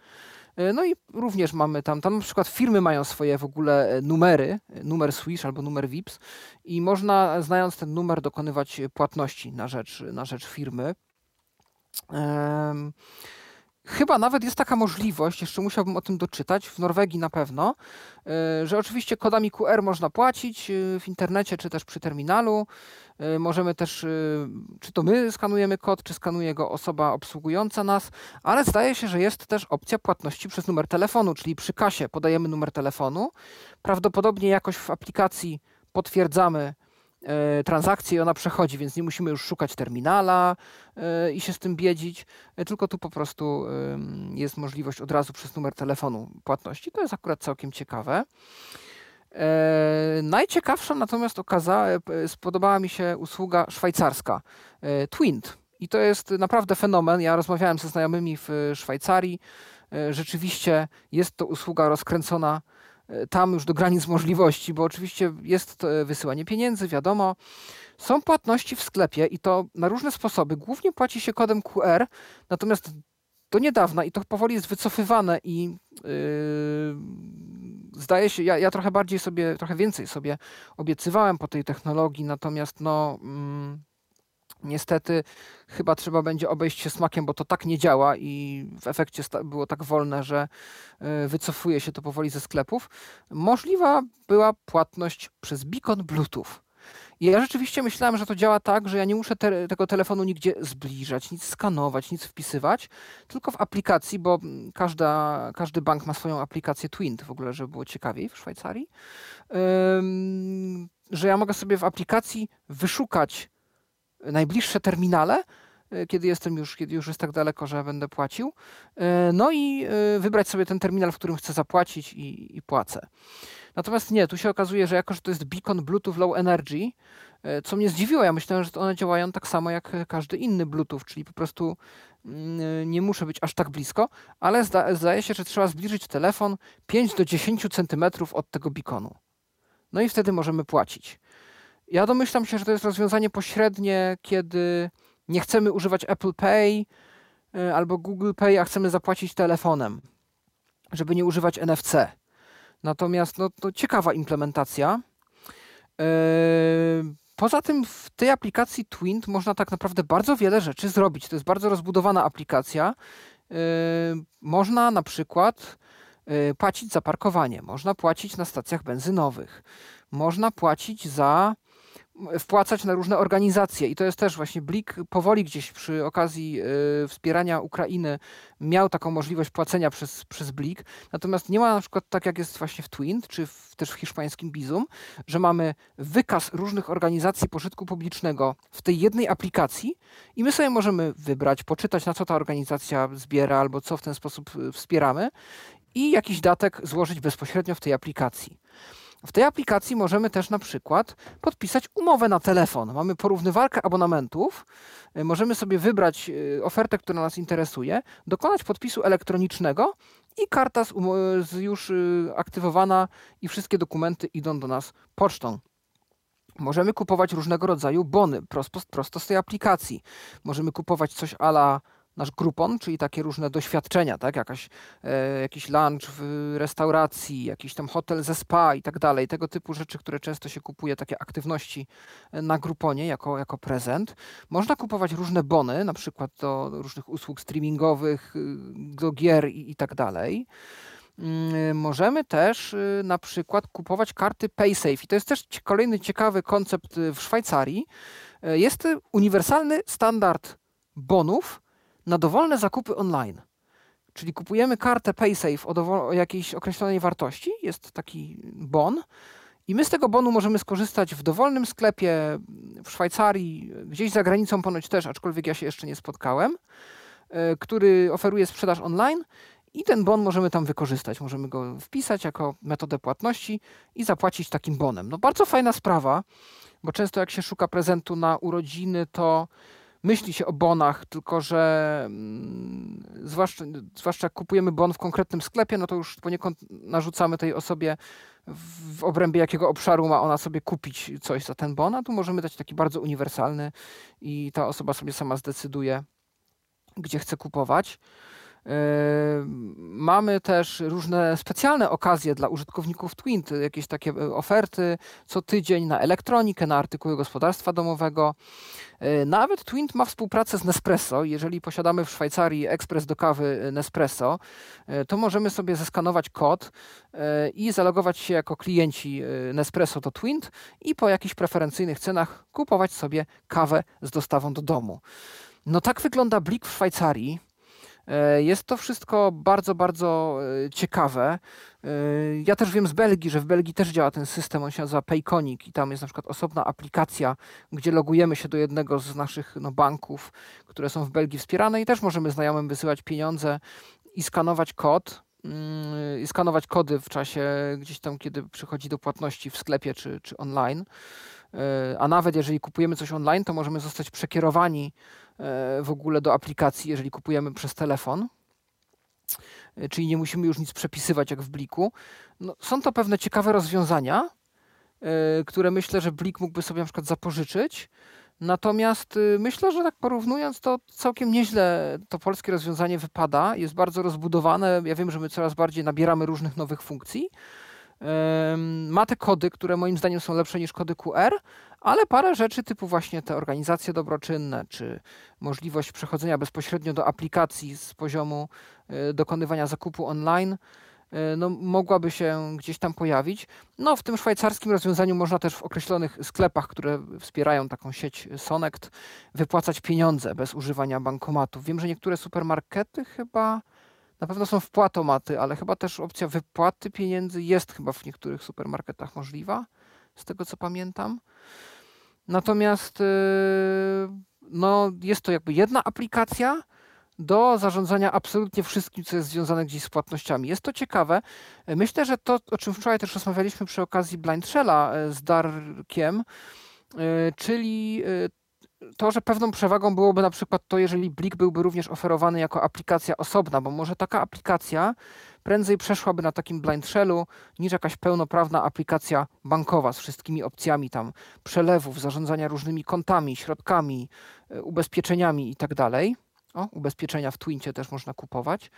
No i również mamy tam, tam na przykład firmy mają swoje w ogóle numery, numer Swish albo numer VIPS i można znając ten numer dokonywać płatności na rzecz, na rzecz firmy. Um, Chyba nawet jest taka możliwość, jeszcze musiałbym o tym doczytać, w Norwegii na pewno, e, że oczywiście kodami QR można płacić e, w internecie czy też przy terminalu. E, możemy też, czy to my skanujemy kod, czy skanuje go osoba obsługująca nas, ale zdaje się, że jest też opcja płatności przez numer telefonu, czyli przy kasie podajemy numer telefonu. Prawdopodobnie jakoś w aplikacji potwierdzamy transakcję i ona przechodzi, więc nie musimy już szukać terminala e, i się z tym biedzić, e, tylko tu po prostu jest możliwość od razu przez numer telefonu płatności. To jest akurat całkiem ciekawe. Najciekawsza natomiast okaza, spodobała mi się usługa szwajcarska Twint. I to jest naprawdę fenomen. Ja rozmawiałem ze znajomymi w Szwajcarii. Rzeczywiście jest to usługa rozkręcona E, tam już do granic możliwości, bo oczywiście jest wysyłanie pieniędzy, wiadomo. Są płatności w sklepie i to na różne sposoby. Głównie płaci się kodem QR, natomiast do niedawna i to powoli jest wycofywane i yy, zdaje się, ja, ja trochę bardziej sobie, trochę więcej sobie obiecywałem po tej technologii, natomiast no, mm, Niestety chyba trzeba będzie obejść się smakiem, bo to tak nie działa i w efekcie było tak wolne, że e, wycofuje się to powoli ze sklepów. Możliwa była płatność przez beacon Bluetooth. I ja rzeczywiście myślałem, że to działa tak, że ja nie muszę te, tego telefonu nigdzie zbliżać, nic skanować, nic wpisywać, tylko w aplikacji, bo każda, każdy bank ma swoją aplikację Twint, w ogóle, żeby było ciekawiej w Szwajcarii, że ja mogę sobie w aplikacji wyszukać najbliższe terminale kiedy jestem już, kiedy już jest tak daleko, że będę płacił. No i wybrać sobie ten terminal, w którym chcę zapłacić i, i płacę. Natomiast nie, tu się okazuje, że jako, że to jest beacon Bluetooth Low Energy, co mnie zdziwiło, ja myślałem, że one działają tak samo jak każdy inny Bluetooth, czyli po prostu mm, nie muszę być aż tak blisko, ale zda, zdaje się, że trzeba zbliżyć telefon 5 do 10 centymetrów od tego beaconu. No i wtedy możemy płacić. Ja domyślam się, że to jest rozwiązanie pośrednie, kiedy nie chcemy używać Apple Pay y, albo Google Pay, a chcemy zapłacić telefonem, żeby nie używać NFC. Natomiast no, to ciekawa implementacja. Y, poza tym w tej aplikacji Twint można tak naprawdę bardzo wiele rzeczy zrobić. To jest bardzo rozbudowana aplikacja. Y, można na przykład płacić za parkowanie, można płacić na stacjach benzynowych, można płacić za wpłacać na różne organizacje i to jest też właśnie Blik powoli gdzieś przy okazji y, wspierania Ukrainy miał taką możliwość płacenia przez, przez Blik, natomiast nie ma na przykład tak jak jest właśnie w Twint, czy w, też w hiszpańskim Bizum, że mamy wykaz różnych organizacji pożytku publicznego w tej jednej aplikacji i my sobie możemy wybrać, poczytać na co ta organizacja zbiera albo co w ten sposób y, wspieramy i jakiś datek złożyć bezpośrednio w tej aplikacji. W tej aplikacji możemy też na przykład podpisać umowę na telefon. Mamy porównywarkę abonamentów, y, możemy sobie wybrać y, ofertę, która nas interesuje, dokonać podpisu elektronicznego i karta już y, aktywowana i wszystkie dokumenty idą do nas pocztą. Możemy kupować różnego rodzaju bony prosto, prosto z tej aplikacji. Możemy kupować coś ala nasz grupon, czyli takie różne doświadczenia, tak? Jakaś, e, jakiś lunch w restauracji, jakiś tam hotel ze spa i tak dalej. Tego typu rzeczy, które często się kupuje, takie aktywności e, na gruponie jako, jako prezent. Można kupować różne bony, na przykład do różnych usług streamingowych, y, do gier i, i tak dalej. Mm, możemy też y, na przykład kupować karty PaySafe i to jest też kolejny ciekawy koncept y, w Szwajcarii. E, jest uniwersalny standard bonów, na dowolne zakupy online. Czyli kupujemy kartę PaySafe o, o jakiejś określonej wartości, jest taki bon, i my z tego bonu możemy skorzystać w dowolnym sklepie w Szwajcarii, gdzieś za granicą ponoć też, aczkolwiek ja się jeszcze nie spotkałem, e, który oferuje sprzedaż online i ten bon możemy tam wykorzystać. Możemy go wpisać jako metodę płatności i zapłacić takim bonem. No bardzo fajna sprawa, bo często jak się szuka prezentu na urodziny, to myśli się o bonach, tylko że mm, zwłaszcza, zwłaszcza jak kupujemy bon w konkretnym sklepie, no to już poniekąd narzucamy tej osobie w, w obrębie jakiego obszaru ma ona sobie kupić coś za ten bon, a tu możemy dać taki bardzo uniwersalny i ta osoba sobie sama zdecyduje, gdzie chce kupować. Mamy też różne specjalne okazje dla użytkowników Twint, jakieś takie e, oferty co tydzień na elektronikę, na artykuły gospodarstwa domowego. E, nawet Twint ma współpracę z Nespresso. Jeżeli posiadamy w Szwajcarii ekspres do kawy Nespresso, e, to możemy sobie zeskanować kod i zalogować się jako klienci Nespresso do Twint i po jakichś preferencyjnych cenach kupować sobie kawę z dostawą do domu. No tak wygląda Blik w Szwajcarii. E, jest to wszystko bardzo, bardzo e, ciekawe. E, ja też wiem z Belgii, że w Belgii też działa ten system, on się nazywa Payconic i tam jest na przykład osobna aplikacja, gdzie logujemy się do jednego z naszych no, banków, które są w Belgii wspierane i też możemy znajomym wysyłać pieniądze i skanować kod, mm, i skanować kody w czasie gdzieś tam, kiedy przychodzi do płatności w sklepie czy, czy online. A nawet jeżeli kupujemy coś online, to możemy zostać przekierowani w ogóle do aplikacji, jeżeli kupujemy przez telefon. E, czyli nie musimy już nic przepisywać jak w Bliku. No, są to pewne ciekawe rozwiązania, e, które myślę, że Blik mógłby sobie na przykład zapożyczyć. Natomiast myślę, że tak porównując, to całkiem nieźle to polskie rozwiązanie wypada. Jest bardzo rozbudowane. Ja wiem, że my coraz bardziej nabieramy różnych nowych funkcji. Ma te kody, które moim zdaniem są lepsze niż kody QR, ale parę rzeczy typu właśnie te organizacje dobroczynne, czy możliwość przechodzenia bezpośrednio do aplikacji z poziomu y, dokonywania zakupu online, y, no, mogłaby się gdzieś tam pojawić. No, w tym szwajcarskim rozwiązaniu można też w określonych sklepach, które wspierają taką sieć Sonect, wypłacać pieniądze bez używania bankomatów. Wiem, że niektóre supermarkety chyba na pewno są wpłatomaty, ale chyba też opcja wypłaty pieniędzy jest chyba w niektórych supermarketach możliwa, z tego co pamiętam. Natomiast yy, no, jest to jakby jedna aplikacja do zarządzania absolutnie wszystkim, co jest związane gdzieś z płatnościami. Jest to ciekawe. Myślę, że to, o czym wczoraj też rozmawialiśmy przy okazji Blind Shella e, z Darkiem, e, czyli to, że pewną przewagą byłoby na przykład to, jeżeli Blik byłby również oferowany jako aplikacja osobna, bo może taka aplikacja prędzej przeszłaby na takim blind shellu niż jakaś pełnoprawna aplikacja bankowa z wszystkimi opcjami tam przelewów, zarządzania różnymi kontami, środkami, e, ubezpieczeniami itd. Tak o, ubezpieczenia w Twincie też można kupować.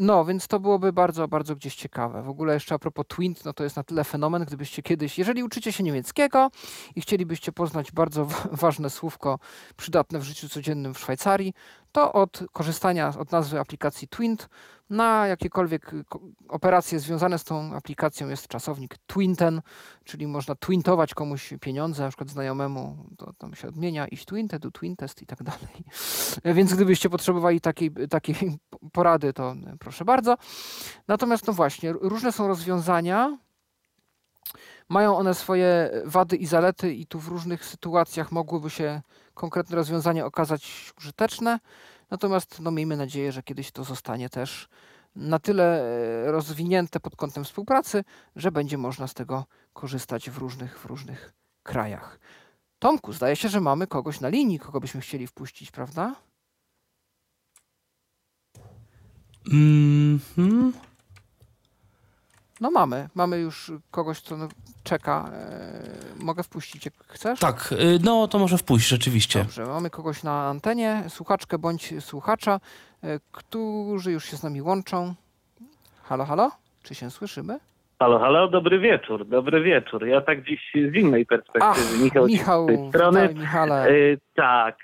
No, więc to byłoby bardzo, bardzo gdzieś ciekawe. W ogóle jeszcze a propos Twint, no to jest na tyle fenomen, gdybyście kiedyś, jeżeli uczycie się niemieckiego i chcielibyście poznać bardzo ważne słówko przydatne w życiu codziennym w Szwajcarii, to od korzystania od nazwy aplikacji Twint na jakiekolwiek y, operacje związane z tą aplikacją jest czasownik twinten, czyli można twintować komuś pieniądze, na przykład znajomemu, to tam się odmienia, iść twinte, do twintest i tak dalej. Więc gdybyście potrzebowali takiej, takiej porady, to proszę bardzo. Natomiast no właśnie, różne są rozwiązania, mają one swoje wady i zalety i tu w różnych sytuacjach mogłyby się konkretne rozwiązania okazać użyteczne. Natomiast no, miejmy nadzieję, że kiedyś to zostanie też na tyle e, rozwinięte pod kątem współpracy, że będzie można z tego korzystać w różnych, w różnych krajach. Tomku, zdaje się, że mamy kogoś na linii, kogo byśmy chcieli wpuścić, prawda? -hmm. No mamy, mamy już kogoś, kto czeka. E, mogę wpuścić, jak chcesz? Tak, y, no to może wpuść, rzeczywiście. Dobrze, mamy kogoś na antenie, słuchaczkę bądź słuchacza, e, którzy już się z nami łączą. Halo, halo? Czy się słyszymy? Halo, halo, dobry wieczór, dobry wieczór. Ja tak dziś z innej perspektywy. Ach, Michał, Michał z tej strony. Michale. E, tak,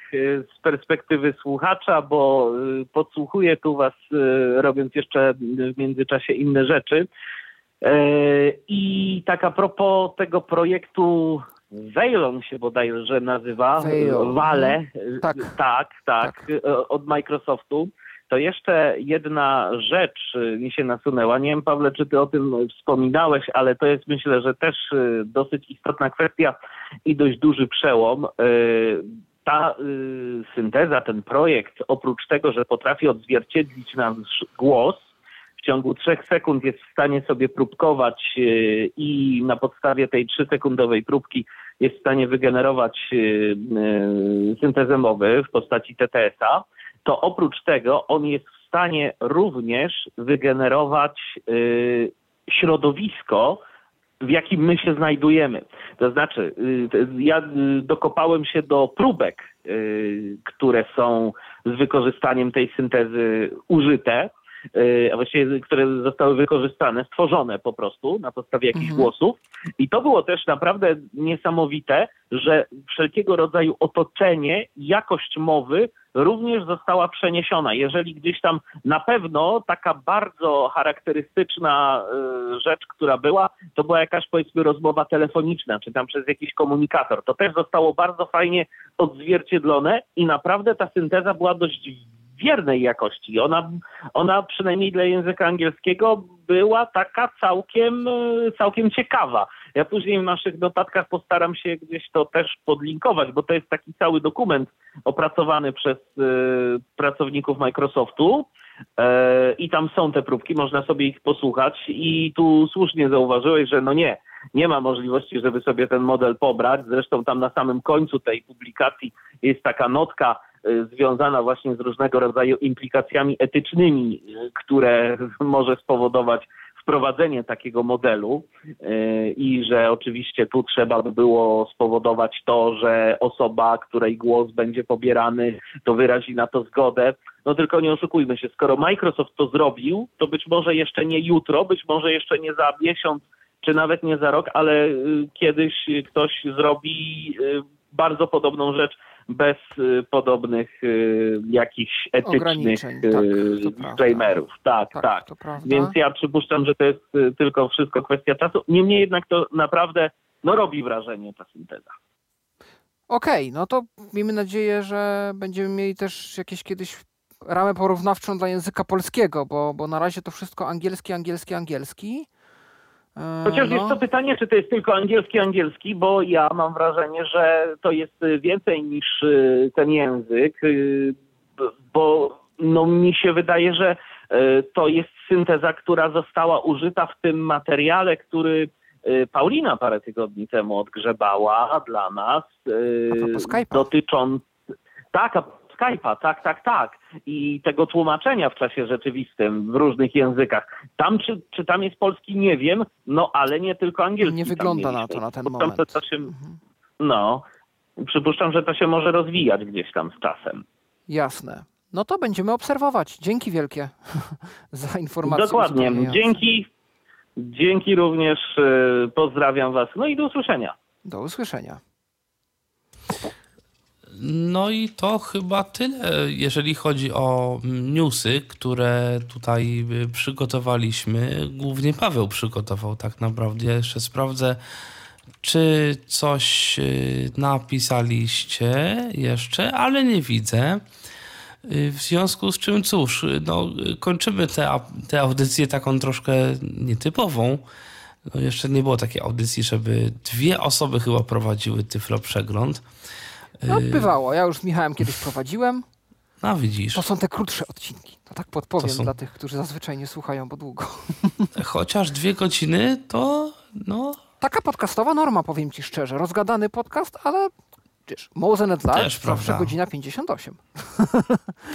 z perspektywy słuchacza, bo podsłuchuję tu was, robiąc jeszcze w międzyczasie inne rzeczy. E, I tak a propos tego projektu Veilon się bodajże nazywa. Wale, tak. tak, tak, tak, od Microsoftu. To jeszcze jedna rzecz mi się nasunęła. Nie wiem, Pawle, czy ty o tym wspominałeś, ale to jest myślę, że też dosyć istotna kwestia i dość duży przełom. Ta synteza, ten projekt, oprócz tego, że potrafi odzwierciedlić nasz głos, ciągu trzech sekund jest w stanie sobie próbkować e, i na podstawie tej trzysekundowej próbki jest w stanie wygenerować e, e, syntezę mowy w postaci TTS-a, to oprócz tego on jest w stanie również wygenerować środowisko, w jakim my się znajdujemy. To znaczy, ja dokopałem się do próbek, które są z wykorzystaniem tej syntezy użyte a właściwie które zostały wykorzystane, stworzone po prostu na podstawie jakichś mhm. głosów. I to było też naprawdę niesamowite, że wszelkiego rodzaju otoczenie, jakość mowy również została przeniesiona. Jeżeli gdzieś tam na pewno taka bardzo charakterystyczna e, rzecz, która była, to była jakaś powiedzmy rozmowa telefoniczna, czy tam przez jakiś komunikator. To też zostało bardzo fajnie odzwierciedlone i naprawdę ta synteza była dość wiernej jakości. Ona, ona przynajmniej dla języka angielskiego była taka całkiem, całkiem ciekawa. Ja później w naszych notatkach postaram się gdzieś to też podlinkować, bo to jest taki cały dokument opracowany przez y, pracowników Microsoftu. E, I tam są te próbki, można sobie ich posłuchać. I tu słusznie zauważyłeś, że no nie, nie ma możliwości, żeby sobie ten model pobrać. Zresztą tam na samym końcu tej publikacji jest taka notka, Y, związana właśnie z różnego rodzaju implikacjami etycznymi, y, które może spowodować wprowadzenie takiego modelu y, i że oczywiście tu trzeba by było spowodować to, że osoba, której głos będzie pobierany, to wyrazi na to zgodę. No tylko nie oszukujmy się, skoro Microsoft to zrobił, to być może jeszcze nie jutro, być może jeszcze nie za miesiąc, czy nawet nie za rok, ale kiedyś ktoś zrobi bardzo podobną rzecz bez y, podobnych y, jakichś etycznych disclaimerów. Tak, tak. tak. tak. Więc ja przypuszczam, że to jest y, tylko wszystko kwestia czasu. Niemniej jednak to naprawdę no, robi wrażenie ta synteza. Okej, okay, no to miejmy nadzieję, że będziemy mieli też jakieś kiedyś ramę porównawczą dla języka polskiego, bo, bo na razie to wszystko angielski, angielski, angielski. E, Chociaż no. jest to pytanie, czy to jest tylko angielski, angielski, bo ja mam wrażenie, że to jest więcej niż y, ten język, b- bo no, mi się wydaje, że to jest synteza, która została użyta w tym materiale, który Paulina parę tygodni temu odgrzebała dla nas, A propos Skype'a. dotycząc... Tak, a Skype'a, tak, tak, tak. I tego tłumaczenia w czasie rzeczywistym w różnych językach. Tam, czy, czy tam jest polski, nie wiem, no ale nie tylko angielski. Nie wygląda na to na ten moment. To się, Mhm. no, przypuszczam, że to się może rozwijać gdzieś tam z czasem. Jasne. No to będziemy obserwować. Dzięki wielkie za informację. Dokładnie. Dzięki, dzięki również. y, Pozdrawiam Was. No i do usłyszenia. Do usłyszenia. No i to chyba tyle, jeżeli chodzi o newsy, które tutaj y, przygotowaliśmy. Głównie Paweł przygotował tak naprawdę. Jeszcze sprawdzę, czy coś y, napisaliście jeszcze, ale nie widzę. Y, W związku z czym, cóż, no, kończymy tę tę audycję taką troszkę nietypową. No, jeszcze nie było takiej audycji, żeby dwie osoby chyba prowadziły Tyflo Przegląd. No Y, bywało. Ja już z Michałem kiedyś prowadziłem. No widzisz, To są te krótsze odcinki. To tak podpowiem To są- dla tych, którzy zazwyczaj nie słuchają, bo długo. chociaż dwie godziny to no Taka podcastowa norma, powiem ci szczerze. Rozgadany podcast, ale wiesz, at Live Też zawsze prawda. godzina 58.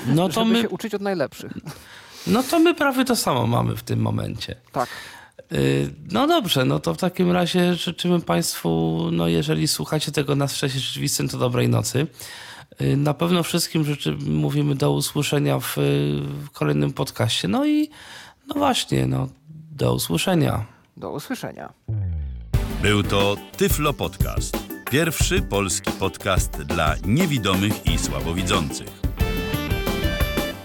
no to żeby my się uczyć od najlepszych. no to my prawie to samo mamy w tym momencie. Tak. Y, No dobrze, no to w takim razie życzymy Państwu, no jeżeli słuchacie tego na czasie rzeczywistym, to dobrej nocy. Y, Na pewno wszystkim życzy, mówimy do usłyszenia w, w kolejnym podcaście. No i no właśnie, no do usłyszenia. Do usłyszenia. Był to Tyflo Podcast. Pierwszy polski podcast dla niewidomych i słabowidzących.